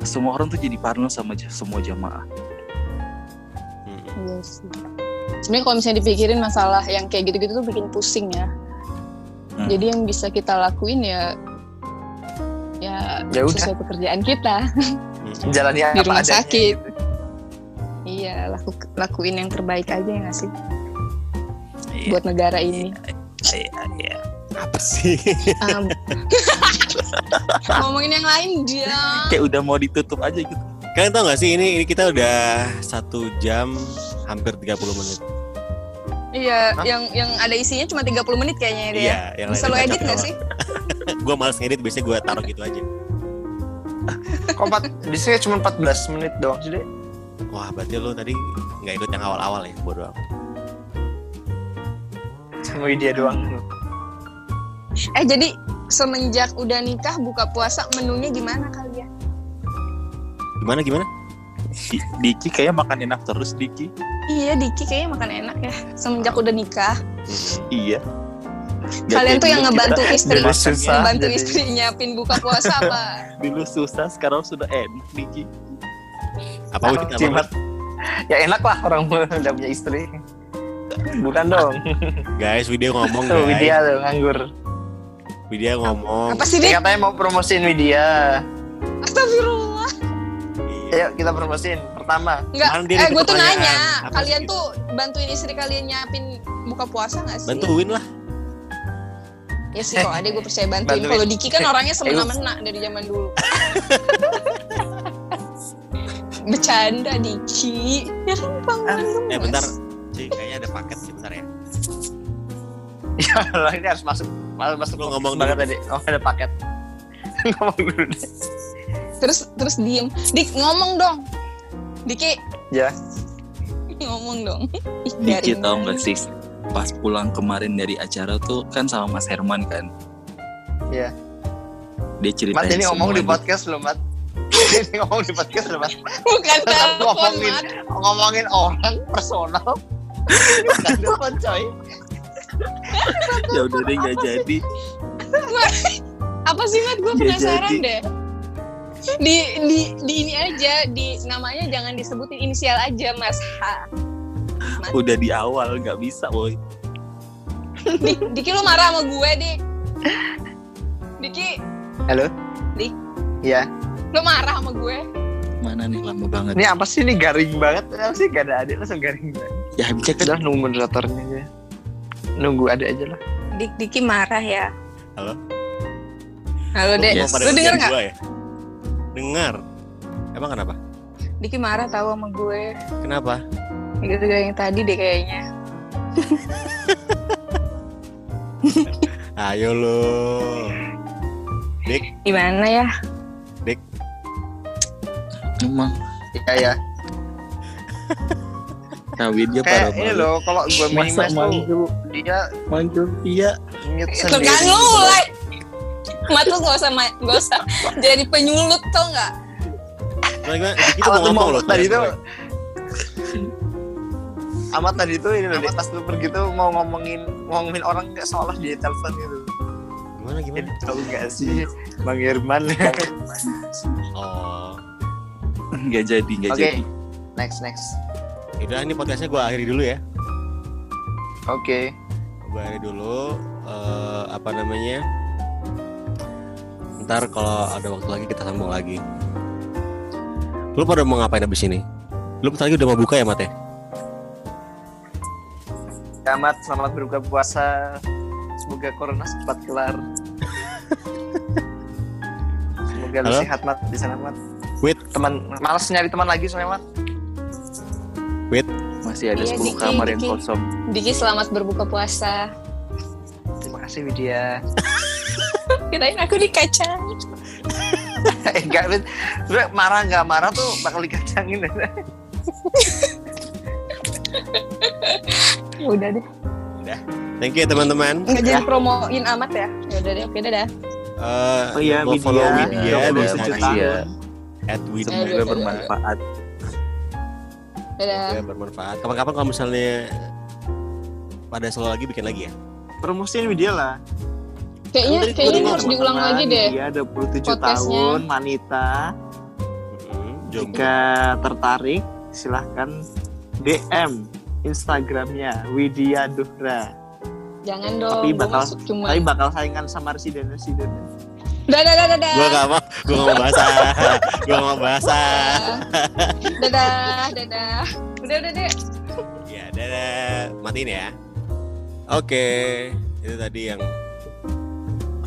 Speaker 4: semua orang tuh jadi parno sama semua jamaah
Speaker 1: Hmm.
Speaker 2: Iya sih. Sebenarnya kalau misalnya dipikirin masalah yang kayak gitu-gitu tuh bikin pusing ya.
Speaker 4: Hmm.
Speaker 2: Jadi yang bisa kita lakuin ya ya,
Speaker 3: Ya udah.
Speaker 2: sesuai pekerjaan kita
Speaker 1: Hmm.
Speaker 3: jalani
Speaker 2: di
Speaker 3: apa
Speaker 2: rumah
Speaker 3: adanya
Speaker 2: sakit.
Speaker 3: gitu.
Speaker 2: Iya, laku, lakuin yang terbaik aja ya nggak sih
Speaker 4: iya
Speaker 2: buat negara ini.
Speaker 4: iya, iya.
Speaker 1: Apa sih?
Speaker 2: Um, (laughs) ngomongin yang lain dia.
Speaker 4: kayak udah mau ditutup aja gitu
Speaker 1: Kalian tau gak sih ini, ini kita udah satu jam hampir 30 menit.
Speaker 2: Iya,
Speaker 3: Hah?
Speaker 2: yang yang ada isinya cuma 30 menit kayaknya ya. dia.
Speaker 1: Iya, yang
Speaker 2: Bisa lo edit nggak sih? (laughs)
Speaker 1: gue males ngedit, biasanya gue taruh gitu aja.
Speaker 3: kok empat di sini cuma 14 menit doang sih deh
Speaker 1: Wah, berarti lu tadi nggak ikut yang awal-awal ya, bodo amat.
Speaker 3: sama dia doang
Speaker 2: Eh jadi semenjak udah nikah buka puasa menunya gimana kalian?
Speaker 1: Gimana gimana?
Speaker 4: Di- Diki kayak makan enak terus Diki
Speaker 2: Iya Diki kayaknya makan enak ya semenjak udah nikah.
Speaker 4: iya
Speaker 2: Kalian
Speaker 4: Gak
Speaker 2: tuh
Speaker 4: kayak
Speaker 2: yang ngebantu
Speaker 4: kita- (laughs)
Speaker 2: istri,
Speaker 3: Dulu susah,
Speaker 2: ngebantu
Speaker 3: jadi-
Speaker 2: istri nyiapin buka puasa (laughs) apa?
Speaker 4: dulu susah sekarang sudah enak Diki
Speaker 1: Apa
Speaker 3: jimat.
Speaker 1: Wid?
Speaker 3: ya enak lah orang (laughs) udah punya istri bukan dong
Speaker 1: Guys, video ngomong
Speaker 3: tuh
Speaker 1: guys.
Speaker 3: dia tuh nganggur
Speaker 1: Widya ngomong.
Speaker 2: Apa sih,
Speaker 3: Dia katanya mau promosiin Widya.
Speaker 2: Astagfirullah.
Speaker 1: Iya.
Speaker 3: Ayo kita promosiin. Pertama,
Speaker 2: Enggak, eh gue tuh
Speaker 1: pertanyaan.
Speaker 2: nanya,
Speaker 1: Apa
Speaker 2: kalian
Speaker 1: sih?
Speaker 2: tuh bantuin istri kalian nyiapin buka puasa gak sih?
Speaker 1: Bantuin lah.
Speaker 2: Ya sih, kalau ada gue percaya bantuin.
Speaker 3: Bantuin.
Speaker 2: Kalau Diki kan orangnya
Speaker 3: Eh,
Speaker 2: semena-mena dari zaman dulu. (laughs) Bercanda Diki. Ya kan bang.
Speaker 3: Ah.
Speaker 1: Eh bentar. Ci, kayaknya ada paket sih bentar ya.
Speaker 3: ya lah ini harus masuk masuk
Speaker 1: Lu ngomong
Speaker 3: banget tadi. Oh ada paket. (laughs) ngomong dulu deh.
Speaker 2: Terus terus diem. Dik ngomong dong. Diki
Speaker 3: Ya. (laughs)
Speaker 2: ngomong dong. Garing
Speaker 4: tau gak sih pas pulang kemarin dari acara tuh kan sama Mas Herman kan
Speaker 3: Iya.
Speaker 4: dia ceritain
Speaker 3: Mat (laughs) ini ngomong di podcast loh, Mat. ini ngomong di podcast loh, Mat.
Speaker 2: Bukan (laughs) telepon,
Speaker 3: ngomongin
Speaker 2: Mat.
Speaker 3: ngomongin orang personal. Bukan telepon, coy.
Speaker 4: ya udah deh nggak jadi
Speaker 2: Apa sih Mat? Gue penasaran
Speaker 4: jadi.
Speaker 2: deh. Di, di, di ini aja, di namanya jangan disebutin inisial aja Mas H.
Speaker 4: udah di awal nggak bisa boy
Speaker 2: Dik, Diki lu marah sama gue, Dik. Diki,
Speaker 3: Halo?
Speaker 2: Dik.
Speaker 3: Iya.
Speaker 2: lu marah sama gue?
Speaker 4: mana nih lama banget
Speaker 3: Ini apa sih ini garing banget? Apa sih gak ada adik langsung garing banget.
Speaker 4: ya bisa kan
Speaker 3: Udah nunggu moderatornya aja. Nunggu ada aja lah.
Speaker 2: Dik, Diki marah ya.
Speaker 1: Halo?
Speaker 2: Halo,
Speaker 1: Lu
Speaker 2: Dek.
Speaker 1: mau pada
Speaker 2: Lu denger
Speaker 1: ya? Dengar. Emang kenapa?
Speaker 2: Diki marah tahu sama gue.
Speaker 1: Kenapa?
Speaker 2: Gara-gara yang tadi deh kayaknya. (laughs)
Speaker 1: Ayo lu. Dik,
Speaker 2: Gimana ya?
Speaker 4: emang
Speaker 3: Iya ya.
Speaker 4: kawinnya
Speaker 3: Kayak
Speaker 4: parah
Speaker 3: ini
Speaker 4: banget
Speaker 3: loh, kalau gue minimis tuh dia
Speaker 4: manggil iya
Speaker 3: mute
Speaker 2: Itu
Speaker 3: sendiri.
Speaker 2: kan mulai. Mat lu gak usah, ma- gak usah jadi penyulut tau gak?
Speaker 1: gimana gimana? Dik itu
Speaker 3: Amat
Speaker 1: mau ngomong loh.
Speaker 3: tadi tuh
Speaker 1: boy.
Speaker 3: Amat tadi tuh ini loh, Dik, pas lu pergi tuh mau ngomongin ngomongin orang nggak seolah dia telepon gitu.
Speaker 1: Gimana gimana?
Speaker 3: Tahu nggak sih Bang Irman?
Speaker 1: Oh.
Speaker 4: nggak jadi nggak
Speaker 3: Oke.
Speaker 4: jadi
Speaker 3: next next.
Speaker 1: Udah ini podcastnya gue akhiri dulu ya.
Speaker 3: Oke.
Speaker 1: Gue akhiri dulu. eh, apa namanya? Ntar kalau ada waktu lagi kita sambung lagi. Lu pada mau ngapain abis ini? Lu bentar lagi udah mau buka ya Mat ya?
Speaker 3: Selamat selamat berbuka puasa. Semoga corona cepat kelar. Semoga lu sehat mat di sana mat.
Speaker 1: Wait.
Speaker 3: Teman malas nyari teman lagi soalnya mat.
Speaker 4: masih ada
Speaker 2: Iya,
Speaker 4: 10
Speaker 2: Diki,
Speaker 4: kamar yang
Speaker 2: Diki.
Speaker 4: kosong
Speaker 2: Diki selamat berbuka puasa.
Speaker 3: Terima kasih Widya. (laughs)
Speaker 2: Kirain aku dikacang. (laughs)
Speaker 3: eh enggak, Wid. Sebenernya marah nggak marah tuh bakal dikacangin. (laughs)
Speaker 2: Ya udah deh.
Speaker 1: Thank you ya teman-teman.
Speaker 2: Nggak jadi promoin amat ya. Ya udah deh, oke dadah.
Speaker 1: Eh,
Speaker 3: Oh iya,
Speaker 1: mau follow
Speaker 3: Widya.
Speaker 1: Widya
Speaker 3: Iya, udah
Speaker 4: tahun.
Speaker 1: at Widya
Speaker 2: Eh,
Speaker 4: semoga
Speaker 2: iya,
Speaker 4: bermanfaat
Speaker 2: Dadah.
Speaker 1: Ya, bermanfaat. Kapan-kapan kalau misalnya pada solo lagi bikin lagi ya.
Speaker 3: Promosiin Widya lah.
Speaker 2: Kayaknya kayaknya ini harus diulang lagi deh.
Speaker 3: Dia 27
Speaker 2: podcastnya.
Speaker 3: tahun, wanita.
Speaker 1: Mm, jomblo.
Speaker 3: Jika tertarik, silahkan DM Instagramnya Widya Duhra.
Speaker 2: Jangan dong.
Speaker 3: Tapi bakal-
Speaker 2: cuma.
Speaker 3: Tapi bakal saingan sama residen residen.
Speaker 2: Dadah dadah dadah.
Speaker 1: Gua gak mau, gua gak mau bahasa. (laughs) gua gak mau bahasa.
Speaker 2: Dadah dadah. Udah udah deh.
Speaker 1: Ya, dadah. Matiin ya. Oke, itu tadi yang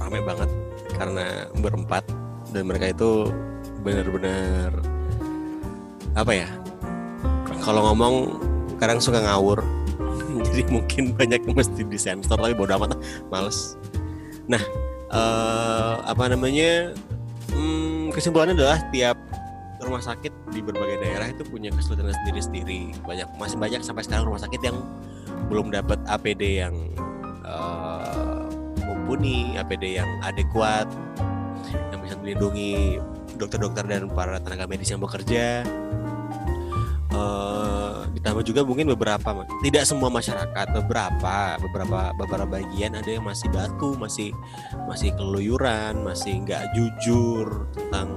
Speaker 1: ramai banget karena berempat dan mereka itu benar-benar apa ya? Kalau ngomong kadang suka ngawur. (laughs) Jadi mungkin banyak yang mesti disensor tapi bodo amat males. Nah, eh, apa namanya? Hmm, kesimpulannya adalah tiap rumah sakit di berbagai daerah itu punya kesulitan sendiri-sendiri. Banyak masih banyak sampai sekarang rumah sakit yang belum dapat APD yang eh, mumpuni, APD yang adekuat, yang bisa melindungi dokter-dokter dan para tenaga medis yang bekerja. Eh, ditambah juga mungkin beberapa, tidak semua masyarakat, beberapa, beberapa, beberapa bagian ada yang masih batu, masih masih keluyuran, masih nggak jujur tentang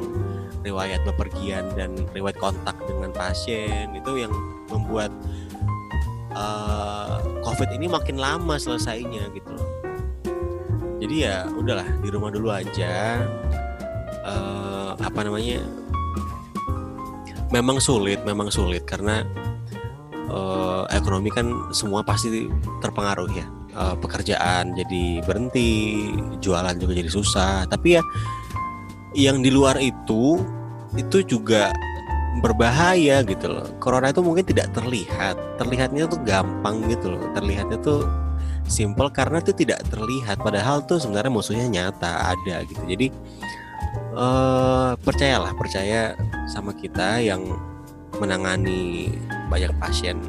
Speaker 1: riwayat bepergian dan riwayat kontak dengan pasien itu yang membuat eh, COVID ini makin lama selesainya gitu. Jadi ya udahlah di rumah dulu aja. Eh, apa namanya? Memang sulit memang sulit karena eh, ekonomi kan semua pasti terpengaruh ya. Eh, pekerjaan jadi berhenti jualan juga jadi susah. Tapi ya yang di luar itu itu juga berbahaya gitu loh. Corona itu mungkin tidak terlihat. Terlihatnya tuh gampang gitu loh. Terlihatnya tuh simple karena itu tidak terlihat. Padahal tuh sebenarnya musuhnya nyata ada gitu. Jadi eh percayalah percaya sama kita yang menangani banyak pasien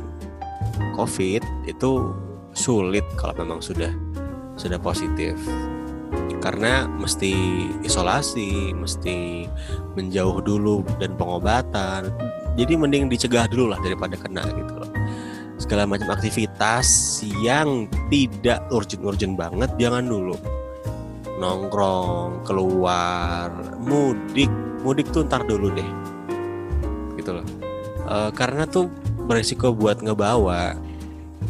Speaker 1: covid itu sulit kalau memang sudah sudah positif. Karena mesti isolasi mesti menjauh dulu dan pengobatan. Jadi mending dicegah dulu lah daripada kena gitu loh segala macam aktivitas yang tidak urgent-urgent banget jangan dulu. Nongkrong keluar mudik. Mudik tuh ntar dulu deh. Gitu loh. Eh, karena tuh beresiko buat ngebawa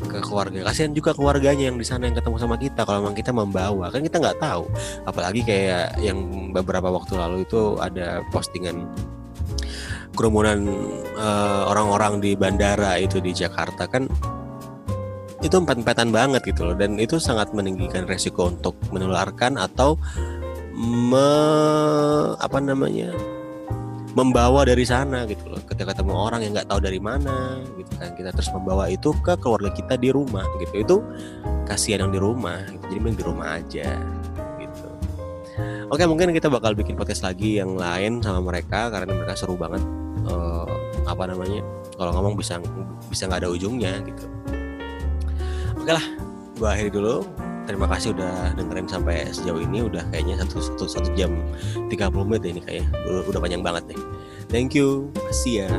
Speaker 1: ke keluarga. Kasihan juga keluarganya yang di sana yang ketemu sama kita. Kalau memang kita membawa kan kita nggak tahu. Apalagi kayak yang beberapa waktu lalu itu ada postingan kerumunan eh, orang-orang di bandara itu di Jakarta kan itu empat-empatan banget gitu loh. Dan itu sangat meninggikan resiko untuk menularkan atau me, apa namanya membawa dari sana gitu loh. Ketika ketemu orang yang nggak tahu dari mana gitu kan kita terus membawa itu ke keluarga kita di rumah gitu. Itu kasihan yang di rumah gitu. jadi mending di rumah aja oke mungkin kita bakal bikin podcast lagi yang lain sama mereka karena mereka seru banget. Eh, apa namanya kalau ngomong bisa bisa nggak ada ujungnya gitu. Oke lah gua akhiri dulu. Terima kasih udah dengerin sampai sejauh ini. Udah kayaknya satu satu satu jam 30 menit ini kayaknya. Udah, udah panjang banget nih. Thank you. See ya